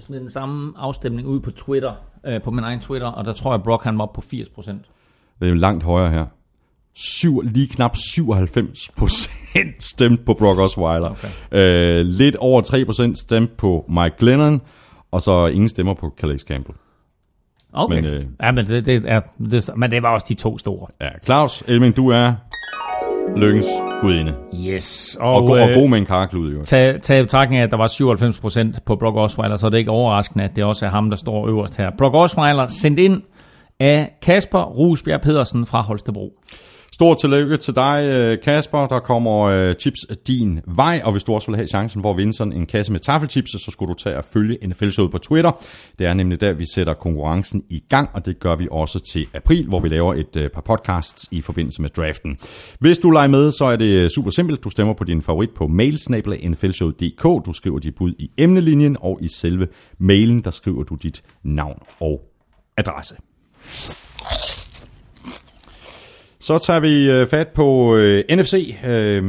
smed den samme afstemning ud på Twitter, øh, på min egen Twitter, og der tror jeg, Brock han var på 80 procent. Det er langt højere her. Syv, lige knap 97 procent stemte på Brock Osweiler. Okay. Øh, lidt over 3 procent stemte på Mike Glennon, og så ingen stemmer på Calais Campbell. Okay. Men, øh, øh, ja, men det, det, er, det, men det var også de to store. Ja, Claus Elming, du er lykkens gudinde. Yes. Og, og, go- og god med en karklud, jo. Tag, tag i betragtning af, at der var 97 procent på Brock Osweiler, så er det ikke overraskende, at det også er ham, der står øverst her. Brock Osweiler sendt ind af Kasper Rusbjerg Pedersen fra Holstebro. Stort tillykke til dig, øh, Kasper. Der kommer øh, chips din vej, og hvis du også vil have chancen for at vinde sådan en kasse med taffelchips, så skulle du tage og følge NFL-showet på Twitter. Det er nemlig der, vi sætter konkurrencen i gang, og det gør vi også til april, hvor vi laver et øh, par podcasts i forbindelse med draften. Hvis du leger med, så er det super simpelt. Du stemmer på din favorit på mailsnabla.nflshowet.dk. Du skriver dit bud i emnelinjen, og i selve mailen, der skriver du dit navn og adresse. Så tager vi øh, fat på øh, NFC, øh,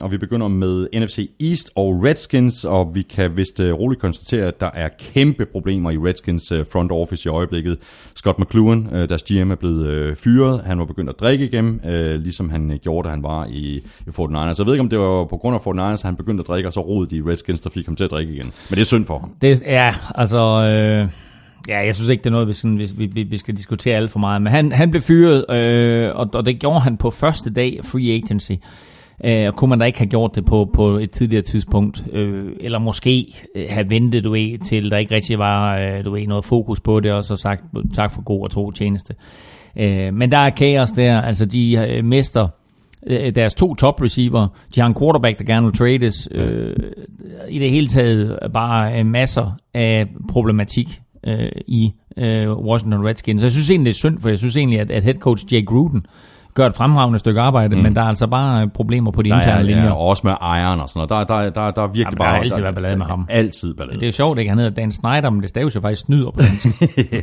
og vi begynder med NFC East og Redskins, og vi kan vist øh, roligt konstatere, at der er kæmpe problemer i Redskins øh, front office i øjeblikket. Scott McLuhan, øh, deres GM, er blevet øh, fyret. Han var begyndt at drikke igen, øh, ligesom han øh, gjorde, da han var i, i Fort Niners. Jeg ved ikke, om det var på grund af Fort Niners, at han begyndte at drikke, og så rodede de Redskins, der fik ham til at drikke igen. Men det er synd for ham. Det, ja, altså... Øh, ja, jeg synes ikke, det er noget, vi, sådan, vi, vi, vi skal diskutere alt for meget. Men han, han blev fyret, øh, og, og det gjorde han på første dag af free agency. Øh, og kunne man da ikke have gjort det på, på et tidligere tidspunkt, øh, eller måske øh, have ventet, du ved, til der ikke rigtig var øh, du ved, noget fokus på det, og så sagt tak for god og tro tjeneste. Øh, men der er kaos der, altså de øh, mister øh, deres to top receiver, de har en quarterback, der gerne vil trades, øh, i det hele taget bare øh, masser af problematik øh, i øh, Washington Redskins. Så jeg synes egentlig, det er synd, for jeg synes egentlig, at, at head coach Jay Gruden gør et fremragende stykke arbejde, mm. men der er altså bare problemer på de Der interne er, linjer. ja, og også med ejeren og sådan noget. Der, der, der, der er virkelig Jamen, der bare... har altid været ballade med ham. Altid ballade. Det er jo sjovt, ikke? Han hedder Dan Snyder, men det staves jo faktisk snyder på den.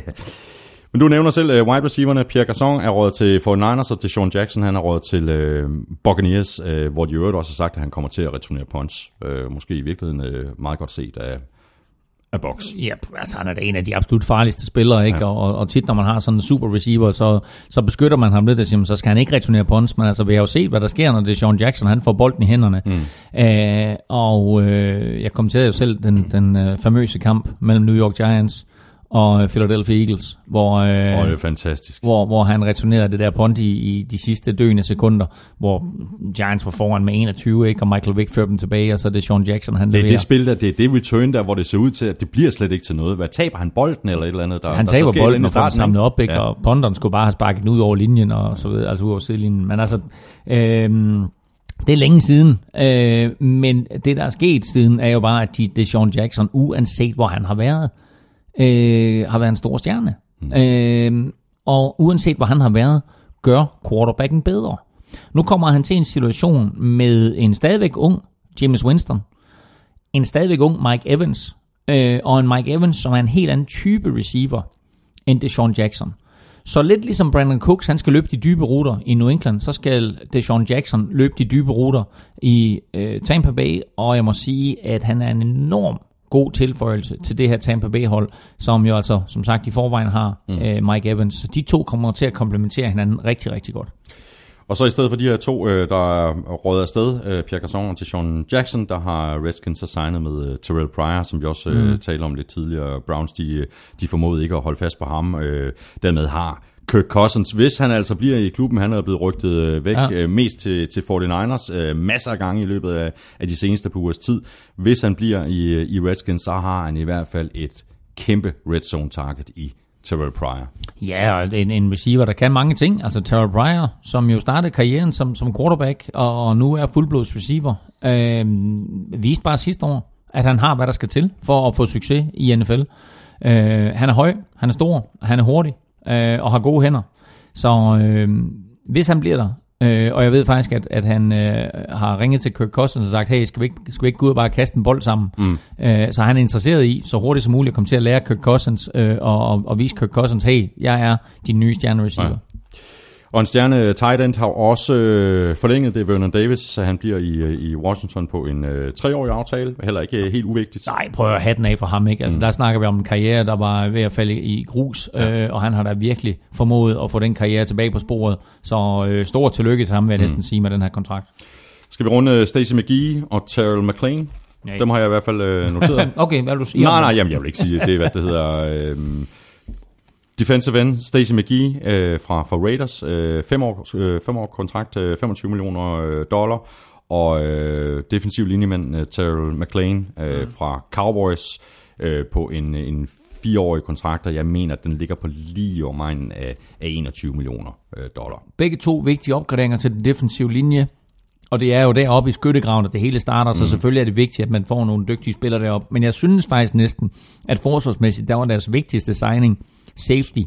Men du nævner selv uh, wide receiverne. Pierre Garçon er råd til 49ers, og Deshaun Jackson han er råd til uh, Buccaneers, uh, hvor de øvrigt også har sagt, at han kommer til at returnere punts. Uh, måske i virkeligheden uh, meget godt set af, af Box. Ja, altså han er da en af de absolut farligste spillere, ikke? Ja. Og, og tit når man har sådan en super receiver, så, så beskytter man ham lidt og siger, "Men så skal han ikke returnere punts, men altså vi har jo set, hvad der sker, når det er Sean Jackson, han får bolden i hænderne. Mm. Øh, og øh, jeg kommenterede jo selv den, den øh, famøse kamp mellem New York Giants og øh, Philadelphia Eagles, hvor, øh, det er fantastisk. hvor, hvor han returnerede det der punt i, de sidste døende sekunder, hvor Giants var foran med 21, ikke? og Michael Vick førte dem tilbage, og så er det Sean Jackson, han Det er leverer. det spil, der, det er det return der, hvor det ser ud til, at det bliver slet ikke til noget. Hvad taber han bolden eller et eller andet? Der, Han der, taber der et bolden og får samlet op, ikke? Ja. og ponderen skulle bare have sparket den ud over linjen, og så videre, altså ud over sidelinjen. Men altså, øhm, det er længe siden, øh, men det, der er sket siden, er jo bare, at de, det er Sean Jackson, uanset hvor han har været, øh, har været en stor stjerne. Mm. Øh, og uanset hvor han har været, gør quarterbacken bedre. Nu kommer han til en situation med en stadigvæk ung James Winston, en stadigvæk ung Mike Evans, øh, og en Mike Evans, som er en helt anden type receiver end Deshaun Jackson. Så lidt ligesom Brandon Cooks, han skal løbe de dybe ruter i New England, så skal Deshaun Jackson løbe de dybe ruter i øh, Tampa Bay, og jeg må sige, at han er en enorm god tilføjelse til det her Tampa Bay-hold, som jo altså, som sagt, i forvejen har mm. øh, Mike Evans. Så de to kommer til at komplementere hinanden rigtig, rigtig godt. Og så i stedet for de her to, øh, der er rådet afsted, øh, Pierre Garçon og Sean Jackson, der har Redskins så signet med øh, Terrell Pryor, som vi også øh, mm. talte om lidt tidligere. Browns, de, de formåede ikke at holde fast på ham. Øh, dermed har Kirk Cousins, hvis han altså bliver i klubben, han er blevet rygtet øh, væk Ja. øh, mest til, til 49ers, øh, masser af gange i løbet af, af de seneste par ugers tid. Hvis han bliver i, i Redskins, så har han i hvert fald et kæmpe red zone target i Terrell Pryor. Ja, og en, en receiver, der kan mange ting. Altså Terrell Pryor, som jo startede karrieren som, som quarterback, og, og nu er fuldblods receiver, øh, viste bare sidste år, at han har, hvad der skal til for at få succes i NFL. Øh, han er høj, han er stor, han er hurtig øh, og har gode hænder. Så øh, hvis han bliver der, øh, og jeg ved faktisk, at, at han øh, har ringet til Kirk Cousins og sagt, hey, skal vi ikke, skal vi ikke gå ud og bare kaste en bold sammen? Mm. Øh, så han er interesseret i, så hurtigt som muligt, at komme til at lære Kirk Cousins øh, og, og, og vise Kirk Cousins, hey, jeg er din nye stjerne receiver. Ja. Og en stjerne tight end har også øh, forlænget det, Vernon Davis, så han bliver i, øh, i Washington på en øh, treårig aftale. Heller ikke øh, helt uvigtigt. Nej, prøv at have den af for ham, ikke? Altså, mm. der snakker vi om en karriere, der var ved at falde i grus, ja. øh, og han har da virkelig formået at få den karriere tilbage på sporet. Så øh, stor tillykke til ham, vil jeg næsten sige, med den her kontrakt. Skal vi runde Stacey McGee og Terrell McLean? Nej. Dem har jeg i hvert fald øh, noteret. Okay, hvad vil du sige? nej, nej, jamen, jeg vil ikke sige, det er, hvad det hedder... Øh, defensive end, Stacey McGee øh, fra, fra Raiders. Øh, fem, år, øh, fem år kontrakt, øh, 25 millioner øh, dollar. Og øh, defensiv linjemand øh, Terrell McLean øh, mm. fra Cowboys øh, på en, en fireårig kontrakt, og jeg mener, at den ligger på lige over mine af, af 21 millioner øh, dollar. Begge to vigtige opgraderinger til den defensive linje. Og det er jo deroppe i skyttegraven, at det hele starter, så selvfølgelig er det vigtigt, at man får nogle dygtige spillere deroppe. Men jeg synes faktisk næsten, at forsvarsmæssigt, der var deres vigtigste signing, safety,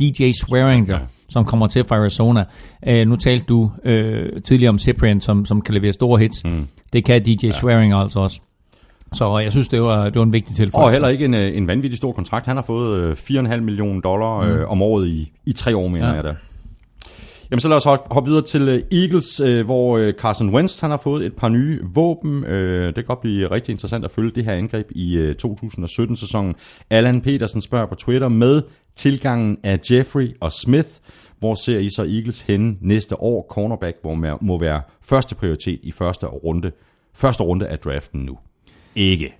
DJ Swearinger, Ja. som kommer til fra Arizona. Uh, nu talte du uh, tidligere om Cyprian, som, som kan levere store hits. Mm. Det kan DJ ja. Swearinger altså også. Så jeg synes, det var, det var en vigtig tilføjelse. Og heller ikke en, øh, en vanvittig stor kontrakt. Han har fået øh, 4,5 millioner dollar øh, om året i, i tre år, mener ja. jeg da. Jamen så lad os hoppe videre til øh, Eagles, øh, hvor øh, Carson Wentz han har fået et par nye våben. Det kan godt blive rigtig interessant at følge det her angreb i øh, 2017-sæsonen. Allan Petersen spørger på Twitter med tilgangen af Jeffrey og Smith. Hvor ser I så Eagles henne næste år? Cornerback hvor man må være første prioritet i første runde, første runde af draften nu. Ikke.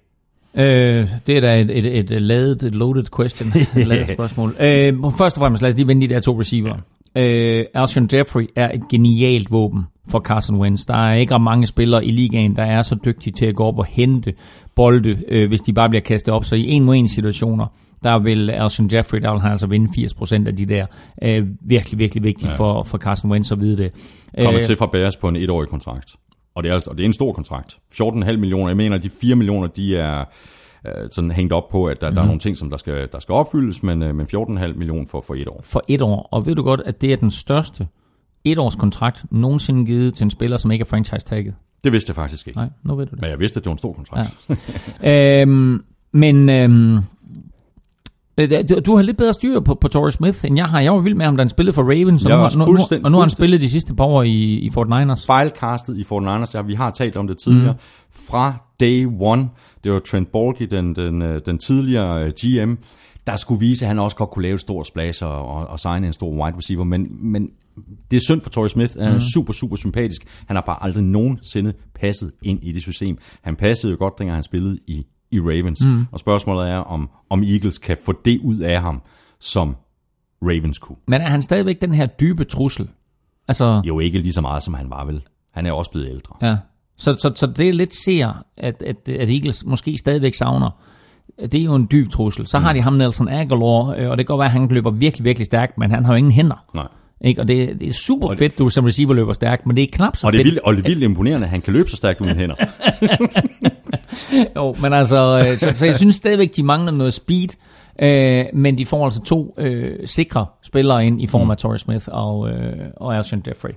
Øh, det er da et, et, et ladet, et loaded question, et ladet spørgsmål. Øh, først og fremmest, lad os lige vende de der to receiver. Øh, Alshon Jeffrey er et genialt våben for Carson Wentz. Der er ikke ret mange spillere i ligaen, der er så dygtige til at gå op og hente bolde, øh, hvis de bare bliver kastet op. Så i en mod en situationer, der vil Alshon Jeffrey, der vil han altså vinde 80% af de der. Øh, virkelig, virkelig vigtigt ja. For, for Carson Wentz at vide det. kommer Øh, til fra Bears på en etårig kontrakt. Og det er, og det er en stor kontrakt. 14,5 millioner. Jeg mener, at de 4 millioner, de er øh, sådan hængt op på, at der, mm. der er nogle ting, som der skal, der skal opfyldes, men, øh, men 14,5 millioner for, for et år. for et år. Og ved du godt, at det er den største etårskontrakt nogensinde givet til en spiller, som ikke er franchise-tagget? Det vidste jeg faktisk ikke. Nej, nu ved du det. Men jeg vidste, at det var en stor kontrakt. Ja. øhm, men øhm, øh, du, du har lidt bedre styr på, på Torrey Smith, end jeg har. Jeg var vild med ham, da han spillede for Ravens, og, nu, har- nu, nu, og nu har han spillet de sidste par år i, i Fort Niners. Fejlcastet i 49ers, ja, vi har talt om det tidligere, mm. fra day one. Det var Trent Baalke, den, den, øh, den tidligere øh, GM, der skulle vise, at han også godt kunne lave et stort splash og, og, og signe en stor wide receiver, men, men det er synd for Torrey Smith. Han er mm. super, super sympatisk. Han har bare aldrig nogensinde passet ind i det system. Han passede jo godt, dengang han spillede i, i Ravens. Mm. Og spørgsmålet er, om, om Eagles kan få det ud af ham, som Ravens kunne. Men er han stadigvæk den her dybe trussel? Altså, Jo ikke lige så meget, som han var vel. Han er også blevet ældre. ja. Så, så, så det er lidt ser, at, at, at Eagles måske stadigvæk savner. Det er jo en dyb trussel. Så har de ham Nelson Aguilar, øh, og det kan godt være, at han løber virkelig, virkelig stærkt, men han har jo ingen hænder. Nej. Ikke? Og det, det er super fedt, du som receiver løber stærkt, men det er knap så Og det er fedt. vildt, og det er vildt imponerende, at han kan løbe så stærkt uden hænder. Jo, men altså, øh, så, så jeg synes stadigvæk, de mangler noget speed, øh, men de får altså to øh, sikre spillere ind i form af Torrey Smith og, øh, og Alshon Jeffrey.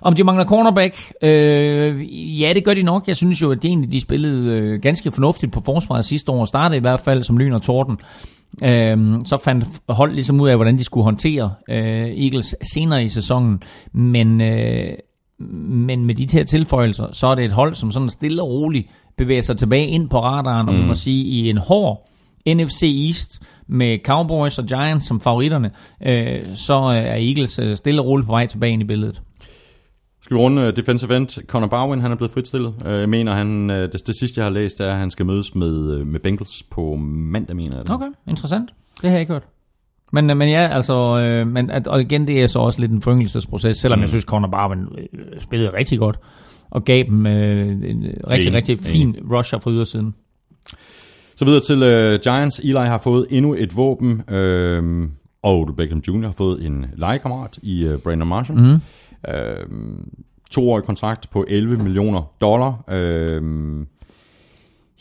Om de mangler cornerback, øh, ja, det gør de nok. Jeg synes jo, at de egentlig de spillede øh, ganske fornuftigt på forsvaret sidste år, og startede i hvert fald som lyn og torden. Øhm, så fandt hold ligesom ud af, hvordan de skulle håndtere øh, Eagles senere i sæsonen. Men, øh, men med de her tilføjelser, så er det et hold, som sådan stille og roligt bevæger sig tilbage ind på radaren, og man må sige, i en hård NFC East med Cowboys og Giants som favoritterne, øh, så er Eagles øh, stille og roligt på vej tilbage ind i billedet. Skal vi runde uh, defensive end? Conor Barwin, han er blevet fritstillet. Jeg mener, han, det, det sidste, jeg har læst, er, at han skal mødes med, med Bengals på mandag, mener jeg. det. Okay, interessant. Det har jeg ikke hørt. Men, øh, men ja, altså, øh, men, at, og igen, det er så også lidt en foryngelsesproces, selvom mm. jeg synes, Conor Barwin øh, spillede rigtig godt, og gav dem øh, en øh, rigtig, Enig, rigtig fin rusher fra ydersiden. Så videre til uh, Giants. Eli har fået endnu et våben, uh, og Odell Beckham Jr. har fået en legekammerat i uh, Brandon Marshall. Mm. Uh, toårig kontrakt på 11 millioner dollar. Uh,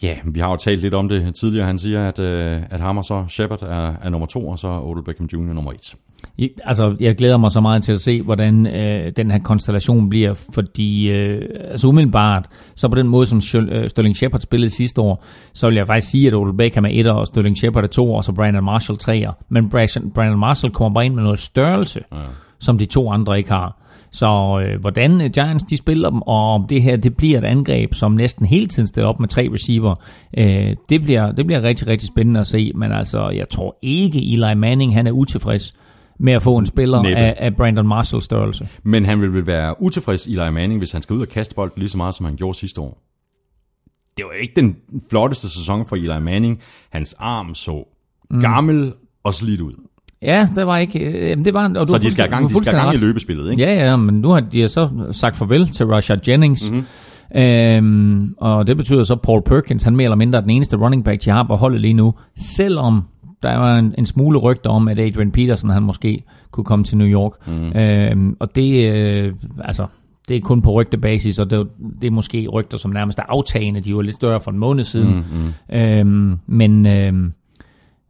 Ja, vi har jo talt lidt om det tidligere. Han siger, at, øh, at ham og så Shepard er, er nummer to, og så Odell Beckham Jr. nummer et. Altså, jeg glæder mig så meget til at se, hvordan øh, den her konstellation bliver, fordi øh, altså umiddelbart, så på den måde, som øh, Sterling Shepard spillede sidste år, så vil jeg faktisk sige, at Odell Beckham er etter, og Sterling Shepard er to, og så Brandon Marshall treer. Men Brandon, Brandon Marshall kommer bare ind med noget størrelse, ja. som de to andre ikke har. Så øh, hvordan øh, Giants de spiller dem, og om det her det bliver et angreb, som næsten hele tiden stiller op med tre receiver, øh, det, bliver, det bliver rigtig, rigtig spændende at se. Men altså, jeg tror ikke, Eli Manning han er utilfreds med at få en spiller Næppe. af, af Brandon Marshall størrelse. Men han vil vel være utilfreds, Eli Manning, hvis han skal ud og kaste bolden lige så meget, som han gjorde sidste år. Det var ikke den flotteste sæson for Eli Manning. Hans arm så gammel og slidt ud. Ja, det var ikke... Øh, det var, og du Så de skal have gang, de skal gang i løbespillet, ikke? Ja, ja, men nu har de så sagt farvel til Rashad Jennings. Mhm. Mm-hmm. Øhm, og det betyder så, at Paul Perkins, han mere eller mindre er den eneste running back, de har på holdet lige nu. Selvom der var en, en smule rygter om, at Adrian Peterson, han måske kunne komme til New York. Mm. Øhm, og det, øh, altså, det er kun på rygtebasis, og det, er- det er måske rygter, som nærmest er aftagende. De var lidt større for en måned siden. Mm-hmm. Øhm, men... Øhm,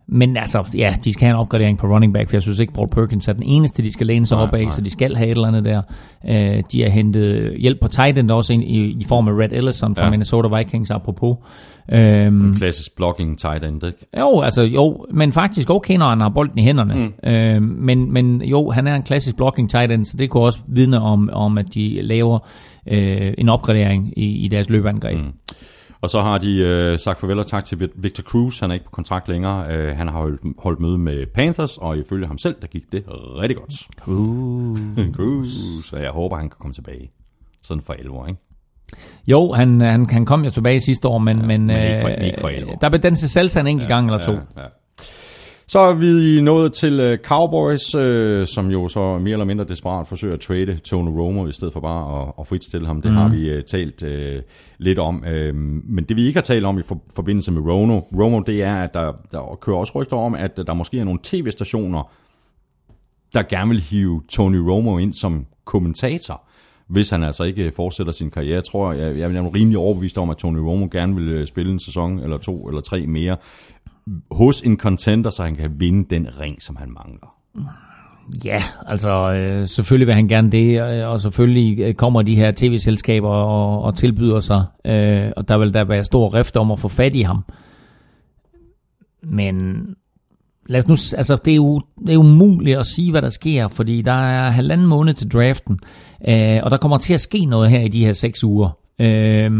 men altså, ja, de skal have en opgradering på running back, for jeg synes ikke, Paul Perkins er den eneste, de skal læne sig Nej, op af, nej. så de skal have et eller andet der. Øh, de har hentet hjælp på tight end også ind i, i form af Red Ellison fra ja. Minnesota Vikings, apropos. Øhm, Klassisk blocking tight end, ikke? jo, altså jo, men faktisk okay, når han har bolden i hænderne. Mm. Øh, men, men jo, han er en klassisk blocking tight end, så det kunne også vidne om, om at de laver øh, en opgradering i, i deres løbeangreb. Mm. Og så har de øh, sagt farvel og tak til Vic- Victor Cruz. Han er ikke på kontrakt længere. Øh, han har holdt, holdt møde med Panthers, og ifølge ham selv, der gik det rigtig godt. Cruz. Cruz. Så jeg håber, han kan komme tilbage. Sådan for 11 år, ikke? Jo, han, han, han kom jo tilbage sidste år, men, ja, men, men ikke for- øh, ikke for der blev danset salsa en enkelt ja, gang eller to. Ja, ja. Så er vi nået til øh, Cowboys, øh, som jo så mere eller mindre desperat forsøger at trade Tony Romo, i stedet for bare at, at fritstille ham. Det mm. har vi øh, talt øh, lidt om. Øh, men det vi ikke har talt om i for, forbindelse med Romo, Romo, det er, at der, der kører også rygter om, at der måske er nogle tv-stationer, der gerne vil hive Tony Romo ind som kommentator, hvis han altså ikke fortsætter sin karriere. Jeg tror, jeg, jeg er rimelig overbevist om, at Tony Romo gerne vil øh, spille en sæson eller to eller tre mere hos en contender, så han kan vinde den ring, som han mangler. Ja, altså øh, selvfølgelig vil han gerne det, og, og selvfølgelig øh, kommer de her tv-selskaber og, og tilbyder sig, øh, og der vil der være stor rift om at få fat i ham. Men lad os nu, altså det er jo det er umuligt at sige, hvad der sker, fordi der er halvanden måned til draften, øh, og der kommer til at ske noget her i de her seks uger. Øh,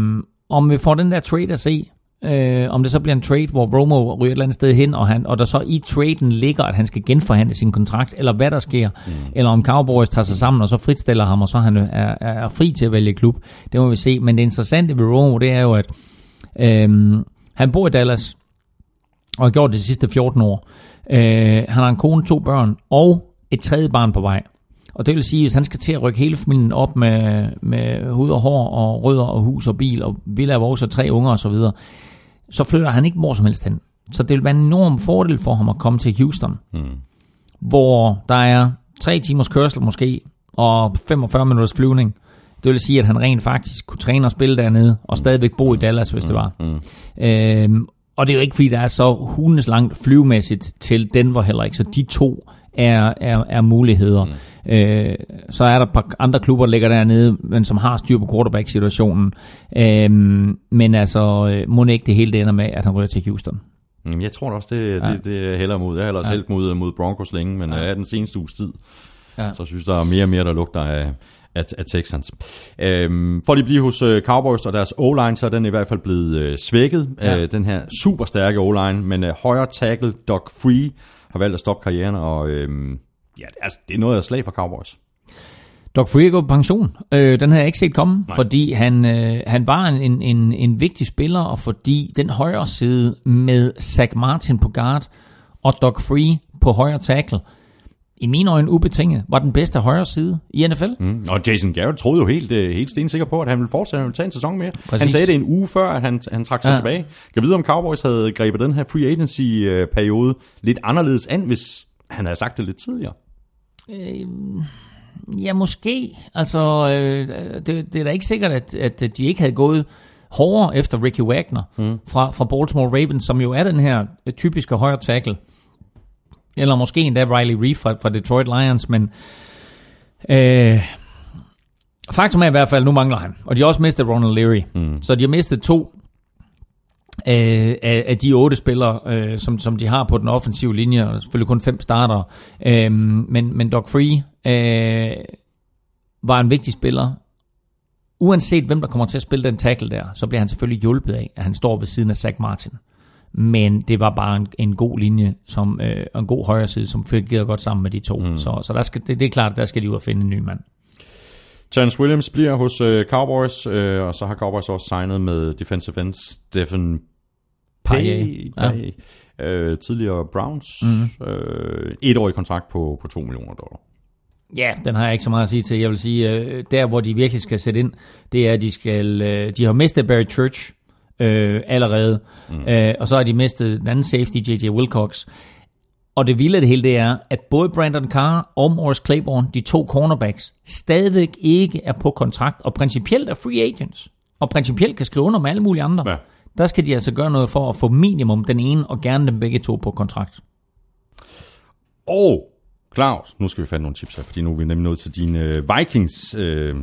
om vi får den der trade at se, Øh, om det så bliver en trade, hvor Romo ryger et eller andet sted hen, og, han, og der så i traden ligger, at han skal genforhandle sin kontrakt, eller hvad der sker, mm. eller om Cowboys tager sig sammen, og så fritstiller ham, og så han er, er, er fri til at vælge klub. Det må vi se. Men det interessante ved Romo, det er jo, at øh, han bor i Dallas, og har gjort det de sidste 14 år. Øh, han har en kone, to børn, og et tredje barn på vej. Og det vil sige, at hvis han skal til at rykke hele familien op med, med hud og hår og rødder og hus og bil og villa og vores tre unger osv., så, videre, så flytter han ikke hvor som helst hen. Så det vil være en enorm fordel for ham at komme til Houston, mm. hvor der er tre timers kørsel måske, og 45 minutters flyvning. Det vil sige, at han rent faktisk kunne træne og spille dernede, og stadigvæk bo i Dallas, hvis det var. Mm. Øhm, og det er jo ikke, fordi der er så hundes langt flyvemæssigt til Denver heller ikke, så de to er, er, er muligheder. Mm. Øh, så er der et par andre klubber, der ligger dernede, men som har styr på quarterback-situationen. Øh, men altså, øh, må ikke det hele det ender med, at han ryger til Houston. Jamen, Jeg tror også, det, ja. det, det er heller mod. Jeg har ellers ja. hældt mod, mod Broncos længe, men ja. den seneste uges tid, Ja. så synes der er mere og mere, der lugter af, af, af Texans. Øhm, for lige at blive hos øh, Cowboys og deres O-line, så er den i hvert fald blevet øh, svækket. Ja. Øh, den her super stærke O-line, men øh, højre tackle Doug Free har valgt at stoppe karrieren, og øh, ja, altså, det er noget af slag for Cowboys. Doug Free er gået på pension. Øh, den havde jeg ikke set komme, Nej. fordi han, øh, han var en, en, en vigtig spiller, og fordi den højre side med Zach Martin på guard og Doug Free på højre tackle, i mine øjne ubetinget, var den bedste højre side i NFL. Mm. Og Jason Garrett troede jo helt, øh, helt stensikker på, at han ville fortsætte, han ville tage en sæson mere. Præcis. Han sagde det en uge før, at han, han trak sig Ja. tilbage. Jeg vide, om Cowboys havde grebet den her free agency-periode lidt anderledes an, hvis han havde sagt det lidt tidligere. Ja, måske. Altså, øh, det, det er da ikke sikkert, at, at de ikke havde gået hårdere efter Ricky Wagner mm. fra, fra Baltimore Ravens, som jo er den her øh, typiske højre tackle. Eller måske endda Riley Reef fra, fra Detroit Lions, men øh, faktum er i hvert fald, nu mangler han. Og de har også mistet Ronald Leary. Mm. Så de har mistet to øh, af, af de otte spillere, øh, som, som de har på den offensive linje, og selvfølgelig kun fem starter. Øh, men, men Doug Free øh, var en vigtig spiller. Uanset hvem der kommer til at spille den tackle der, så bliver han selvfølgelig hjulpet af, at han står ved siden af Zach Martin. Men det var bare en, en god linje, som, øh, en god højre side, som fungerede godt sammen med de to. Mm. Så, så der skal, det, det er klart, at der skal de ud og finde en ny mand. Chance Williams bliver hos øh, Cowboys, øh, og så har Cowboys også signet med defensive end Stephen Paye. Paye, ja. øh, tidligere Browns. Mm. Øh, etårig kontrakt på, på 2 millioner dollar. Ja, den har jeg ikke så meget at sige til. Jeg vil sige, øh, der hvor de virkelig skal sætte ind, det er, at de skal, øh, de har mistet Barry Church øh, allerede, mm. øh, og så har de mistet den anden safety, J.J. Wilcox. Og det vilde af det hele, det er, at både Brandon Carr og Morris Claiborne, de to cornerbacks, stadigvæk ikke er på kontrakt, og principielt er free agents. Og principielt kan skrive under med alle mulige andre. Ja. Der skal de altså gøre noget for at få minimum den ene, og gerne dem begge to på kontrakt. Og Claus, nu skal vi finde nogle tips her, fordi nu er vi nemlig nået til dine øh, Vikings, øh,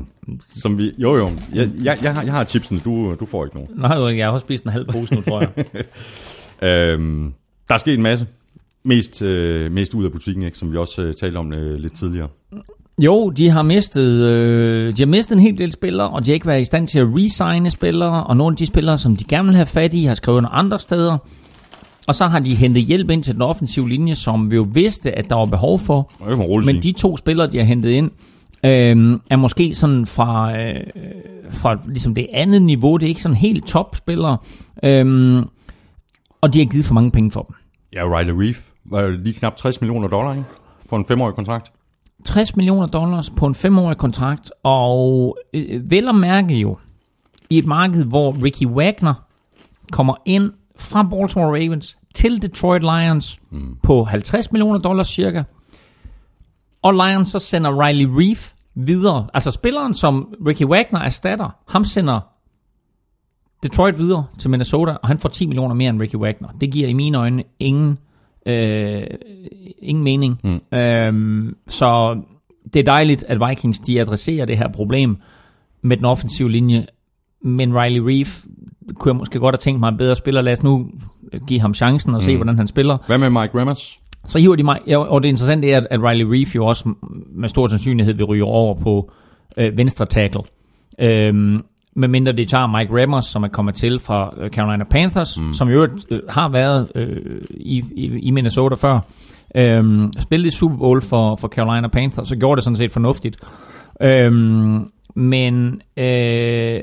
som vi... Jo, jo, jeg, jeg, jeg, har, jeg har tipsene, du, du får ikke nogen. Nej, jeg har også spist en halv pose nu, tror jeg. Øhm, der er sket en masse. Mest, øh, mest ud af butikken, ikke? som vi også øh, talte om øh, lidt tidligere. Jo, de har mistet, øh, de har mistet en hel del spillere, og de har ikke været i stand til at resigne spillere, og nogle af de spillere, som de gerne vil have fat i, har skrevet under andre steder. Og så har de hentet hjælp ind til den offensive linje, som vi jo vidste, at der var behov for. Men de to spillere, de har hentet ind, øh, er måske sådan fra, øh, fra ligesom det andet niveau. Det er ikke sådan helt topspillere. Øh, og de har givet for mange penge for dem. Ja, Riley Reef var lige knap 60 millioner dollar, ikke? På en femårig kontrakt. 60 millioner dollars på en femårig kontrakt, og øh, vel at mærke jo, i et marked, hvor Ricky Wagner kommer ind fra Baltimore Ravens til Detroit Lions mm. på 50 millioner dollars cirka, og Lions så sender Riley Reef videre. Altså spilleren, som Ricky Wagner erstatter, ham sender Detroit videre til Minnesota, og han får 10 millioner mere end Ricky Wagner. Det giver i mine øjne ingen, øh, ingen mening. Mm. Øhm, så det er dejligt, at Vikings de adresserer det her problem med den offensive linje, men Riley Reef kunne jeg måske godt have tænkt mig en bedre spiller. Lad os nu give ham chancen og se, hvordan han spiller. Hvad med Mike Remmers? Så hiver de mig, og det interessante er, at Riley Reef jo også med stor sandsynlighed vil ryge over på øh, venstre tackle. Øhm, medmindre det tager Mike Remmers, som er kommet til fra øh, Carolina Panthers, mm. som jo øh, har været øh, i, i, i Minnesota før. Øhm, spillede i Super Bowl for, for Carolina Panthers, så gjorde det sådan set fornuftigt. Øhm, men øh,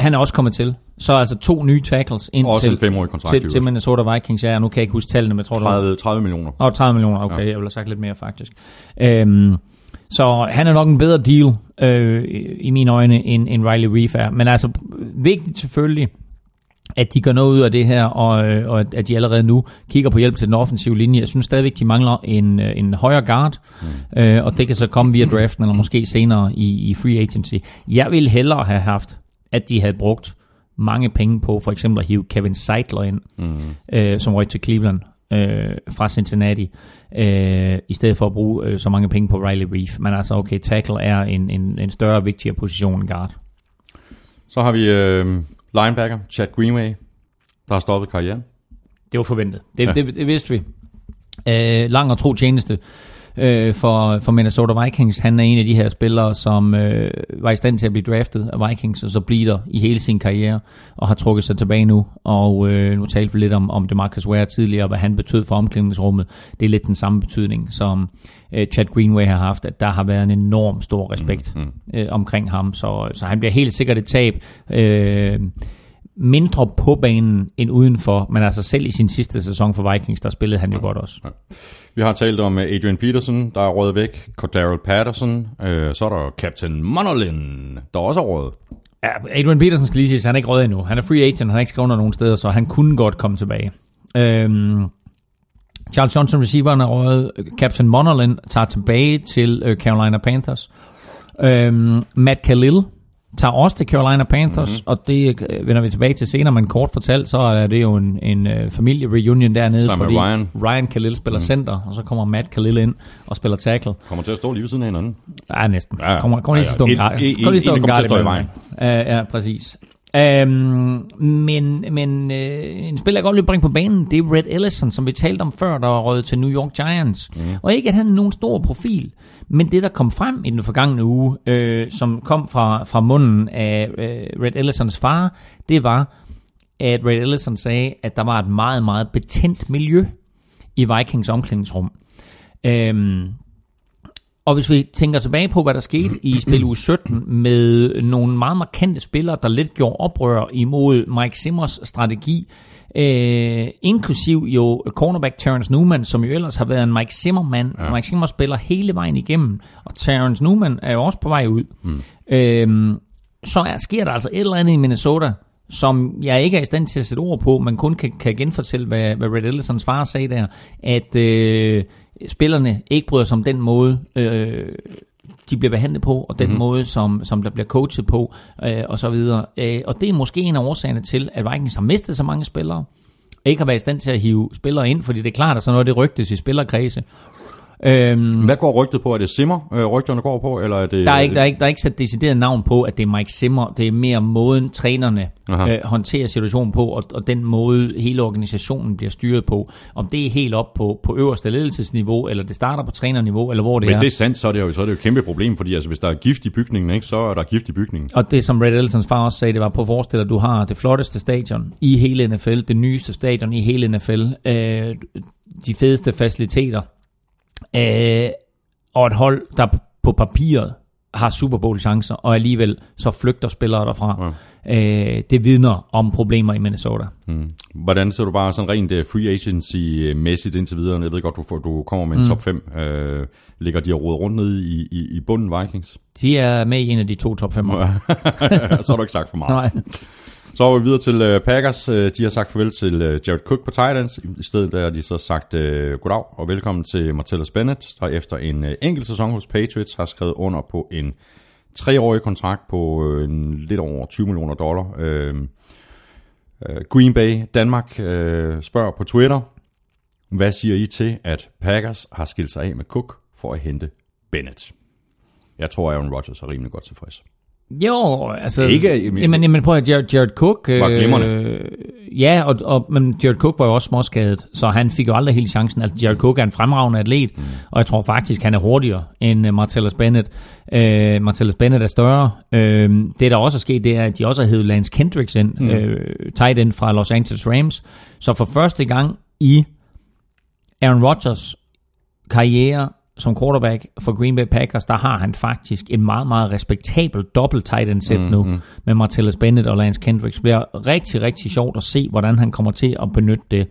han er også kommet til. Så altså to nye tackles ind Også til, en femårig kontrakt. til, til. Minnesota Vikings. Ja, nu kan jeg ikke huske tallene, men jeg tror, det var 30, 30 millioner. og 30 millioner, okay, ja. jeg ville have sagt lidt mere faktisk. Øhm, så han er nok en bedre deal øh, i- mine øjne, end, end Riley Reef er. Men altså, vigtigt selvfølgelig, at de gør noget ud af det her, og, øh, og at- at de allerede nu kigger på hjælp til den offensive linje. Jeg synes stadigvæk, de mangler en, øh, en højere guard, mm. øh, og det kan så komme via draften, eller måske senere i, i free agency. Jeg ville hellere have haft, at de havde brugt mange penge på for eksempel at hive Kevin Seidler ind, mm. øh, som røg til Cleveland øh, fra Cincinnati, øh, i stedet for at bruge øh, så mange penge på Riley Reef. Men altså, okay, tackle er en, en, en større og vigtigere position end guard. Så har vi øh, linebacker Chad Greenway, der har stoppet karrieren. Det var forventet. Det, Ja. ja. det, det vidste vi. Øh, lang og tro tjeneste øh, for, for Minnesota Vikings. Han er en af de her spillere, som øh, var i stand til at blive draftet af Vikings, og så bliver der i hele sin karriere, og har trukket sig tilbage nu. Og øh, nu talte vi lidt om, om DeMarcus Ware tidligere, og hvad han betød for omklædningsrummet. Det er lidt den samme betydning, som øh, Chad Greenway har haft, at der har været en enorm stor respekt mm, mm. Øh, omkring ham. Så, så han bliver helt sikkert et tab. Øh, mindre på banen end udenfor, men altså selv i sin sidste sæson for Vikings, der spillede han jo godt også. Vi har talt om øh, Adrian Peterson, der er røget væk. Cordero Patterson. Øh, så er der Captain Monolin, der også er røget. Ja, Adrian Peterson skal lige sige, han er ikke røget endnu. Han er free agent, han har ikke skrevet under nogen steder, så han kunne godt komme tilbage. Øhm, Charles Johnson, receiveren, er røget. Captain Monolin tager tilbage til øh, Carolina Panthers. Øhm, Matt Khalil tager også til Carolina Panthers, mm-hmm. og det øh, vender vi tilbage til senere, men kort fortalt, så er det jo en, en uh, familie-reunion dernede, Sammen fordi Ryan. Ryan Khalil spiller mm. center, og så kommer Matt Khalil ind og spiller tackle. Kommer til at stå lige ved siden af hinanden. Ja, næsten. Ja, ja. Kommer, kommer lige til at stå en guard. Kommer lige til at stå i imellem. Ja, ja, præcis. Um, men men øh, en spiller, jeg godt vil bringe på banen, det er Red Ellison, som vi talte om før, der var røget til New York Giants. Mm. Og ikke, at han er nogen stor profil, men det, der kom frem i den forgangne uge, øh, som kom fra, fra munden af øh, Red Ellisons far, det var, at Red Ellison sagde, at der var et meget, meget betændt miljø i Vikings omklædningsrum. Øhm, og hvis vi tænker tilbage på, hvad der skete i spil uge 17 med nogle meget markante spillere, der lidt gjorde oprør imod Mike Simmers strategi, øh, inklusiv jo cornerback Terrence Newman, som jo ellers har været en Mike Zimmer-mand. Ja. Mike Zimmer spiller hele vejen igennem, og Terrence Newman er jo også på vej ud. Mm. Øh, så er, sker der altså et eller andet i Minnesota, som jeg ikke er i stand til at sætte ord på, men kun kan, kan genfortælle, hvad, hvad Red Ellisons far sagde der, at øh, spillerne ikke bryder sig om den måde, øh, de bliver behandlet på, og den mm-hmm. måde, som, som der bliver coachet på, øh, og så videre. Øh, og det er måske en af årsagerne til, at Vikings har mistet så mange spillere, ikke har været i stand til at hive spillere ind, fordi det er klart, at sådan noget det rygtes i spillerkredse. Øhm, Hvad går rygtet på? Er det Simmer, øh, rygterne går på, eller er det... der er, ikke, der, er ikke, der er ikke sat decideret navn på, at det er Mike Zimmer. Det er mere måden, trænerne Aha. øh, håndterer situationen på, og, og den måde, hele organisationen bliver styret på. Om det er helt op på, på øverste ledelsesniveau, eller det starter på trænerniveau, eller hvor det Hvis er. det er sandt, så er det jo, så er det jo et kæmpe problem, fordi altså, hvis der er gift i bygningen, ikke, så er der gift i bygningen. Og det, som Red Ellisons far også sagde, det var på at forestille, at du har det flotteste stadion i hele NFL, det nyeste stadion i hele NFL, øh, de fedeste faciliteter, øh, og et hold, der på papiret har Super Bowl chancer, og alligevel så flygter spillere derfra. Ja. Øh, det vidner om problemer i Minnesota. Hmm. Hvordan ser du bare sådan rent uh, free agency-mæssigt indtil videre? Jeg ved godt, du, får, du kommer med en mm. top 5. Uh, ligger de og roder rundt nede i, i, i bunden Vikings? De er med i en af de to top 5. så har du ikke sagt for meget. Nej. Så er vi videre til uh, Packers. Øh, de har sagt farvel til uh, Jared Cook på Titans. I stedet der har de så sagt uh, goddag og velkommen til Martellus Bennett, der efter en uh, enkelt sæson hos Patriots har skrevet under på en treårig kontrakt på uh, en lidt over 20 millioner dollar. Uh, uh, Green Bay Danmark uh, spørger på Twitter, hvad siger I til, at Packers har skilt sig af med Cook for at hente Bennett? Jeg tror, Aaron Rodgers er rimelig godt tilfreds. Jo, altså... Ikke- jamen, jamen prøv at Jared, Jared Cook... Var glimrende. Øh, ja, og, og, men Jared Cook var jo også småskadet, så han fik jo aldrig helt chancen. Altså, Jared Cook er en fremragende atlet, mm. og jeg tror faktisk, han er hurtigere end uh, Martellus Bennett. Uh, Martellus Bennett er større. Uh, det, der også er sket, det er, at de også har hævet Lance Kendricks ind, mm. uh, tight end fra Los Angeles Rams. Så for første gang i Aaron Rodgers karriere som quarterback for Green Bay Packers, der har han faktisk en meget, meget respektabel dobbelt tight end set mm, nu med Martellus Bennett og Lance Kendricks. Det bliver rigtig, rigtig sjovt at se, hvordan han kommer til at benytte det.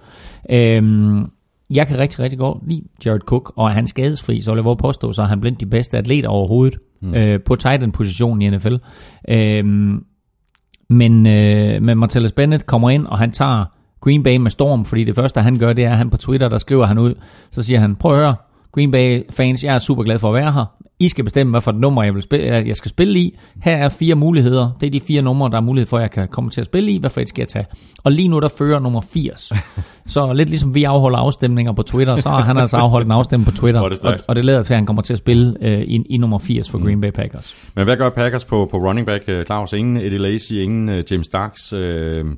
Øhm, jeg kan rigtig, rigtig godt lide Jared Cook, og er han skadesfri, så vil jeg våge påstå, så er han blandt de bedste atleter overhovedet mm. øh, på tight end positionen i NFL. Øhm, men, øh, men Martellus Bennett kommer ind, og han tager Green Bay med storm, fordi det første, han gør, det er, at han på Twitter, der skriver han ud, så siger han, prøv at høre, Green Bay fans, jeg er super glad for at være her. I skal bestemme, hvad for et nummer jeg, vil spille, jeg skal spille i. Her er fire muligheder. Det er de fire numre, der er mulighed for, at jeg kan komme til at spille i. Hvad for et skal jeg tage? Og lige nu, der fører nummer 80. Så lidt ligesom vi afholder afstemninger på Twitter, så har han altså afholdt en afstemning på Twitter. Er det og, og det lader til, at han kommer til at spille øh, i, i nummer 80 for Mm. Green Bay Packers. Men hvad gør Packers på, på running back, øh, Claus? Ingen Eddie Lacy, ingen uh, James Starks. Uh,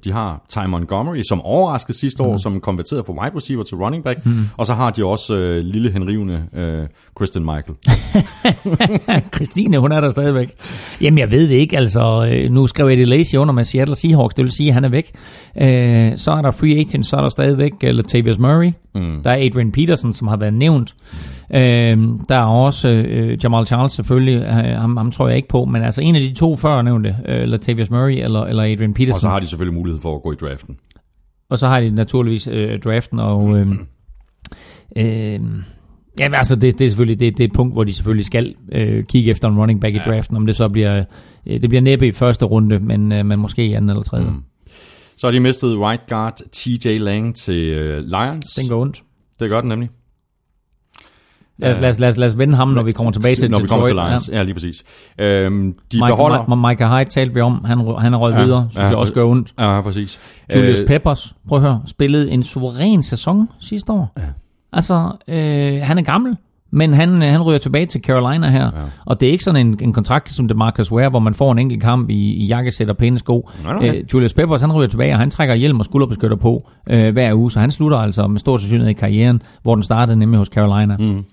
de har Ty Montgomery, som overraskede sidste år, som konverterede fra wide receiver til running back. Mm. Og så har de også uh, lille henrivende uh, Christian Michael. Christine, hun er der stadigvæk. Jamen, jeg ved det ikke. Altså, øh, nu skrev Eddie Lacy under med Seattle Seahawks. Det vil sige, at han er væk. Øh, så er der free agent, så er der stadigvæk uh, Latavius Murray. Mm. Der er Adrian Peterson, som har været nævnt. Øh, der er også øh, Jamal Charles selvfølgelig. Øh, ham, ham tror jeg ikke på. Men altså, en af de to før nævnte, øh, Latavius Murray eller, eller Adrian Peterson. Og så har de selvfølgelig mulighed for at gå i draften. Og så har de naturligvis øh, draften, og øh, øh, ja, altså det, det er selvfølgelig det, det er et punkt, hvor de selvfølgelig skal øh, kigge efter en running back i draften, om det så bliver, øh, det bliver næppe i første runde, men, øh, men måske i anden eller tredje. Mm. Så har de mistet right guard TJ Lang til uh, Lions. Den går ondt. Det gør den nemlig. Lad, os- lad, os- lad, os- lad os vende ham, når vi kommer tilbage til Når vi kommer til. Lions. Ja, ja lige præcis. Øhm, de Mike, beholder... Ma- Michael Hyde talte vi om. Han, han er røget Ja, videre. Synes ja. jeg også gør ondt. Ja, præcis. Julius Øh, Peppers, prøv at høre, spillede en suveræn sæson sidste år. Ja. Altså, øh, han er gammel, men han, øh, han ryger tilbage til Carolina her. Ja. Og det er ikke sådan en, en kontrakt som det Marcus Ware, hvor man får en enkelt kamp i, i jakkesæt og pæne sko. Nej, nej. Øh, Julius Peppers, han ryger tilbage, og han trækker hjelm og skulderbeskytter på øh, hver uge, så han slutter altså med stor sandsynlighed i karrieren, hvor den startede nemlig hos Carolina. Mm.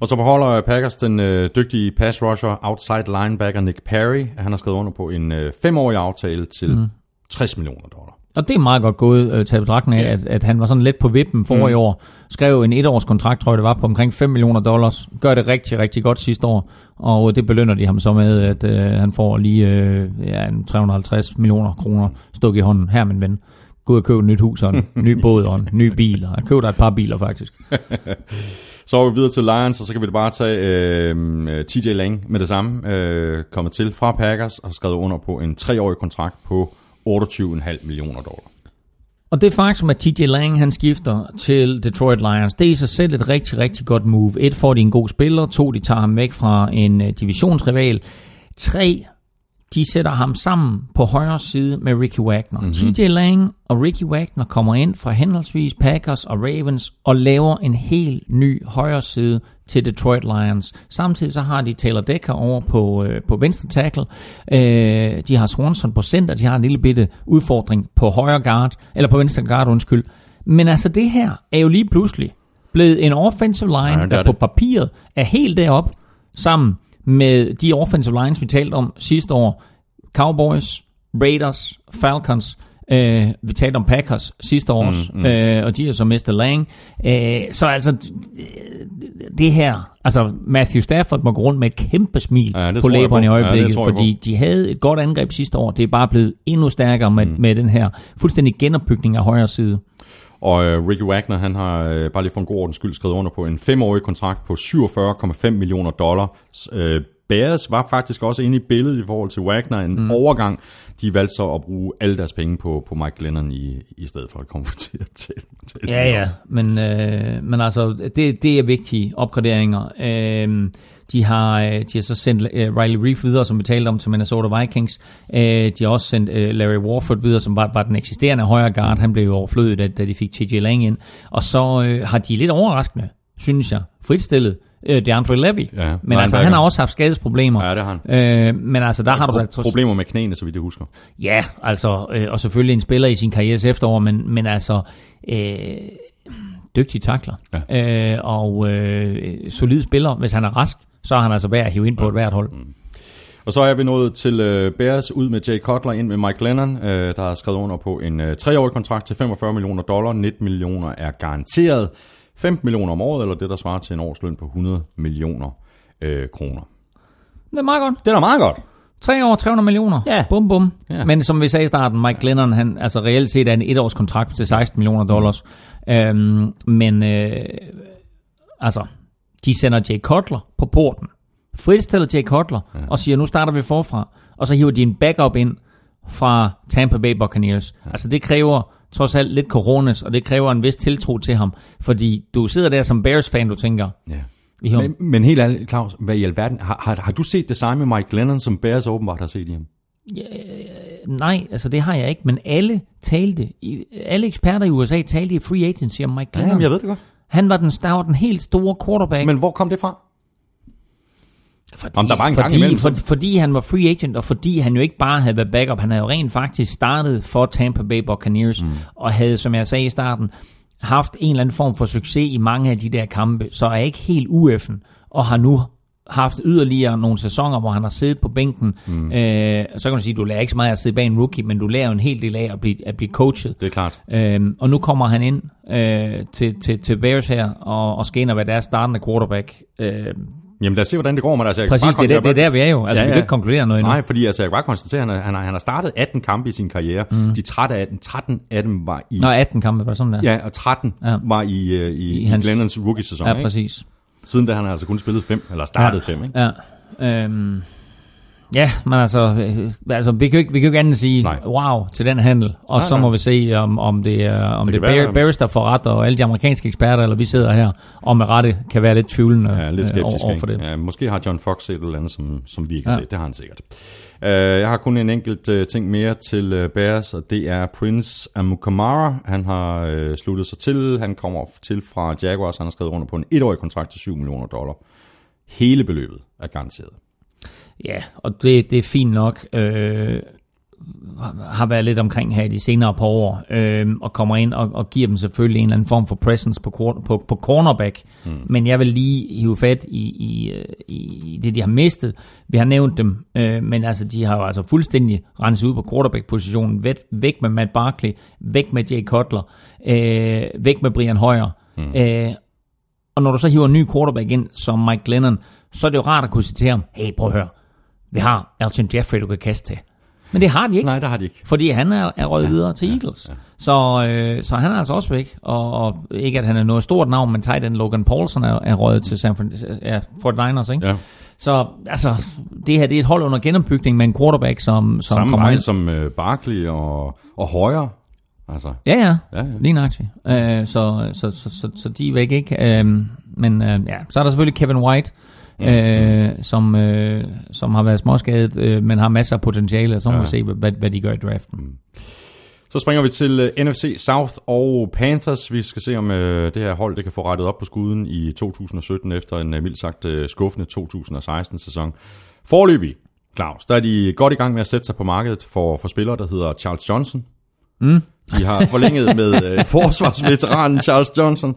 Og så beholder Packers den øh, dygtige pass rusher, outside linebacker Nick Perry. Han har skrevet under på en øh, femårig aftale til mm. 60 millioner dollar. Og det er meget godt gået øh, til betragtning af, at, at han var sådan lidt på vippen for mm. i år. Skrev en etårs kontrakt, tror jeg det var, på omkring 5 millioner dollars. Gør det rigtig, rigtig godt sidste år. Og det belønner de ham så med, at øh, han får lige øh, ja, en 350 millioner kroner stukket i hånden. Her, min ven. Gå ud og køb et nyt hus og en ny båd og en ny bil. Og han købte et par biler, faktisk. Så er vi videre til Lions, og så kan vi da bare tage øh, TJ Lang med det samme. Øh, kommet til fra Packers og skrevet under på en treårig kontrakt på 28,5 millioner dollar. Og det faktum, at TJ Lang han skifter til Detroit Lions, det er i sig selv et rigtig, rigtig godt move. Et, får de en god spiller. To, de tager ham væk fra en øh, divisionsrival. Tre, de sætter ham sammen på højre side med Ricky Wagner. Mm-hmm. TJ Lang og Ricky Wagner kommer ind fra henholdsvis Packers og Ravens og laver en helt ny højre side til Detroit Lions. Samtidig så har de Taylor Decker over på, øh, på venstre tackle. Øh, de har Swanson på center. De har en lille bitte udfordring på højre guard, eller på venstre guard, undskyld. Men altså det her er jo lige pludselig blevet en offensive line, Ja, er der på det. papiret er helt derop sammen med de offensive lines, vi talte om sidste år. Cowboys, Raiders, Falcons. Øh, vi talte om Packers sidste år, mm, mm. Øh, og de har så mistet Lang. Øh, så altså, det her, altså Matthew Stafford må gå rundt med et kæmpe smil Ja, på læberne i. Ja, øjeblikket, jeg fordi de havde et godt angreb sidste år. Det er bare blevet endnu stærkere med, mm. med den her fuldstændig genopbygning af højre side. Og øh, Ricky Wagner, han har øh, bare lige for en god ordens skyld skrevet under på en femårig kontrakt på 47,5 millioner dollar. Øh, Bears var faktisk også inde i billedet i forhold til Wagner, en mm. overgang. De valgte så at bruge alle deres penge på, på Mike Glennon i, i stedet for at konvertere til. til Ja, ja, men, øh, men altså, det, det er vigtige opgraderinger. Øh, de har, øh, de har så sendt øh, Riley Reef videre, som vi talte om til Minnesota Vikings. Øh, de har også sendt Larry Warford videre, som var, var den eksisterende højre guard. Han blev jo overflødet, da, da de fik TJ Lang ind. Og så øh, har de lidt overraskende, synes jeg, fritstillet øh, DeAndre Levy. Ja, men altså, linebacker. han har også haft skadesproblemer. Ja, det har han. Øh, men altså, der har du da Pro- problemer med knæene, så vidt jeg husker. Ja, altså, øh, og selvfølgelig en spiller i sin karrieres efterår, men, men altså, øh, dygtig takler. Ja. Øh, og øh, solid spiller. Hvis han er rask, så er han altså værd at hive ind på et hvert hold. Og så er vi nået til øh, Bears ud med Jay Cutler ind med Mike Lennon, øh, der har skrevet under på en øh, treårig kontrakt til 45 millioner dollar. 19 millioner er garanteret. 15 millioner om året, eller det der svarer til en årsløn på 100 millioner øh, kroner. Det er meget godt. Det er da meget godt. Tre år, 300 millioner. Ja. Bum, bum. Ja. Men som vi sagde i starten, Mike Glennon, han, altså reelt set er en etårs kontrakt til 16 millioner dollars. Øhm, men øh, altså, de sender Jay Cutler på porten. Fritstiller Jay Cutler ja. og siger, nu starter vi forfra. Og så hiver de en backup ind fra Tampa Bay Buccaneers. Ja. Altså det kræver trods alt lidt coronas, og det kræver en vis tiltro til ham. Fordi du sidder der som Bears-fan, du tænker, Ja. Men, men helt ærligt, Claus, hvad i alverden, har, har, har du set det samme med Mike Glennon, som Bears åbenbart har set i ham? Nej, altså det har jeg ikke, men alle talte, alle eksperter i USA talte i free agency om Mike Glennon. jeg ved det godt. Han var den, der var den helt store quarterback. Men hvor kom det fra? fordi, Om der var en gang fordi, imellem, for, fordi han var free agent, og fordi han jo ikke bare havde været backup, han havde jo rent faktisk startet for Tampa Bay Buccaneers, mm. og havde, som jeg sagde i starten, haft en eller anden form for succes i mange af de der kampe, så er ikke helt ueffen, og har nu haft yderligere nogle sæsoner, hvor han har siddet på bænken. Mm. Øh, så kan du sige, du lærer ikke så meget af at sidde bag en rookie, men du lærer jo en hel del af at blive, at blive coachet. Det er klart. Øhm, og nu kommer han ind øh, til, til, til Bears her, og, og skal ind og være deres startende quarterback. Øh, Jamen lad os se, hvordan det går med det. Altså, præcis, det er, der, det er der, vi er jo. Altså, ja, ja. vi kan ikke konkludere noget endnu. Nej, fordi altså, jeg kan bare konstatere, at han, har- han, har, han har startet 18 kampe i sin karriere. Mm. De 13 af, dem, 13 af dem var i... Nå, 18 kampe, var sådan der? Ja, og 13 Ja. var i, uh, i, I i, hans- Glennons rookie-sæson. ja ikke? Siden da han har altså kun spillet fem, eller startet fem. Ikke? Ja. Øhm, Ja, men altså, øh, altså vi, kan jo ikke, vi kan jo ikke andet sige Nej. wow til den handel, og Nej, så nej. må vi se, om, om det er, om det, det være- Bar- Barrister får ret, og alle de amerikanske eksperter, eller vi sidder her, og med rette kan være lidt tvivlende Ja, lidt øh, skeptisk. over for det. Ja, måske har John Fox set et eller andet, som, som vi ikke Ja. har set. Det har han sikkert. Uh, jeg har kun en enkelt uh, ting mere til øh, uh, Bears, og det er Prince Amukamara. Han har uh, sluttet sig til. Han kommer til fra Jaguars. Han har skrevet under på en etårig kontrakt til 7 millioner dollar. Hele beløbet er garanteret. Ja, og det, det er fint nok. Øh, har været lidt omkring her i de senere par år, øh, og kommer ind og, og giver dem selvfølgelig en eller anden form for presence på, på, på cornerback. Mm. Men jeg vil lige hive fat i, i, øh, i det, de har mistet. Vi har nævnt dem, øh, men altså, de har jo altså fuldstændig renset ud på quarterback-positionen. Væk, væk med Matt Barkley, væk med Jay Cutler, øh, væk med Brian Hoyer. Mm. Øh, og når du så hiver en ny quarterback ind, som Mike Glennon, så er det jo rart at kunne sige til ham, hey, prøv at høre, vi har Elton Jeffrey, du kan kaste til. Men det har de ikke. Nej, der har de ikke. Fordi han er, er røget videre til Eagles. Ja, ja. Så, øh, så han er altså også væk. Og, og ikke at han er noget stort navn, men tight end Logan Paulson er, er røget til San Francisco, ja, 49ers, ikke? Ja. Så altså, det her det er et hold under genopbygning med en quarterback, som, som Samme kommer ind. som uh, Barkley og, og Højre. Altså, Ja, ja. Ja, ja. Lige nøjagtigt. Øh, så, så, så, så, så de er væk, ikke? Øh, men øh, ja, så er der selvfølgelig Kevin White, øh, som, øh, som har været småskadet, øh, men har masser af potentiale, og så må Ja. vi se, hvad, hvad de gør i draften. Så springer vi til uh, NFC South og Panthers. Vi skal se, om uh, det her hold det kan få rettet op på skuden i 2017 efter en uh, mildt sagt uh, skuffende 2016-sæson. Forløbig, Claus, der er de godt i gang med at sætte sig på markedet for, for spillere, der hedder Charles Johnson. Mm. De har forlænget med uh, forsvarsveteranen Charles Johnson,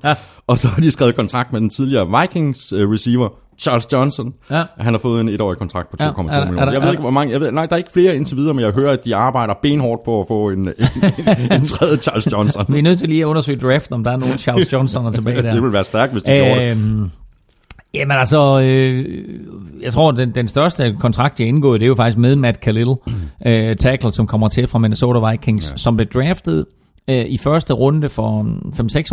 og så har de skrevet kontrakt med den tidligere Vikings uh, receiver Charles Johnson. Ja. Han har fået en etårig kontrakt på 2,2 Ja, er millioner. er der- Jeg ved er ikke, hvor mange... Jeg ved, nej, der er ikke flere indtil videre, men jeg hører, at de arbejder benhårdt på at få en, en, en tredje Charles Johnson. Vi er nødt til lige at undersøge draften, om der er nogen Charles Johnson tilbage der. det vil være stærkt, hvis de gjorde det. Øhm, jamen altså, øh, jeg tror, den, den største kontrakt, jeg har indgået, det er jo faktisk med Matt Khalil, øh, tackle, som kommer til fra Minnesota Vikings, ja. som blev draftet øh, i første runde for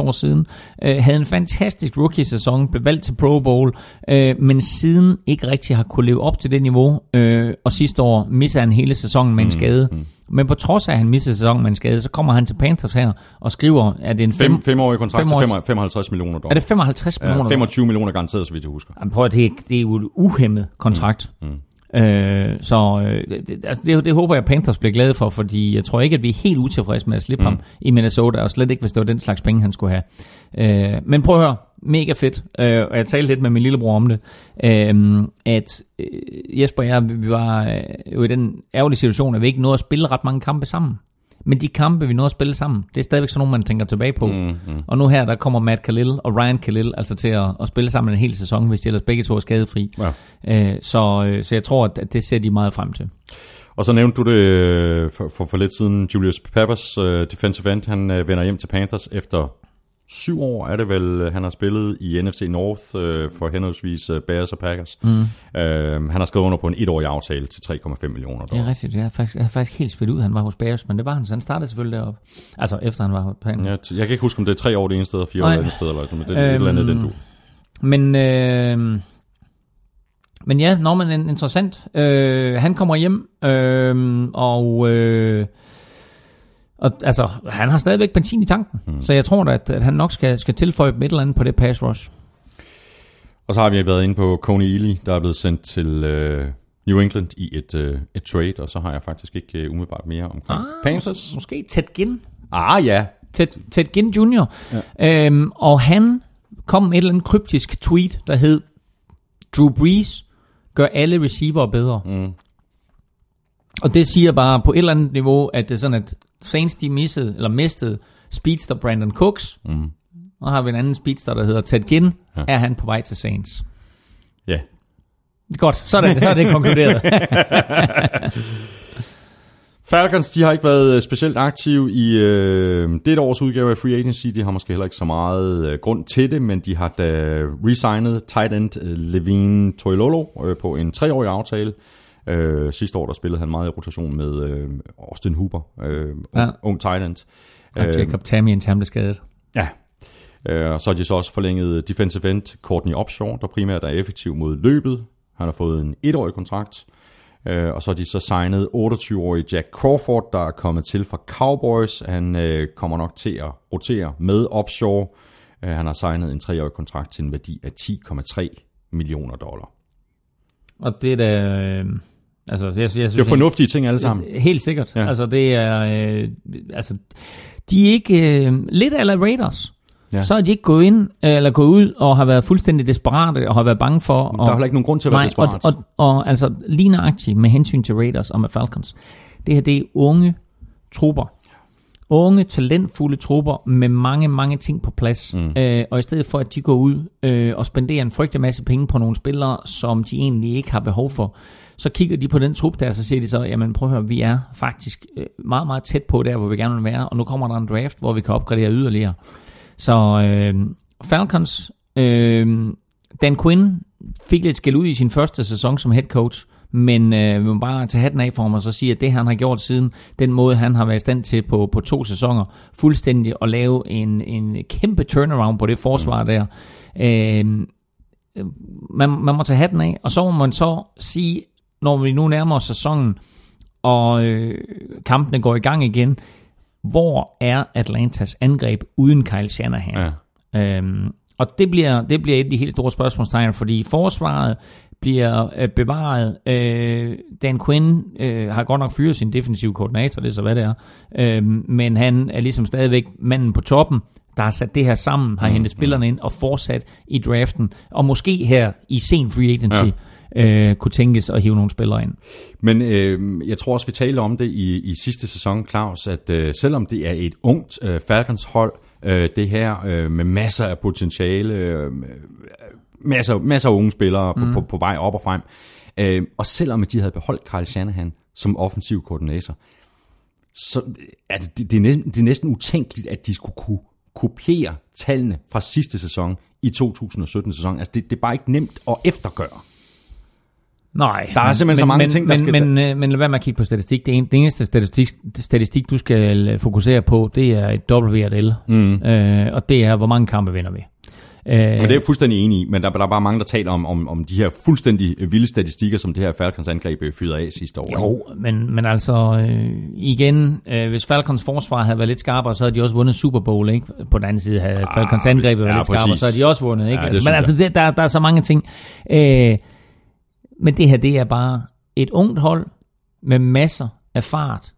5-6 år siden, øh, havde en fantastisk rookie-sæson, blev valgt til Pro Bowl, øh, men siden ikke rigtig har kunne leve op til det niveau, øh, og sidste år missede han hele sæsonen med en skade. Men på trods af, at han missede sæsonen med en skade, så kommer han til Panthers her og skriver, at det er en Fem, fem, femårig kontrakt fem til år- 55 55 millioner dollar. er det 55 millioner? Ja, 25 millioner garanteret, så vidt jeg husker. Jamen, prøv at det, det er jo et uhemmet kontrakt. Mm. Mm. Øh, så øh, det, altså det, det håber jeg, Panthers bliver glade for, fordi jeg tror ikke, at vi er helt utilfredse med at slippe mm. ham i Minnesota, og slet ikke, hvis det var den slags penge, han skulle have. Øh, men prøv at høre, mega fedt, øh, og jeg talte lidt med min lillebror om det, øh, at øh, Jesper og jeg, vi vi var øh, jo i den ærgerlige situation, at vi ikke nåede at spille ret mange kampe sammen. Men de kampe, vi nåede at spille sammen, det er stadigvæk sådan nogle, man tænker tilbage på. Mm, mm. Og nu her, der kommer Matt Khalil og Ryan Khalil altså til at, at spille sammen en hel sæson, hvis de ellers begge to er skadefri. Ja. Øh, så, øh, så jeg tror, at det ser de meget frem til. Og så nævnte du det øh, for, for, for lidt siden, Julius Peppers, uh, defensive end, han uh, vender hjem til Panthers efter syv år, er det vel, øh, han har spillet i NFC North uh, for henholdsvis uh, Bears og Packers. Mm. Uh, han har skrevet under på en etårig aftale til 3,5 millioner Det er dollar. rigtigt. Jeg er faktisk, jeg er faktisk helt spillet ud, han var hos Bears, men det var han, så han startede selvfølgelig deroppe. Altså efter han var hos Panthers. Ja, jeg kan ikke huske, om det er tre år det ene sted og fire år det andet sted, eller sådan, men det er øhm, et eller andet den du. Men, øh, men ja, nå, men en- interessant. Øh, han kommer hjem, øh, og, øh, og altså, han har stadigvæk benzin i tanken. Mm. Så jeg tror da, at, at han nok skal, skal tilføje et eller andet på det pass rush. Og så har vi været inde på Coney Ely, der er blevet sendt til øh, New England i et, øh, et trade, og så har jeg faktisk ikke øh, umiddelbart mere omkring ah, Panthers. Måske Ted Ginn. Ah ja, Ted, Ted Ginn Jr. Ja. Øhm, og han kom med et eller andet kryptisk tweet, der hed, Drew Brees gør alle receiver bedre. Mm. Og det siger bare på et eller andet niveau, at det er sådan, at Saints de missede, eller mistede speedster Brandon Cooks. Mm. Og har vi en anden speedster, der hedder Ted Ginn. Ja. Er han på vej til Saints? ja. Godt, så er det, så er det konkluderet. Falcons, de har ikke været øh, specielt aktive i øh, dette års udgave af Free Agency. De har måske heller ikke så meget øh, grund til det, men de har da resignet tight end øh, Levine Toilolo øh, på en treårig aftale. Øh, sidste år der spillede han meget i rotation med øh, Austin Hooper, øh, Ja. ung, ung tight end. og Jacob Tammy, en han blev skadet. Ja. Øh, og så har de så også forlænget defensive end Courtney Upshaw, der primært er effektiv mod løbet. Han har fået en etårig kontrakt. Øh, og så har de så signet 28-årige Jack Crawford, der er kommet til fra Cowboys. Han øh, kommer nok til at rotere med offshore. Øh, han har signet en treårig kontrakt til en værdi af 10,3 millioner dollar. Og det er da... Øh, altså, jeg, jeg synes, Det er fornuftige ting alle sammen. Helt sikkert. Ja. Altså, det er... Øh, altså, de er ikke... Øh, lidt eller Raiders. Ja. Så er de ikke gået ind, øh, eller gået ud og har været fuldstændig desperate og har været bange for... Der er heller ikke nogen grund til at være Nej, desperat. og, og, og altså lige nøjagtigt med hensyn til Raiders og med Falcons. Det her, det er unge trupper. Unge, talentfulde trupper med mange, mange ting på plads. Mm. Øh, og i stedet for, at de går ud øh, og spenderer en frygtelig masse penge på nogle spillere, som de egentlig ikke har behov for, så kigger de på den trup der, så siger de så, jamen prøv at høre, vi er faktisk øh, meget, meget tæt på der, hvor vi gerne vil være, og nu kommer der en draft, hvor vi kan opgradere yderligere. Så øh, Falcons, øh, Dan Quinn fik lidt skæld ud i sin første sæson som head coach, men øh, vi må bare tage hatten af for ham og så sige, at det han har gjort siden, den måde han har været i stand til på, på to sæsoner, fuldstændig at lave en, en kæmpe turnaround på det forsvar der. Øh, man, man må tage hatten af, og så må man så sige, når vi nu nærmer os sæsonen, og øh, kampene går i gang igen, hvor er Atlantas angreb uden Kyle Shanahan? Ja. Øhm, og det bliver, det bliver et af de helt store spørgsmålstegn, fordi forsvaret bliver øh, bevaret. Øh, Dan Quinn øh, har godt nok fyret sin defensive koordinator, det er så hvad det er. Øh, men han er ligesom stadigvæk manden på toppen, der har sat det her sammen, har hentet spillerne ind og fortsat i draften. Og måske her i sen free agency ja. Øh, kunne tænkes at hive nogle spillere ind. Men øh, jeg tror også, vi talte om det i, i sidste sæson, Claus, at øh, selvom det er et ungt øh, Falcons hold, øh, det her øh, med masser af potentiale, øh, masser, masser af unge spillere på, mm. på, på vej op og frem, øh, og selvom de havde beholdt Kyle Shanahan som offensiv koordinator, så er det, det, det, er næsten, det er næsten utænkeligt, at de skulle kunne kopiere tallene fra sidste sæson i 2017-sæsonen. Altså det, det er bare ikke nemt at eftergøre. Nej. Der er simpelthen så mange men, ting, der men, skal- Men, men, men lad være med at kigge på statistik. Det, en, det eneste statistik, statistik, du skal øh, fokusere på, det er et WRL. Mm. Øh, og det er, hvor mange kampe vinder vi. Øh, Men det er jeg fuldstændig enig i, men der, der er bare mange, der taler om, om, om de her fuldstændig øh, vilde statistikker, som det her Falcons angreb øh, fyrede af sidste år. ikke? Jo, men, men altså øh, igen, øh, hvis Falcons forsvar havde været lidt skarpere, så havde de også vundet Super Bowl, ikke? På den anden side havde Falcons angrebet været ja, lidt skarpere, så havde de også vundet, ikke? Ja, altså, men altså, det, der, der er så mange ting. Øh, men det her, det er bare et ungt hold med masser af fart,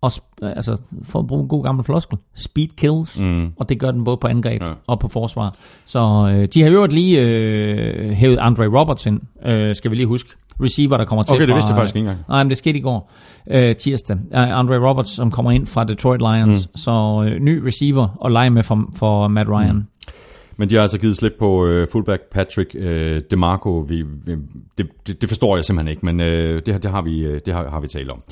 og altså, for at bruge en god gammel floskel, speed kills, mm. og det gør den både på angreb Ja. og på forsvar. Så øh, de har jo lige øh, hævet Andre Roberts ind, øh, skal vi lige huske. Receiver, der kommer til Okay, det fra... vidste jeg faktisk ikke engang. Nej, men det skete i går, øh, tirsdag. Uh, Andre Roberts, som kommer ind fra Detroit Lions, mm. så øh, ny receiver og lege med for, for Matt Ryan. Mm. Men de har altså givet slip på øh, fullback Patrick øh, DeMarco. Vi, vi, det, det, det forstår jeg simpelthen ikke, men øh, det, det, har vi, øh, det har, har vi talt om.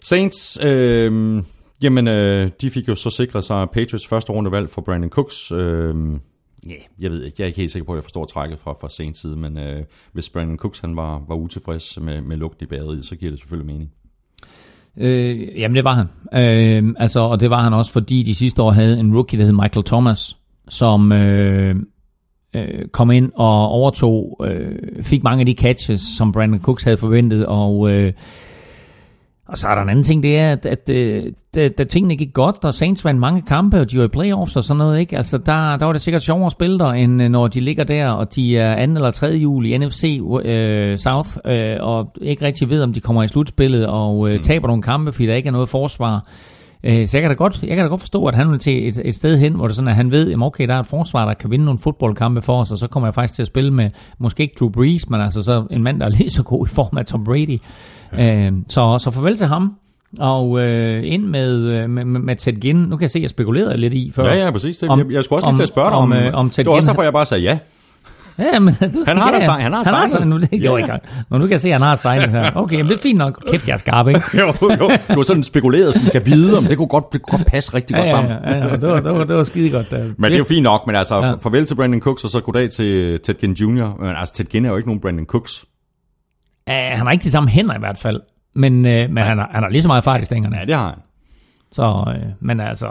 Saints, øh, jamen øh, de fik jo så sikret sig Patriots første rundevalg for Brandon Cooks. Øh, Ja, yeah, jeg ved ikke. Jeg er ikke helt sikker på, at jeg forstår trækket fra, fra Saints side, men øh, hvis Brandon Cooks han var, var utilfreds med, med lugten i badet, så giver det selvfølgelig mening. Øh, jamen, det var han. Øh, altså, og det var han også, fordi de sidste år havde en rookie, der hed Michael Thomas, som øh, øh, kom ind og overtog, øh, fik mange af de catches, som Brandon Cooks havde forventet, og... Øh, og så er der en anden ting, det er, at, at, at da, da tingene gik godt, og Saints vandt mange kampe, og de var i playoffs og sådan noget, ikke? Altså, der, der var det sikkert sjovere at spille der, end øh, når de ligger der, og de er anden eller tredje jul i NFC øh, South, øh, og ikke rigtig ved, om de kommer i slutspillet, og øh, taber nogle kampe, fordi der ikke er noget forsvar. Øh, så jeg kan, da godt, jeg kan da godt forstå, at han vil til et, et sted hen, hvor det sådan, at han ved, at okay, der er et forsvar, der kan vinde nogle fodboldkampe for os, og så kommer jeg faktisk til at spille med, måske ikke Drew Brees, men altså så en mand, der er lige så god i form af Tom Brady. Ja. Øh, så, så farvel til ham, og øh, ind med, øh, med, med, med Ted Ginn. Nu kan jeg se, at jeg spekulerede lidt i før. Ja, ja, præcis. Det, Om- jeg, jeg skulle også lige til at spørge dig om, om, øh, om Ted det var også derfor, jeg bare sagde ja. Ja, men du, Han har ja, da sig- han har han har signet. signet. Nu, det Ja, ja. ikke. Nå, nu kan jeg se, at han har signet her. Okay, men det er fint nok. Kæft, jeg er skarp, ikke? jo, jo. Du var sådan spekuleret, så skal vide, om det kunne godt, det kunne godt passe rigtig Ja, godt ja, sammen. ja, ja, det var, det var, det var skide godt. øh. Men det er jo fint nok, men altså, Ja. ja. farvel til Brandon Cooks, og så goddag til Ted Ginn Jr. Men altså, Ted Ginn er jo ikke nogen Brandon Cooks. Uh, han har ikke de samme hænder i hvert fald. Men, uh, men han, har, han har lige så meget fart i stængerne. Ja, det har han. Så, uh, men altså...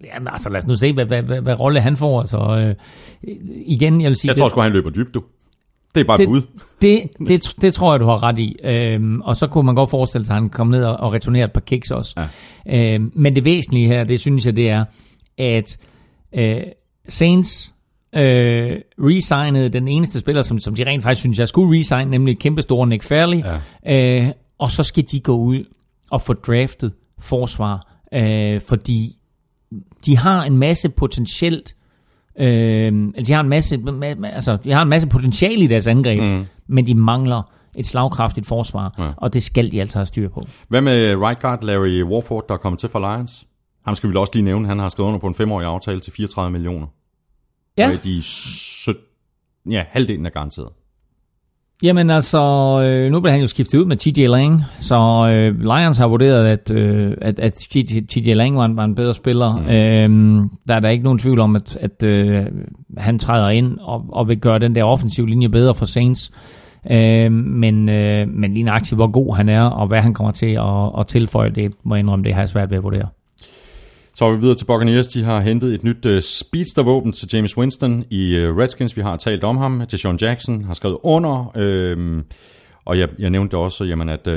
øh, Jamen, altså, lad os nu se, hvad, hvad, hvad, hvad rolle han får. Altså, uh, igen, jeg vil sige... Jeg tror sgu, han løber dybt, du. Det er bare et det, bud. Det, det, det tror jeg, du har ret i. Øhm, og så kunne man godt forestille sig, at han kom ned og, og returnerede et par kicks også. Ja. Øhm, men det væsentlige her, det synes jeg, det er, at øh, Saints øh, resignede den eneste spiller, som, som de rent faktisk synes, jeg skulle resign, nemlig kæmpe store Nick Fairley. Ja. Øh, og så skal de gå ud og få draftet forsvar, øh, fordi de har en masse potentielt Øh, altså, de har en masse, ma- ma- altså, de har en masse potentiale i deres angreb, mm. men de mangler et slagkraftigt forsvar, ja. og det skal de altså have styr på. Hvad med right guard Larry Warford, der er kommet til for Lions? Ham skal vi også lige nævne. Han har skrevet under på en femårig aftale til 34 millioner. Ja, Og de syt... ja, halvdelen er garanteret. Jamen altså, øh, nu bliver han jo skiftet ud med TJ Lang, så øh, Lions har vurderet, at, øh, at, at TJ Lang var en, var en bedre spiller. Mm. Øh, der er der ikke nogen tvivl om, at, at øh, han træder ind og, og vil gøre den der offensive linje bedre for Saints. Øh, men, øh, men lige nøjagtigt, hvor god han er, og hvad han kommer til at, at tilføje, det må jeg indrømme, det har jeg svært ved at vurdere. Så er vi videre til Buccaneers. De har hentet et nyt uh, speedster-våben til James Winston i uh, Redskins. Vi har talt om ham. Deshaun Jackson har skrevet under. Øhm, og jeg, jeg nævnte også, jamen, at uh,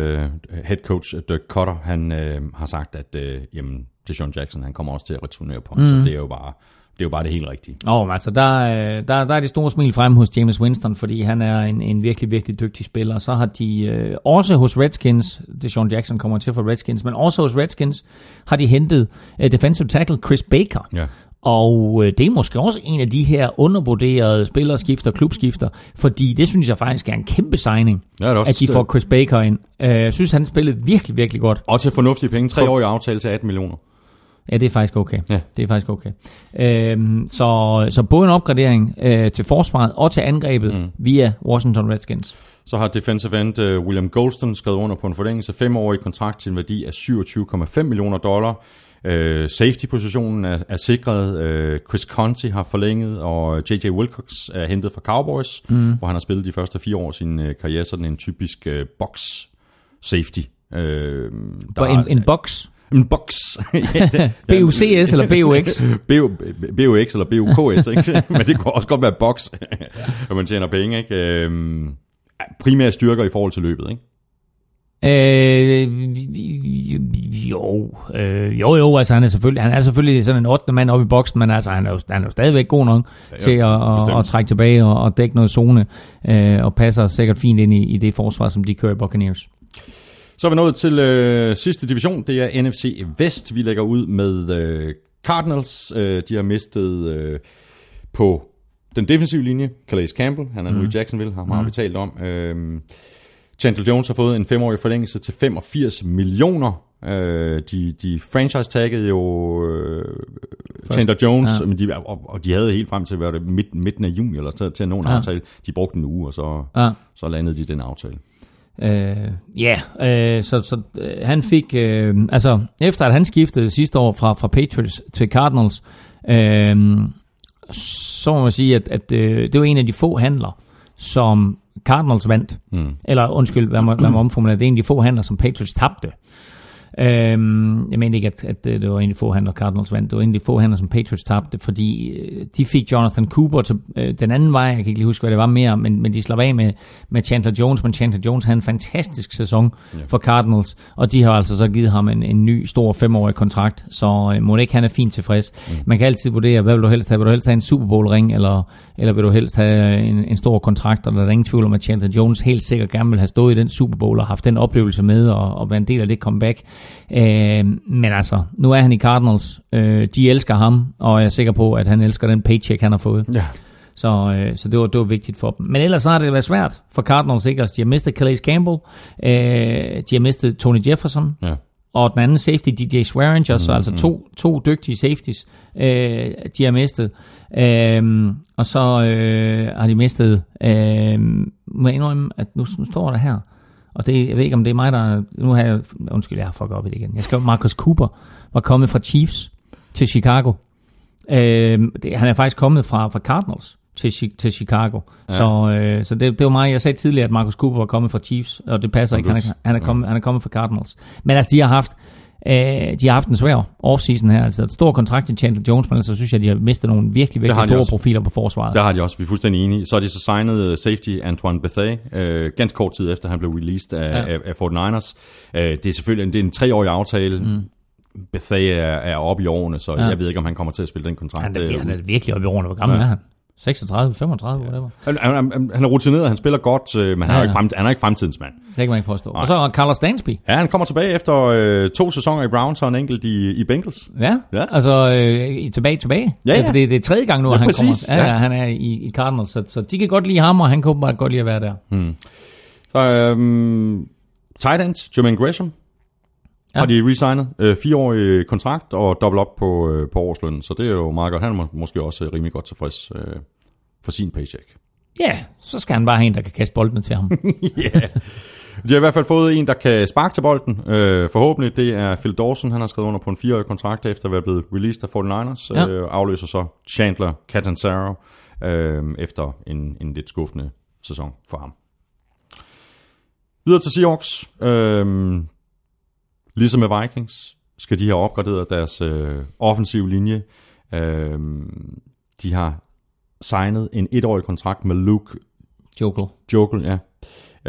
head coach Dirk Cutter, han har sagt, at jamen, Deshaun Jackson han kommer også til at returnere på ham. Mm. Så det er jo bare det, er jo bare det helt rigtige. Åh, oh, altså, der, er- der, der er det store smil frem hos James Winston, fordi han er en, en virkelig, virkelig dygtig spiller. Så har de øh, også hos Redskins, Deshaun Jackson kommer til for Redskins, men også hos Redskins har de hentet øh, defensive tackle Chris Baker. Ja. Og øh, det er måske også en af de her undervurderede spillerskifter, klubskifter, fordi det synes jeg faktisk er en kæmpe signing, Ja, det også- at de får Chris Baker ind. Øh, Jeg synes, han spillede virkelig, virkelig godt. Og til fornuftige penge. Tre år i aftale til 18 millioner. Ja, det er faktisk okay. Ja. Det er faktisk okay. Øhm, så, så både en opgradering øh, til forsvaret og til angrebet mm. via Washington Redskins. Så har defensive end uh, William Golston skrevet under på en forlængelse femårig kontrakt til en værdi af 27,5 millioner dollar. Uh, Safety-positionen er, er sikret. Uh, Chris Conti har forlænget, og J.J. Wilcox er hentet fra Cowboys, mm. hvor han har spillet de første fire år af sin uh, karriere, sådan en typisk uh, box safety. Uh, der Der en, en box. En det- BUCS eller BUX. BU, BUX eller BUKS, ikke? men det kunne også godt være box, når man tjener penge. Ikke? Øhm, primære styrker i forhold til løbet. Ikke? Øh, jo, øh, jo, jo, altså han er selvfølgelig, han er selvfølgelig sådan en 8. mand oppe i boksen, men altså han er jo, han er jo stadigvæk god nok ja, til at, at, bestemt. at, trække tilbage og, og dække noget zone, øh, og passer sikkert fint ind i, i det forsvar, som de kører i Buccaneers. Så er vi nået til øh, sidste division, det er NFC Vest. Vi lægger ud med øh, Cardinals. Øh, de har mistet øh, på den defensive linje, Calais Campbell, han er nu i Jacksonville, ham har vi talt om. Øh, Chandler Jones har fået en femårig forlængelse til 85 millioner. Øh, de, de franchise-taggede jo øh, Chandler Jones, Ja. men de, og, og de havde helt frem til hvad det, midt, midten af juni eller til, til at nå en ja. aftale. De brugte en uge, og så, Ja. så landede de den aftale. Øh, Ja, øh, så, så øh, han fik, øh, altså efter at han skiftede sidste år fra, fra Patriots til Cardinals, øh, så må man sige, at, at øh, det var en af de få handler, som Cardinals vandt. Mm. Eller undskyld, hvad man, hvad man omformulerer, det er en af de få handler, som Patriots tabte. Øhm, jeg mener ikke, at, at det var de få handler, Cardinals vandt. Det var de få handler, som Patriots tabte, fordi øh, de fik Jonathan Cooper til øh, den anden vej. Jeg kan ikke lige huske, hvad det var mere, men, men de slap af med, med Chandler Jones. Men Chandler Jones havde en fantastisk sæson ja. for Cardinals, og de har altså så givet ham en, en ny, stor femårig kontrakt, så øh, må ikke han er fint tilfreds. Mm. Man kan altid vurdere, hvad vil du helst have? Vil du helst have en Super Bowl ring, eller, eller vil du helst have en, en stor kontrakt? Og der er ingen tvivl om, at Chandler Jones helt sikkert gerne vil have stået i den Super Bowl og haft den oplevelse med, og, og være en del af det comeback. Øh, men altså, nu er han i Cardinals. Øh, de elsker ham, og jeg er sikker på, at han elsker den paycheck, han har fået. Ja. Så, øh, så det, var, det var vigtigt for dem. Men ellers så har det været svært for Cardinals, ikke? Altså, de har mistet Calais Campbell, øh, de har mistet Tony Jefferson, Ja. Og den anden safety, DJ Swearinger, mm, så altså to, to dygtige safeties, øh, de har mistet. Øhm, og så øh, har de mistet, øh, må jeg indrømme, at nu, nu står der her, og det, jeg ved ikke, om det er mig, der... Nu har jeg... Undskyld, jeg har fucket op i det igen. Jeg skrev, Marcus Cooper var kommet fra Chiefs til Chicago. Øh, det, han er faktisk kommet fra, fra Cardinals til, til Chicago. Ja. Så, øh, så det, det var mig. Jeg sagde tidligere, at Marcus Cooper var kommet fra Chiefs, og det passer ikke. Han er, han, er kommet, han er kommet fra Cardinals. Men altså, de har haft Øh, de har haft en svær offseason her, altså stor kontrakt til Chandler Jones, men altså synes jeg, de har mistet nogle virkelig, virkelig store også. profiler på forsvaret. Der har de også, vi er fuldstændig enige. Så har de så signet øh, safety Antoine Bethea, øh, ganske kort tid efter han blev released af, Ja. ja. af, af 49ers. Øh, det er selvfølgelig en, det er en treårig aftale. Mm. Bethea er, er oppe i årene, så Ja. ja. jeg ved ikke, om han kommer til at spille den kontrakt. han, er, han er virkelig oppe i årene. Hvor gammel Ja. er han? 36, 35, whatever. han, han, han, er rutineret, han spiller godt, øh, men han, Ja, er jo ikke ja. frem, han er ikke fremtidens mand. Det kan man ikke påstå. Og så Carlos Dansby. Ja, han kommer tilbage efter øh, to sæsoner i Browns og en enkelt i, i Bengals. Ja, Ja. altså øh, tilbage tilbage. Ja, ja. Det, det er tredje gang nu, Ja, han præcis. kommer. Ja, Ja. ja. han er i, i Cardinals, så, så de kan godt lide ham, og han kan åbenbart godt lide at være der. Så øhm, tight end, Jermaine Gresham, Ja. har de resignet. Øh, fireårig kontrakt og dobbelt op på, øh, på årslønnen, så det er jo meget godt. Han er må- måske også øh, rimelig godt tilfreds øh, for sin paycheck. Ja, så skal han bare have en, der kan kaste boldene til ham. De har i hvert fald fået en, der kan sparke til bolden. Øh, forhåbentlig, det er Phil Dawson. Han har skrevet under på en fireårig kontrakt efter at være blevet released af 49ers. Ja. Øh, afløser så Chandler Catanzaro øh, efter en, en lidt skuffende sæson for ham. Videre til Seahawks. Øh, ligesom med Vikings skal de have opgraderet deres øh, offensive linje. Øh, de har signet en etårig kontrakt med Luke Jokel. Jokel, ja.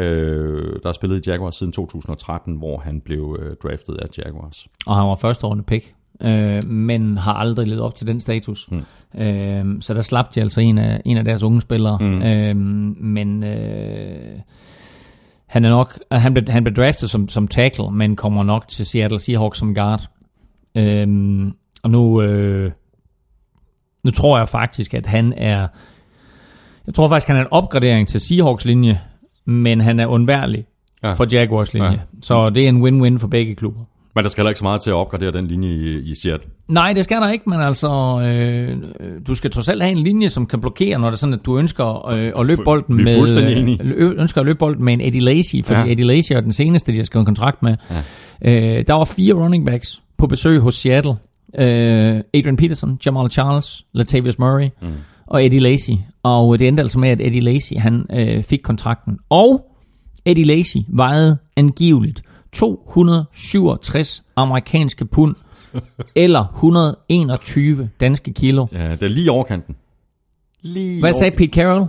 Øh, der har spillet i Jaguars siden 2013, hvor han blev øh, draftet af Jaguars. Og han var første årende pick. Øh, men har aldrig levet op til den status. Mm. Øh, så der slap de altså en af, en af deres unge spillere. Mm. Øh, men øh, han er nok han blev, han blev draftet som, som tackle, men kommer nok til Seattle Seahawks som guard. Øh, og nu, øh, nu tror jeg faktisk, at han er jeg tror faktisk, han er en opgradering til Seahawks linje, men han er undværlig Ja. for Jaguars linje. Ja. Så det er en win-win for begge klubber. Men der skal heller ikke så meget til at opgradere den linje i, i Seattle. Nej, det skal der ikke, men altså, øh, du skal trods alt have en linje, som kan blokere, når det er sådan, at du ønsker øh, at løbe bolden med... øh, ønsker at løbe bolden med en Eddie Lacy, fordi Ja. Eddie Lacy er den seneste, de har skrevet en kontrakt med. Ja. Øh, der var fire running backs på besøg hos Seattle. Øh, Adrian Peterson, Jamal Charles, Latavius Murray mm. og Eddie Lacy. Og det endte altså med, at Eddie Lacy, han øh, fik kontrakten. Og Eddie Lacy vejede angiveligt 267 amerikanske pund, eller 121 danske kilo. Ja, det er lige overkanten. Lige Hvad sagde Pete Carroll?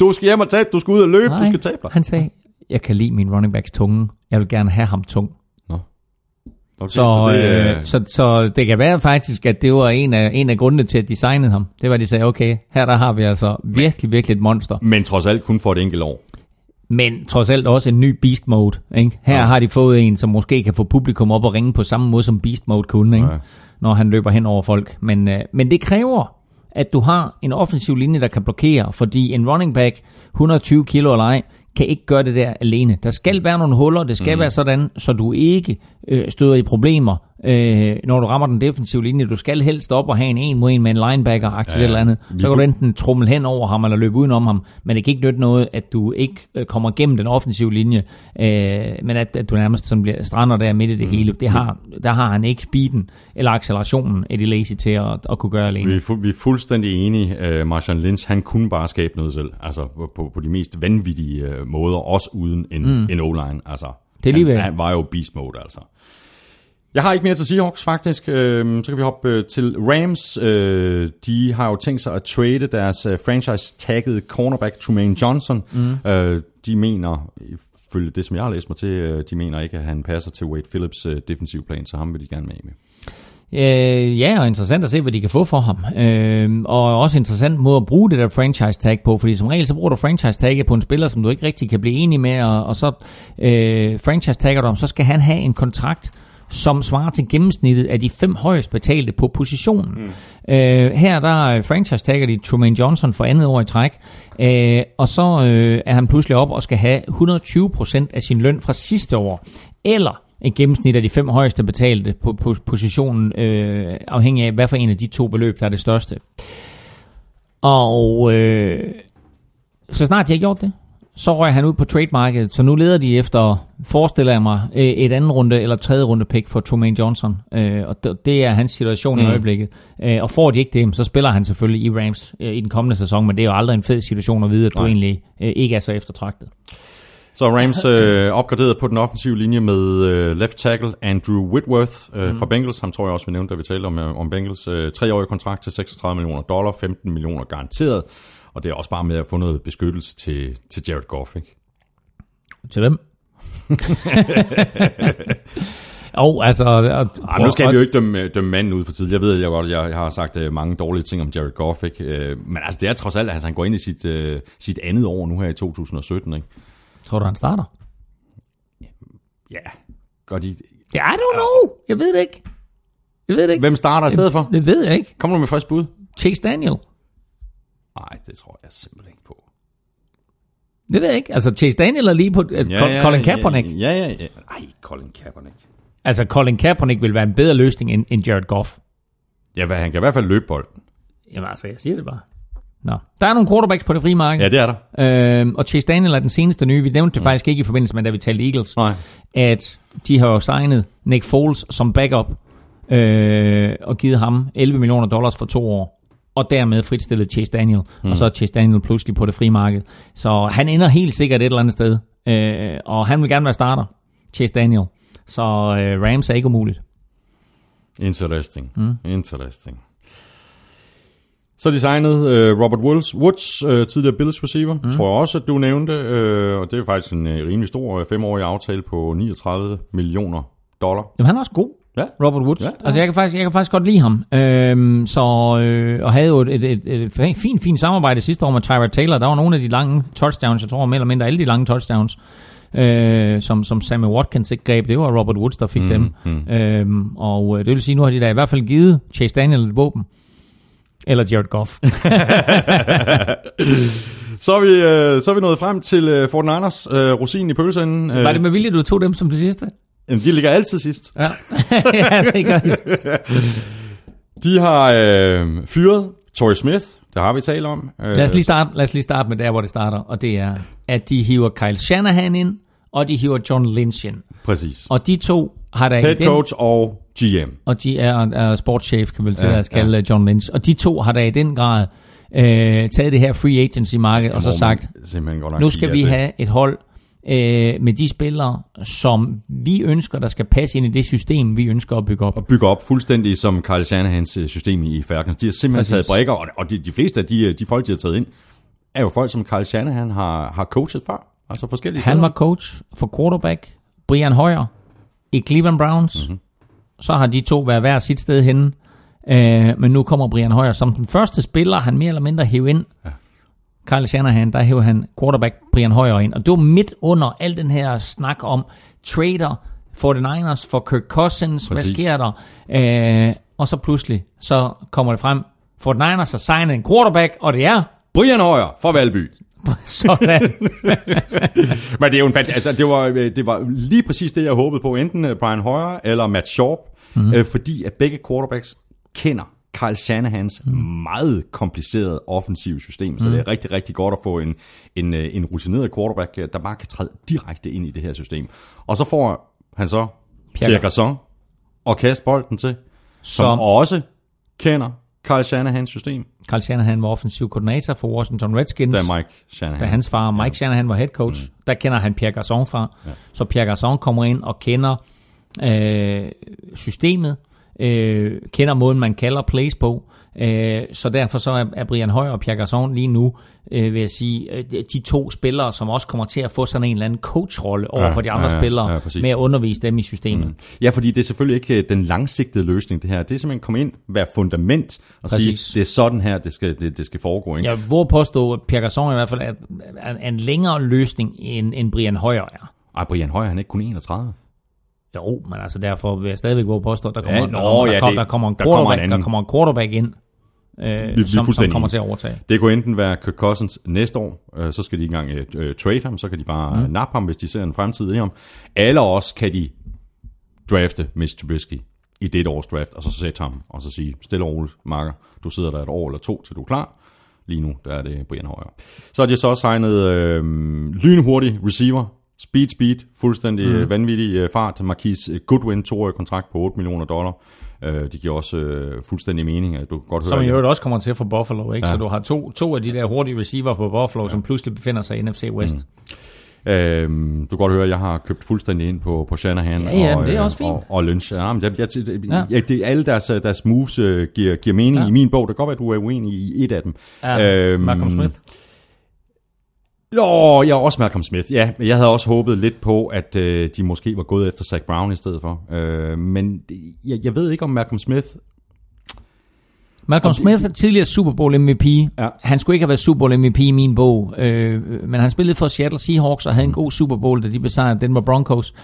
Du skal hjem og tabe, du skal ud og løbe, du skal tabe dig. han sagde, jeg kan lide min running backs tunge. Jeg vil gerne have ham tung. Okay, Så, så, det, det, øh, øh, så, så det kan være faktisk, at det var en af, en af grundene til, at de signede ham. Det var, at de sagde, okay, her der har vi altså virkelig, virkelig et monster. men trods alt kun for et enkelt år. Men trods alt også en ny beast mode. Ikke? Her Ja. har de fået en, som måske kan få publikum op og ringe på samme måde, som beast mode kunne, ikke? Ja. når han løber hen over folk. Men, øh, men det kræver, at du har en offensiv linje, der kan blokere, fordi en running back, 120 kilo eller ej, kan ikke gøre det der alene. Der skal være nogle huller, det skal mm. være sådan, så du ikke øh, støder i problemer, øh, når du rammer den defensive linje. Du skal helst op og have en en mod en med en linebacker, aktivt Ja, ja, eller andet. Så kan du enten trummel hen over ham, eller løbe udenom ham, men det kan ikke nytte noget, at du ikke øh, kommer gennem den offensive linje, øh, men at, at du nærmest sådan bliver strander der midt i det mm. hele. Det har, der har han ikke speeden eller accelerationen, Eddie Lacy, til at, at kunne gøre alene. Vi er, fu- vi er fuldstændig enige. Uh, Marshawn Lynch, han kunne bare skabe noget selv. Altså på, på, de mest vanvittige uh, måder, også uden en, mm. en O-line. Altså, Det er han, han var jo beast mode, altså. Jeg har ikke mere til Seahawks, faktisk. Øhm, så kan vi hoppe øh, til Rams. Øh, de har jo tænkt sig at trade deres øh, franchise-taggede cornerback Trumaine Johnson. Mm. Øh, de mener, ifølge det som jeg har læst mig til, øh, de mener ikke, at han passer til Wade Phillips øh, defensiv plan, så ham vil de gerne med med. Øh, ja, og interessant at se, hvad de kan få for ham. Øh, og også interessant måde at bruge det der franchise tag på, fordi som regel så bruger du franchise tag på en spiller, som du ikke rigtig kan blive enig med, og, og så øh, franchise tagger du ham, så skal han have en kontrakt, som svarer til gennemsnittet af de fem højst betalte på positionen. Mm. Øh, her der øh, franchise tagger de Trumaine Johnson for andet år i træk, øh, og så øh, er han pludselig op og skal have 120% af sin løn fra sidste år, eller et gennemsnit af de fem højeste betalte på, på positionen, øh, afhængig af, hvad for en af de to beløb, der er det største. Og øh, så snart de har gjort det, så røg han ud på trademarkedet, så nu leder de efter, forestiller jeg mig, øh, et anden runde eller tredje runde pick for Trumaine Johnson. Øh, og det, er hans situation mm. i øjeblikket. Øh, og får de ikke det, så spiller han selvfølgelig i Rams i den kommende sæson, men det er jo aldrig en fed situation at vide, at du Nej. egentlig ikke er så eftertragtet. Så Rams øh, opgraderet på den offensive linje med øh, left tackle Andrew Whitworth øh, mm. fra Bengals. Ham tror jeg også, vi nævnte, da vi talte om, om Bengals. Øh, treårig kontrakt til 36 millioner dollar, 15 millioner garanteret. Og det er også bare med at få noget beskyttelse til, til Jared Goff, ikke? Til hvem? Jo, altså... Ej, nu skal vi jo ikke dømme, dømme manden ud for tid. Jeg ved jeg godt, jeg, jeg har sagt øh, mange dårlige ting om Jared Goff, ikke? Øh, men altså, det er trods alt, at han går ind i sit, øh, sit andet år nu her i 2017, ikke? Tror du, han starter? Ja, godt i... Ja, I don't know. Jeg ved det ikke. Jeg ved det ikke. Hvem starter i stedet for? Det ved jeg ikke. Kommer du med frisk bud? Chase Daniel. Nej, det tror jeg simpelthen ikke på. Det ved jeg ikke. Altså, Chase Daniel er lige på uh, ja, Colin Kaepernick. Ja, ja, ja. Ej, Colin Kaepernick. Altså, Colin Kaepernick vil være en bedre løsning end, end Jared Goff. Ja, hvad, han kan i hvert fald løbe bolden. Jamen altså, jeg siger det bare. Nå. Der er nogle quarterbacks på det frie marked. Ja, det er der. Øhm, og Chase Daniel er den seneste nye. Vi nævnte det mm. faktisk ikke i forbindelse med, da vi talte Eagles. Nej. At de har jo signet Nick Foles som backup. Øh, og givet ham 11 millioner dollars for to år. Og dermed fritstillet Chase Daniel. Mm. Og så er Chase Daniel pludselig på det frie marked. Så han ender helt sikkert et eller andet sted. Øh, og han vil gerne være starter. Chase Daniel. Så øh, Rams er ikke umuligt. Interesting. Mm. Interesting. Så designet øh, Robert Woods, Woods øh, tidligere Bills receiver, mm. tror jeg også, at du nævnte, øh, og det er faktisk en øh, rimelig stor øh, femårig aftale på 39 millioner dollar. Jamen, han er også god. Ja. Robert Woods. Ja, Ja. Altså, jeg kan, faktisk, jeg kan faktisk godt lide ham. Øhm, så, øh, og havde jo et, et, et, et fint, fint samarbejde sidste år med Tyrod Taylor. Der var nogle af de lange touchdowns, jeg tror mere eller mindre alle de lange touchdowns, øh, som, som Sammy Watkins ikke greb. Det var Robert Woods, der fik mm, dem. Mm. Øhm, og øh, det vil sige, nu har de da i hvert fald givet Chase Daniel et våben. Eller Jared Goff. Så er vi, øh, så er vi nået frem til øh, Fort Niners, øh, rosinen i pølseenden. Øh, Var det med vilje, du tog dem som det sidste? Jamen, de ligger altid sidst. Ja, ja det gør de. De har øh, fyret Torrey Smith, det har vi talt om. Øh, Lad os, lige starte, lad os lige starte med der, hvor det starter. Og det er, at de hiver Kyle Shanahan ind, og de hiver John Lynch ind. Præcis. Og de to har der Head i den, coach og GM. og de er, er sportschef, kan vel til Ja, at kalde ja. John Lynch. Og de to har der i den grad øh, taget det her free agency marked og så sagt, nu skal vi til. have et hold øh, med de spillere, som vi ønsker, der skal passe ind i det system, vi ønsker at bygge op. og bygge op fuldstændig som Kyle Shanahans øh, system i Falcons. De har simpelthen Præcis. taget brækker, og, og de, de fleste af de, øh, de folk, de har taget ind, er jo folk, som Kyle Shanahan har, har coachet før. Altså forskellige Han steder. var coach for quarterback, Brian Hoyer, i Cleveland Browns. Mm-hmm. Så har de to været hver sit sted henne. Øh, men nu kommer Brian Hoyer som den første spiller, han mere eller mindre hæv ind. Ja. Kyle Shanahan, der hæv han quarterback Brian Hoyer ind. Og det var midt under al den her snak om trader for the Niners, for Kirk Cousins, Præcis. hvad sker der? Øh, og så pludselig, så kommer det frem, for the Niners har signet en quarterback, og det er Brian Højer fra Valby. sådan. Men det er jo en fant- altså, det var, øh, det var lige præcis det, jeg håbede på. Enten øh, Brian Hoyer eller Matt Sharp. Mhm. Mm. Øh, fordi at begge quarterbacks kender Kyle Shanahans mm. meget komplicerede offensive system. Så det er rigtig, rigtig godt at få en, en, øh, en rutineret quarterback, øh, der bare kan træde direkte ind i det her system. Og så får han så Pierre Garçon og kaste bolden til, som, Som- også kender Kyle Shanahans system, Kyle Shanahan var offensiv koordinator for Washington Redskins. da Mike Shanahan. da hans far, Mike Shanahan, var head coach, mm. der kender han Pierre Garçon fra. Ja. Så Pierre Garçon kommer ind og kender øh, systemet, øh, kender måden, man kalder plays på. Øh, så derfor så er, er Brian Højer og Pierre Garçon lige nu, øh, vil jeg sige, øh, de to spillere, som også kommer til at få sådan en eller anden coachrolle over Ja, for de andre ja, ja, spillere, ja, præcis. med at undervise dem i systemet. Mm. Ja, fordi det er selvfølgelig ikke øh, den langsigtede løsning, det her. Det er simpelthen komme ind, være fundament og Præcis. sige, det er sådan her, det skal, det, det skal foregå. Ikke? Jeg vil påstå, at Pierre Garçon i hvert fald er, er er en længere løsning, end, end Brian Højer er. Ej, Brian Højer, han er ikke kun 31. Jo, men altså derfor vil jeg stadigvæk våge påstå, at der kommer, Ja, der, nå, kommer, der, ja, kom- det- der kommer en der kommer en der kommer en quarterback ind, øh, vi er som, som kommer til at overtage. Det kunne enten være Kirk Cousins næste år, øh, så skal de ikke engang øh, trade ham, så kan de bare mm. nappe ham, hvis de ser en fremtid i ham. Eller også kan de drafte Mitch Trubisky i det års draft, og så sætte ham, og så sige, stille og roligt, Marker, du sidder der et år eller to, til du er klar. Lige nu, der er det Brian Højer. Så har de så også signet øh, lynhurtig receiver, speed, speed, fuldstændig mm. vanvittig øh, fart. Marquise Goodwin, toårig kontrakt på 8 millioner dollar. Øh, det giver også øh, fuldstændig mening, at du kan godt Som høre. i øvrigt også kommer til for Buffalo, ikke? Ja. Så du har to, to af de der hurtige receiver på Buffalo, ja. som pludselig befinder sig i NFC West. Mm. Øhm, du kan godt høre, at jeg har købt fuldstændig ind på, på Shanahan Ja, ja, og, det er øh, også fint. og, og Lynch. Ja, men jeg, jeg, jeg, Ja. ja. det, alle deres, deres moves øh, giver, giver mening ja. i min bog. Det kan godt være, at du er uenig i et af dem. Ja, Øhm, Malcolm Smith. Nå, jeg er også Malcolm Smith. Ja, men jeg havde også håbet lidt på, at øh, de måske var gået efter Zach Brown i stedet for. Øh, men det- jeg, jeg ved ikke, om Malcolm Smith... Malcolm Smith er tidligere Super Bowl MVP. Ja. Han skulle ikke have været Super Bowl MVP i min bog, øh, men han spillede for Seattle Seahawks og havde en god Super Bowl, da de besejrede Denver Broncos.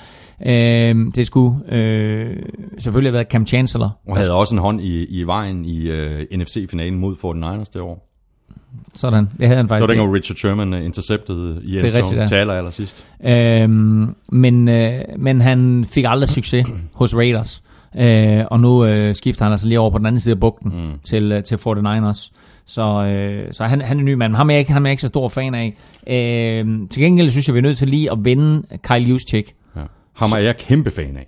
Øh, det skulle øh, selvfølgelig have været Cam Chancellor. Og havde også en hånd i, i vejen i øh, NFC-finalen mod 49ers det år. Sådan, det havde han Det var faktisk. dengang Richard Sherman øh, interceptede i er rigtigt, ja. sidst. Øhm, men, øh, men han fik aldrig succes hos Raiders. Øh, og nu øh, skifter han altså lige over på den anden side af bugten mm. til, øh, til 49ers. Så, øh, så han, han er en ny mand. Ham er jeg ikke, ham er jeg ikke så stor fan af. Øh, til gengæld synes jeg, vi er nødt til lige at vende Kyle Juszczyk. Ja. Ham er jeg kæmpe fan af.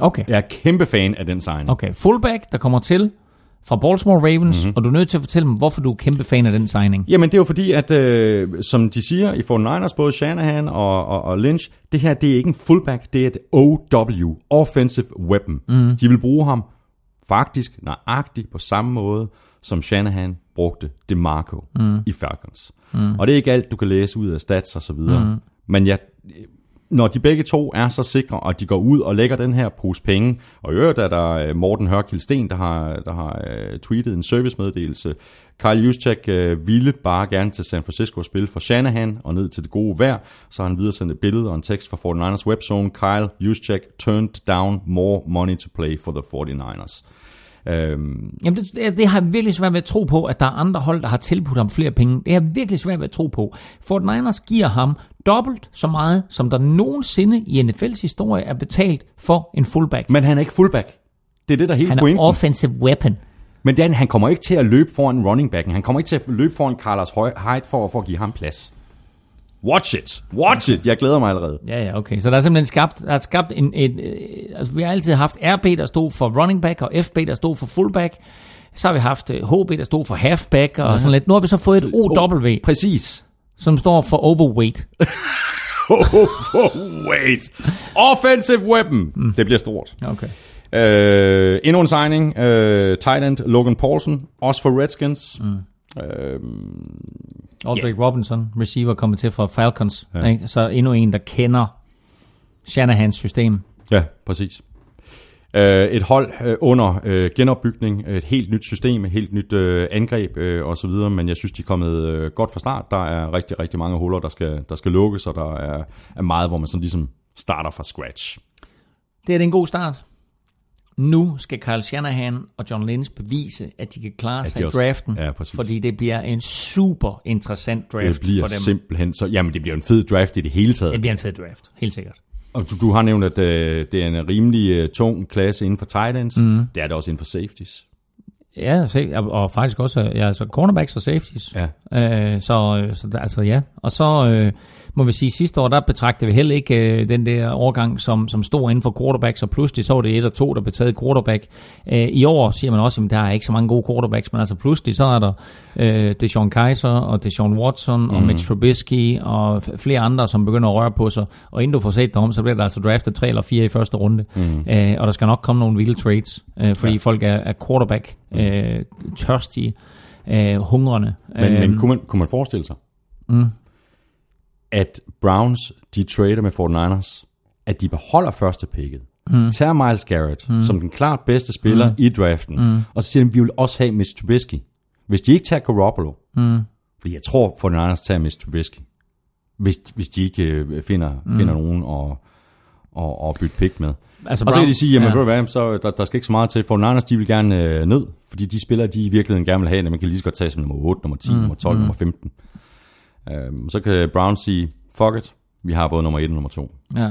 Okay. Jeg er kæmpe fan af den signing. Okay, fullback, der kommer til fra Baltimore Ravens, mm-hmm. og du er nødt til at fortælle mig, hvorfor du er kæmpe fan af den signing. Jamen det er jo fordi, at øh, som de siger i 49ers, både Shanahan og, og, og Lynch, det her det er ikke en fullback, det er et OW, Offensive Weapon. Mm. De vil bruge ham faktisk nøjagtigt på samme måde, som Shanahan brugte DeMarco mm. i Falcons. Mm. Og det er ikke alt, du kan læse ud af stats og så videre. Mm. Men jeg, når de begge to er så sikre, og de går ud og lægger den her pose penge, og i øvrigt er der øh, Morten Hørkild Sten, der har, der har øh, tweetet en servicemeddelelse. Kyle Juszczyk øh, ville bare gerne til San Francisco og spille for Shanahan og ned til det gode vejr. Så har han videre sendt et billede og en tekst fra 49ers webzone. Kyle Juszczyk turned down more money to play for the 49ers. Øhm, Jamen, det, det, det har jeg virkelig svært ved at tro på, at der er andre hold, der har tilbudt ham flere penge. Det har jeg virkelig svært ved at tro på. Fort Niners giver ham dobbelt så meget, som der nogensinde i NFL's historie er betalt for en fullback. men han er ikke fullback. Det er det, der er hele Han er pointen. offensive weapon. Men er, han kommer ikke til at løbe foran running backen. Han kommer ikke til at løbe foran Carlos Hyde for, for at give ham plads. Watch it. Watch it. Jeg glæder mig allerede. Ja, ja, okay. Så der er simpelthen skabt, der er skabt en, en øh, altså vi har altid haft RB, der stod for running back, og FB, der stod for fullback. Så har vi haft øh, HB, der stod for halfback, og sådan lidt. Nu har vi så fået et OW, Præcis. som står for overweight. Wait. Offensive weapon. Mm. Det bliver stort. Okay. Øh, endnu en signing. Øh, tight end Logan Paulson. Også for Redskins. Mm. Øh, Aldrich yeah. Robinson, receiver, kommer til fra Falcons. Ja. Ikke? Så endnu en, der kender Shanahans system. ja, præcis. Øh, et hold øh, under øh, genopbygning, et helt nyt system, et helt nyt øh, angreb øh, osv., men jeg synes, de er kommet øh, godt fra start. Der er rigtig, rigtig mange huller, der skal, der skal lukkes, og der er, er meget, hvor man sådan ligesom starter fra scratch. Det er en god start. Nu skal Kyle Shanahan og John Lynch bevise, at de kan klare sig i draften, Ja, præcis. fordi det bliver en super interessant draft Det bliver for dem. simpelthen så... Jamen, det bliver en fed draft i det hele taget. Det bliver en fed draft, helt sikkert. Og du, du har nævnt, at øh, det er en rimelig øh, tung klasse inden for tight ends. Mm. Det er det også inden for safeties. Ja, og, og faktisk også ja, altså cornerbacks og safeties. Ja. Øh, så, så der- altså ja. Og så øh, må vi sige, sidste år, der betragtede vi heller ikke øh, den der overgang som, som stor inden for quarterbacks, og pludselig så var det et og to, der blev taget quarterback. Øh, I år siger man også, at der er ikke så mange gode quarterbacks, men altså pludselig så er der øh, Deshaun Kaiser og Deshaun Watson mm. og Mitch Trubisky og flere andre, som begynder at røre på sig. Og inden du får set dig om, så bliver der altså draftet tre eller fire i første runde. Mm. Øh, og der skal nok komme nogle vilde trades, øh, fordi ja. folk er, er quarterback øh, tørstige, øh, hungrende. Men, øh, men kunne, man, kunne man forestille sig, mm. At Browns, de trader med 49ers, at de beholder første picket, mm. tager Miles Garrett mm. som den klart bedste spiller mm. i draften, mm. og så siger de, vi vil også have Mitch Trubisky. Hvis de ikke tager Garoppolo, mm. fordi jeg tror, 49ers tager Mitch Trubisky, hvis, hvis de ikke øh, finder, mm. finder nogen at, at, at bytte pick med. Altså, Og så kan de sige, jamen ja. ja. ved du hvad, så der, der skal ikke så meget til. For Niners, de vil gerne øh, ned, fordi de spillere, de i virkeligheden gerne vil have, at man kan lige så godt tage som nummer 8, nummer 10, mm. nummer 12, mm. nummer 15. Øhm, så kan Browns sige, fuck it, vi har både nummer 1 og nummer 2. Ja.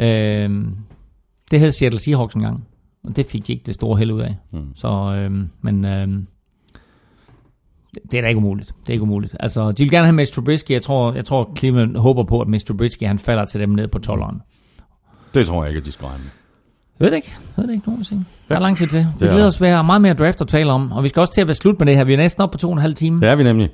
Øhm, det havde Seattle Seahawks engang, og det fik de ikke det store held ud af. Mm. Så, øhm, men øhm, det er da ikke umuligt. Det er ikke umuligt. Altså, de vil gerne have Mitch Trubisky. Jeg tror, jeg tror Cleveland håber på, at Mitch Trubisky han falder til dem ned på 12'eren. Det tror jeg ikke, at de skal regne med. Jeg ved det ikke. Jeg ved det ikke nogensinde. Der er lang tid til. Vi Det er glæder der. os at have meget mere draft at tale om. Og vi skal også til at være slut med det her. Vi er næsten oppe på to og en halv time. Det er vi nemlig.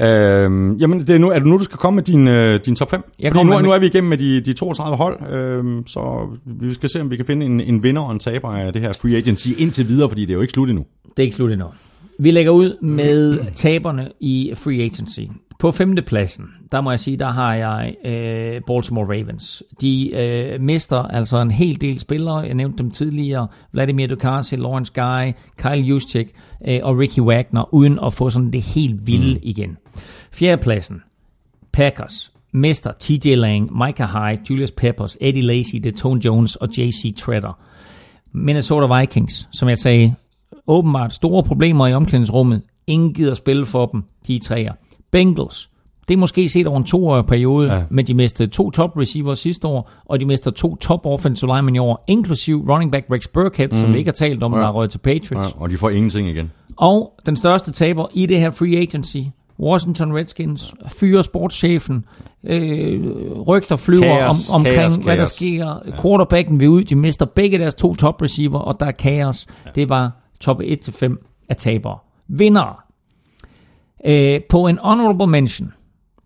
Øhm, jamen, det er, nu, er det nu, du skal komme med din, øh, din top 5? Jeg Fordi nu, med- nu er vi igennem med de, de 32 hold, øhm, så vi skal se, om vi kan finde en, en vinder og en taber af det her free agency indtil videre, fordi det er jo ikke slut endnu. Det er ikke slut endnu. Vi lægger ud med taberne i free agency. På femtepladsen, der må jeg sige, der har jeg øh, Baltimore Ravens. De øh, mister altså en hel del spillere. Jeg nævnte dem tidligere. Vladimir Ducasi, Lawrence Guy, Kyle Juszczyk øh, og Ricky Wagner, uden at få sådan det helt vilde mm. igen. Fjerdepladsen, Packers mister TJ Lang, Micah Hyde, Julius Peppers, Eddie Lacy, Detone Jones og JC Treader. Minnesota Vikings, som jeg sagde, åbenbart store problemer i omklædningsrummet. Ingen gider spille for dem, de er træer. Bengals, det er måske set over en toårig periode, Ja. men de mistede to top receivers sidste år, og de mister to top offensive linemen i år, inklusiv running back Rex Burkhead, mm. som vi ikke har talt om, ja. der er røget til Patriots. Ja, og de får ingenting igen. Og den største taber i det her free agency, Washington Redskins, fyrer sportschefen, øh, rygter flyver Kaos, om, omkring, kaos, hvad der sker. Ja. Quarterbacken vil ud, de mister begge deres to top receiver, og der er kaos. Ja. Det var top 1-5 af tabere. Vinder øh, på en honorable mention,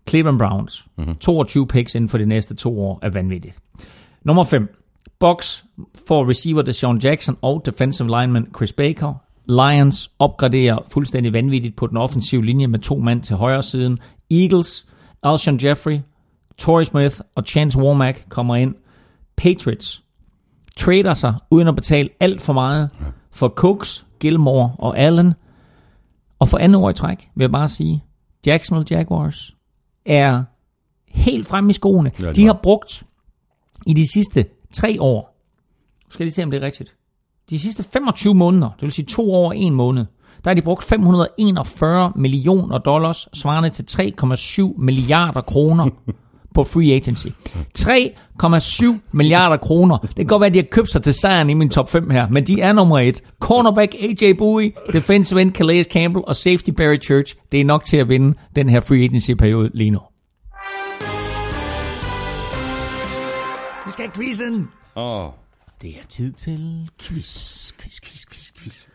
Cleveland Browns. Mm-hmm. 22 picks inden for de næste to år er vanvittigt. Nummer 5. Bucks får receiver Deshaun Jackson og defensive lineman Chris Baker. Lions opgraderer fuldstændig vanvittigt på den offensive linje med to mand til højre siden. Eagles, Alshon Jeffrey, Torrey Smith og Chance Womack kommer ind. Patriots trader sig uden at betale alt for meget for Cooks, Gilmore og Allen. Og for andet år i træk vil jeg bare sige, Jacksonville Jaguars er helt fremme i skoene. Ja, de har brugt i de sidste tre år, skal lige se, om det er rigtigt, de sidste 25 måneder, det vil sige to år og en måned, der har de brugt 541 millioner dollars, svarende til 3,7 milliarder kroner på free agency. 3,7 milliarder kroner. Det kan godt være, at de har købt sig til sejren i min top 5 her, men de er nummer et. Cornerback AJ Bowie, defensive end Calais Campbell og safety Barry Church. Det er nok til at vinde den her free agency-periode lige nu. Vi skal have quizzen. Åh. Det er tid til quiz, quiz, quiz, quiz, quiz.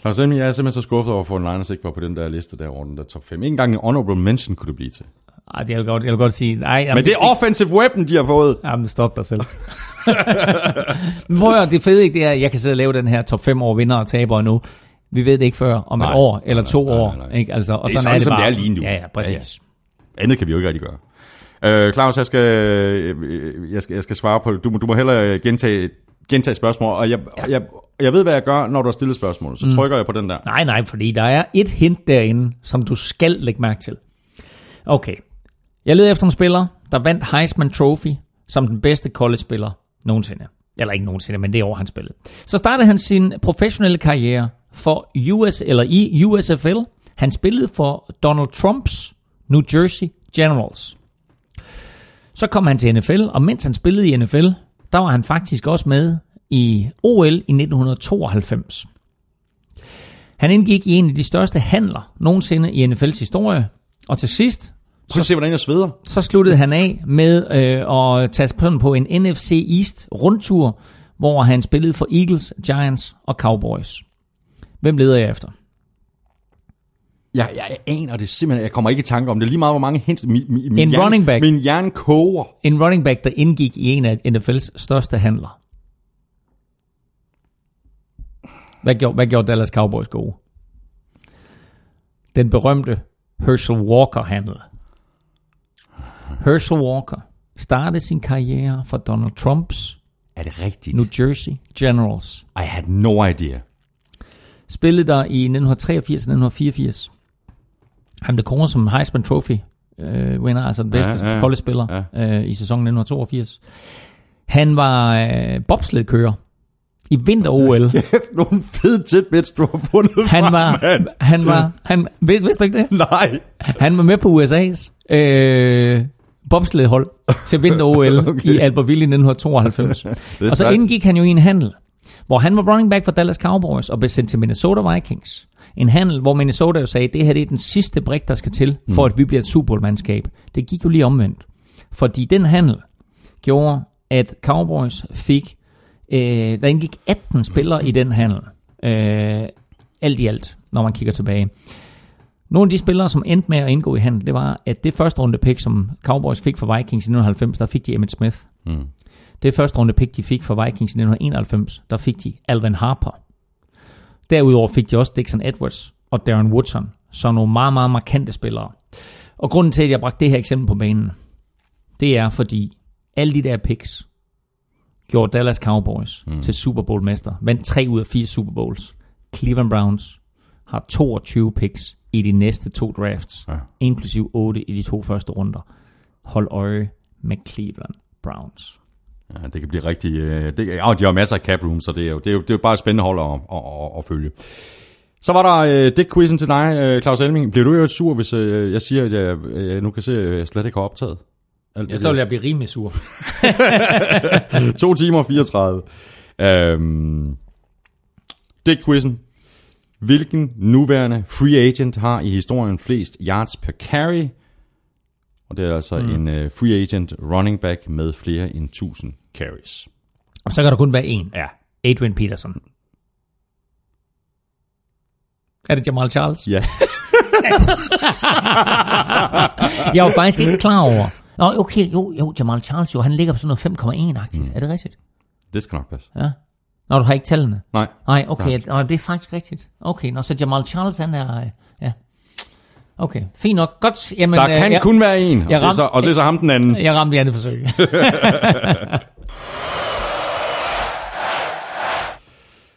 Claus Elming, jeg er simpelthen så skuffet over, at få en Liners ikke var på den der liste der over den der top 5. Ikke engang en honorable mention kunne det blive til. Ej, det jeg vil godt, jeg vil godt sige. Nej, jamen, Men det er offensive weapon, de har fået. Jamen, stop dig selv. Men prøv at høre, det fede ikke, det er, at jeg kan sidde og lave den her top 5 over vinder og tabere nu. Vi ved det ikke før om Nej. et år eller Nej, to nej, nej, år. nej. Ikke? Altså, og Det er sådan, sådan, er det som bare. det er lige nu. Ja, ja, præcis. Andet kan vi jo ikke rigtig gøre. Øh, Claus, jeg skal, øh, jeg, skal, jeg skal svare på. Du, må- du må hellere gentage, gentage spørgsmål, og jeg, ja. jeg, jeg ved, hvad jeg gør, når du har stillet spørgsmål. Så mm. trykker jeg på den der. Nej, nej, fordi der er et hint derinde, som du skal lægge mærke til. Okay. Jeg leder efter en spiller, der vandt Heisman Trophy som den bedste college-spiller nogensinde. Eller ikke nogensinde, men det år, han spillede. Så startede han sin professionelle karriere for US, eller i USFL. Han spillede for Donald Trumps New Jersey Generals. Så kom han til NFL, og mens han spillede i NFL, der var han faktisk også med i OL i 1992. Han indgik i en af de største handler nogensinde i NFL's historie, og til sidst, Prøv at se, hvordan jeg sveder. så sluttede han af med øh, at tage sådan på en NFC East rundtur, hvor han spillede for Eagles, Giants og Cowboys. Hvem leder jeg efter? Jeg, jeg aner det simpelthen. Jeg kommer ikke i tanke om det. Lige meget, hvor mange hints. Min, min, min En running back. Min hjerne koger. En running back, der indgik i en af NFL's største handler. Hvad gjorde, hvad gjorde Dallas Cowboys gode? Den berømte Herschel Walker-handel. Herschel Walker startede sin karriere for Donald Trumps Er det rigtigt? New Jersey Generals. I had no idea. Spillede der i 1983 og 1984. Han blev kåret som Heisman Trophy øh, winner, altså den bedste Ja, ja, college-spiller ja. øh, i sæsonen 1982. Han var øh, bobsledkører i vinter-OL. Kæft, nogle fede tidbits, du har fundet Han frem, var, mand. han var, han, ved, vidste du ikke det? Nej. Han var med på USA's øh, bobsledhold til vinter-OL Okay. i Albertville i 1992. er og så indgik han jo i en handel, hvor han var running back for Dallas Cowboys og blev sendt til Minnesota Vikings. En handel, hvor Minnesota jo sagde, det her det er den sidste brik, der skal til, for at vi bliver et Super Bowl-mandskab. Det gik jo lige omvendt. Fordi den handel gjorde, at Cowboys fik Øh, der indgik 18 spillere i den handel. Øh, alt i alt, når man kigger tilbage. Nogle af de spillere, som endte med at indgå i handel, det var, at det første runde pick, som Cowboys fik fra Vikings i 1990, der fik de Emmett Smith. Mm. Det første runde pick, de fik fra Vikings i 1991, der fik de Alvin Harper. Derudover fik de også Dixon Edwards og Darren Woodson, så nogle meget, meget markante spillere. Og grunden til, at jeg bragte det her eksempel på banen, det er fordi alle de der picks gjorde Dallas Cowboys mm. til Super Bowl mester. Vandt 3 ud af 4 Super Bowls. Cleveland Browns har 22 picks i de næste to drafts, Ja. inklusiv 8 i de to første runder. Hold øje med Cleveland Browns. Ja, det kan blive rigtig... Øh, det, ja, de har masser af cap room, så det er jo, det er jo, det er jo bare et spændende hold at, at, at, at følge. Så var der øh, Dick-quizzen til dig, øh, Claus Elming. Bliver du jo sur, hvis øh, jeg siger, at jeg, jeg nu kan se, at jeg slet ikke har optaget? Alt Ja, det så vil jeg blive rimelig sur. 2 timer og 34. Øhm, Dick-quizzen. Hvilken nuværende free agent har i historien flest yards per carry? Og det er altså mm. en uh, free agent running back med flere end 1000 carries. Og så kan der kun være en. Ja. Adrian Peterson. Er det Jamal Charles? Ja. Jeg var faktisk ikke klar over. Nå, okay, jo, jo, Jamal Charles, jo, han ligger på sådan noget 5,1-agtigt. Mm. Er det rigtigt? Det skal nok passe. Ja. Nå, du har ikke tallene? Nej. Nej, okay, nå, det er faktisk rigtigt. Okay, nå, så Jamal Charles, han er... øh, Ja. Okay, fint nok. Godt. Jamen, Der øh, kan jeg, kun være en, og, jeg det så, ramte- og det er så ham den anden. jeg ramte i andet forsøg.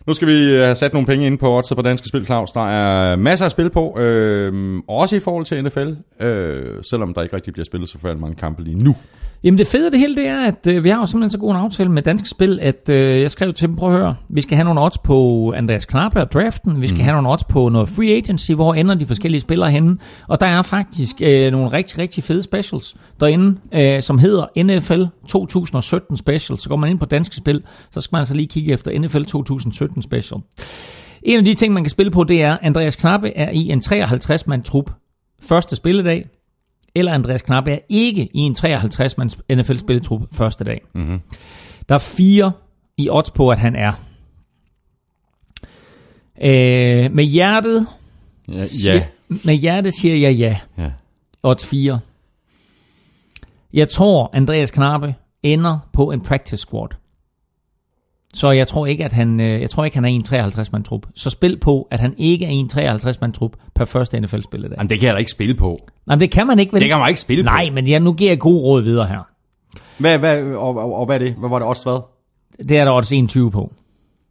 Nu skal vi øh, have sat nogle penge ind på Odds på Danske Spil, Claus. Der er masser af spil på, øh, også i forhold til NFL, øh, selvom der ikke rigtig bliver spillet så forfærdeligt mange kampe lige nu. Jamen det fede af det hele, det er, at øh, vi har jo simpelthen så god en aftale med Danske Spil, at øh, jeg skrev til dem, prøv at høre, vi skal have nogle odds på Andreas Knappe og draften, vi skal mm. have nogle odds på noget free agency, hvor ender de forskellige spillere henne, og der er faktisk øh, nogle rigtig, rigtig fede specials derinde, øh, som hedder NFL 2017 special, så går man ind på Danske Spil, så skal man altså lige kigge efter NFL 2017 special. En af de ting, man kan spille på, det er, Andreas Knappe er i en 53-mand trup første spilledag, eller Andreas Knappe er ikke i en 53-mands NFL-spilletrup første dag. Mm-hmm. Der er fire i odds på, at han er. Øh, med hjertet, Ja, siger, ja. med hjertet siger jeg ja. ja. Odds 4. Jeg tror, Andreas Knappe ender på en practice squad. Så jeg tror ikke, at han, øh, jeg tror ikke, han er en 53-mand trup. Så spil på, at han ikke er en 53-mand trup per første NFL-spilledag. Jamen, det kan jeg da ikke spille på. Nej, men det kan man ikke. Vel? Det kan man ikke spille Nej, på. men jeg, nu giver jeg gode råd videre her. Hvad, hvad, og, og, og, hvad er det? Hvad var det også hvad? Det er der odds 21 på.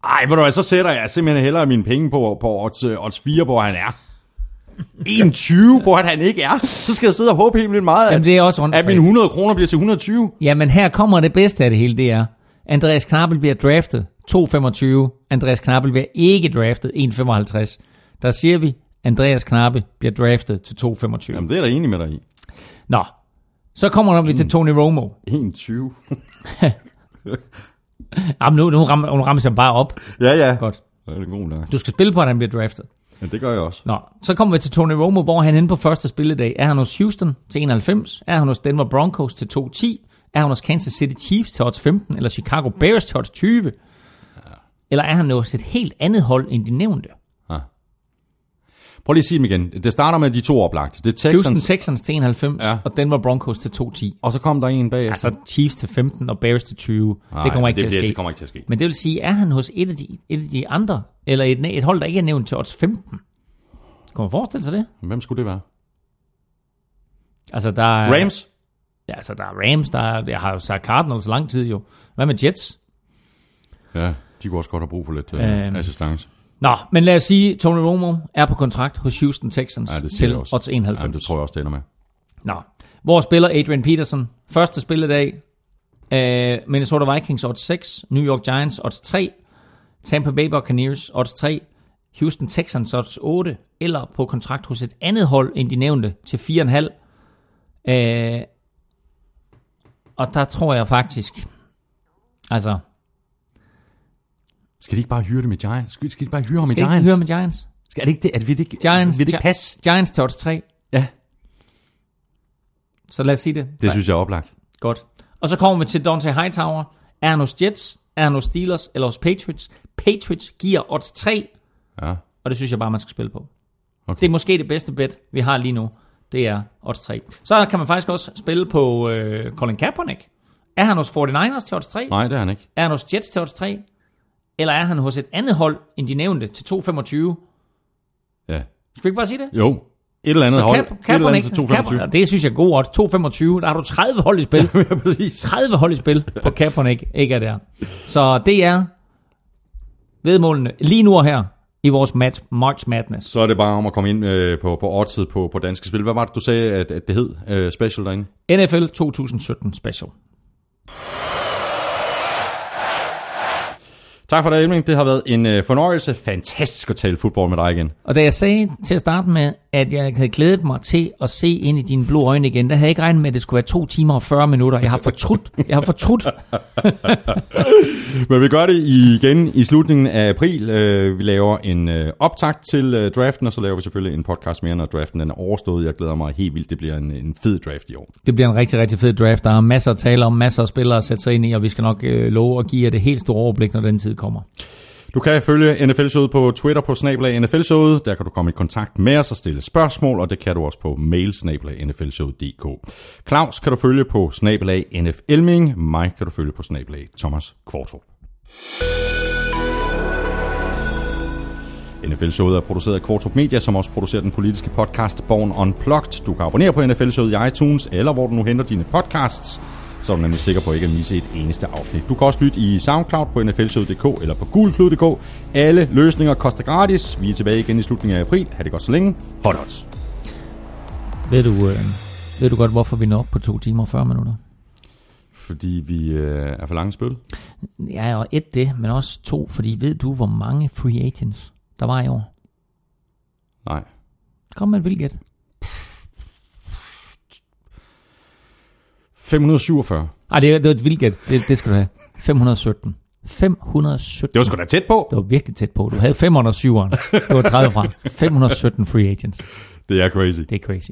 Ej, ved du så sætter jeg simpelthen hellere mine penge på, på odds, øh, odds 4, hvor han er. 21, hvor han ikke er. Så skal jeg sidde og håbe helt vildt meget, at, Jamen, det er også at mine 100 kroner bliver til 120. Jamen, her kommer det bedste af det hele, det er, Andreas Knappel bliver draftet 2,25. Andreas Knappel bliver ikke draftet 1,55. Der siger vi, Andreas Knappe bliver draftet til 2,25. Jamen, det er da enig med dig i. Nå, så kommer vi til Tony Romo. 21. Jamen, nu, nu, rammer, nu rammer jeg bare op. ja, ja. Godt. Det er god nok. Du skal spille på, at han bliver draftet. Ja, det gør jeg også. Nå, så kommer vi til Tony Romo, hvor han inde på første spilledag. Er han hos Houston til 91? Er han hos Denver Broncos til 2.10? Er han hos Kansas City Chiefs til odds 15? Eller Chicago Bears til odds 20? Eller er han hos et helt andet hold end de nævnte? Prøv lige at sige dem igen. Det starter med de to oplagte. Det er Houston Texans, Texans til 91, Ja. og Denver Broncos til 2.10. og så kom der en bag. Altså Chiefs til 15 og Bears til 20. Nej, det kommer ikke det, til at det, ske. Det kommer ikke til at ske. Men det vil sige, er han hos et af de, et af de andre, eller et, et hold, der ikke er nævnt til odds 15? Kan man forestille sig det? Hvem skulle det være? Altså, der er, Rams? Ja, altså, der er Rams, der er, jeg har jo sagt Cardinals lang tid jo. Hvad med Jets? Ja, de kunne også godt have brug for lidt øh, Øhm. assistance. Nå, men lad os sige, Tony Romo er på kontrakt hos Houston Texans Ja, det til odds 91. Ja, det tror jeg også, det ender med. Nå. Hvor spiller Adrian Peterson? Første spilledag. Øh, Minnesota Vikings odds 6. New York Giants odds 3. Tampa Bay Buccaneers odds 3. Houston Texans odds 8. Eller på kontrakt hos et andet hold end de nævnte til 4,5. Øh, og der tror jeg faktisk... Altså, Skal de ikke bare hyre det med Giants? Skal, skal de bare hyre ham med skal Giants? ikke høre med Giants? Skal, er det ikke det? Er det, vil det ikke, Giants, vil det ikke passe? Giants til odds 3. Ja, Så lad os sige det. det synes jeg er oplagt. Godt. Og så kommer vi til Dante Hightower. Er han hos Jets? Er han hos Steelers eller hos Patriots? Patriots giver odds 3, Ja. og det synes jeg bare, man skal spille på. Okay. Det er måske det bedste bet, vi har lige nu. Det er odds 3. Så kan man faktisk også spille på øh, Colin Kaepernick. Er han hos 49ers til odds 3? Nej, det er han ikke. Er han hos Jets til odds 3? Eller er han hos et andet hold, end de nævnte, til 2,25? Ja. Skal vi ikke bare sige det? Jo. Et eller andet Så hold. Cap, et eller andet til 225. Kaepernick, det synes jeg er god odds. 2,25. Der har du 30 hold i spil. ja, præcis. 30 hold i spil på Kaepernick ikke er der. Så det er vedmålene lige nu og her i vores match, March Madness. Så er det bare om at komme ind øh, på, på oddset på, på danske spil. Hvad var det, du sagde, at, at det hed øh, special derinde? NFL 2017 special. Tak for det, Elming. Det har været en øh, fornøjelse. Fantastisk at tale fodbold med dig igen. Og da jeg sagde til at starte med, at jeg havde glædet mig til at se ind i dine blå øjne igen, der havde jeg ikke regnet med, at det skulle være 2 timer og 40 minutter. Jeg har fortrudt. Jeg har fortrudt. Men vi gør det igen i slutningen af april. Øh, vi laver en øh, optakt til øh, draften, og så laver vi selvfølgelig en podcast mere, når draften den er overstået. Jeg glæder mig helt vildt. Det bliver en, en fed draft i år. Det bliver en rigtig, rigtig fed draft. Der er masser at tale om, masser af spillere at sætte sig ind i, og vi skal nok øh, love at give jer det helt store overblik, når den tid kommer. Du kan følge NFL-showet på Twitter på snablag NFL-showet. Der kan du komme i kontakt med os og stille spørgsmål, og det kan du også på mail snablag nflshowet.dk. Claus kan du følge på snablag NFLming. Mig kan du følge på snablag Thomas Kvartrup. NFL-showet er produceret af Kvartrup Media, som også producerer den politiske podcast Born Unplugged. Du kan abonnere på NFL-showet i iTunes, eller hvor du nu henter dine podcasts, så er du nemlig sikker på ikke at misse et eneste afsnit. Du kan også lytte i SoundCloud på nflshowet.dk eller på gulklud.dk. Alle løsninger koster gratis. Vi er tilbage igen i slutningen af april. Ha' det godt så længe. Hot odds. Ved du, øh, ved du godt, hvorfor vi når på 2 timer og 40 minutter? Fordi vi øh, er for lange spil. Ja, og et det, men også to, fordi ved du, hvor mange free agents der var i år? Nej. Kom med et vildt 547. Ej, det er, det er et vildt gæt. Det, det skal du have. 517. 517. Det var sgu da tæt på. Det var virkelig tæt på. Du havde 507'eren. Det var 30 fra. 517 free agents. Det er crazy. Det er crazy.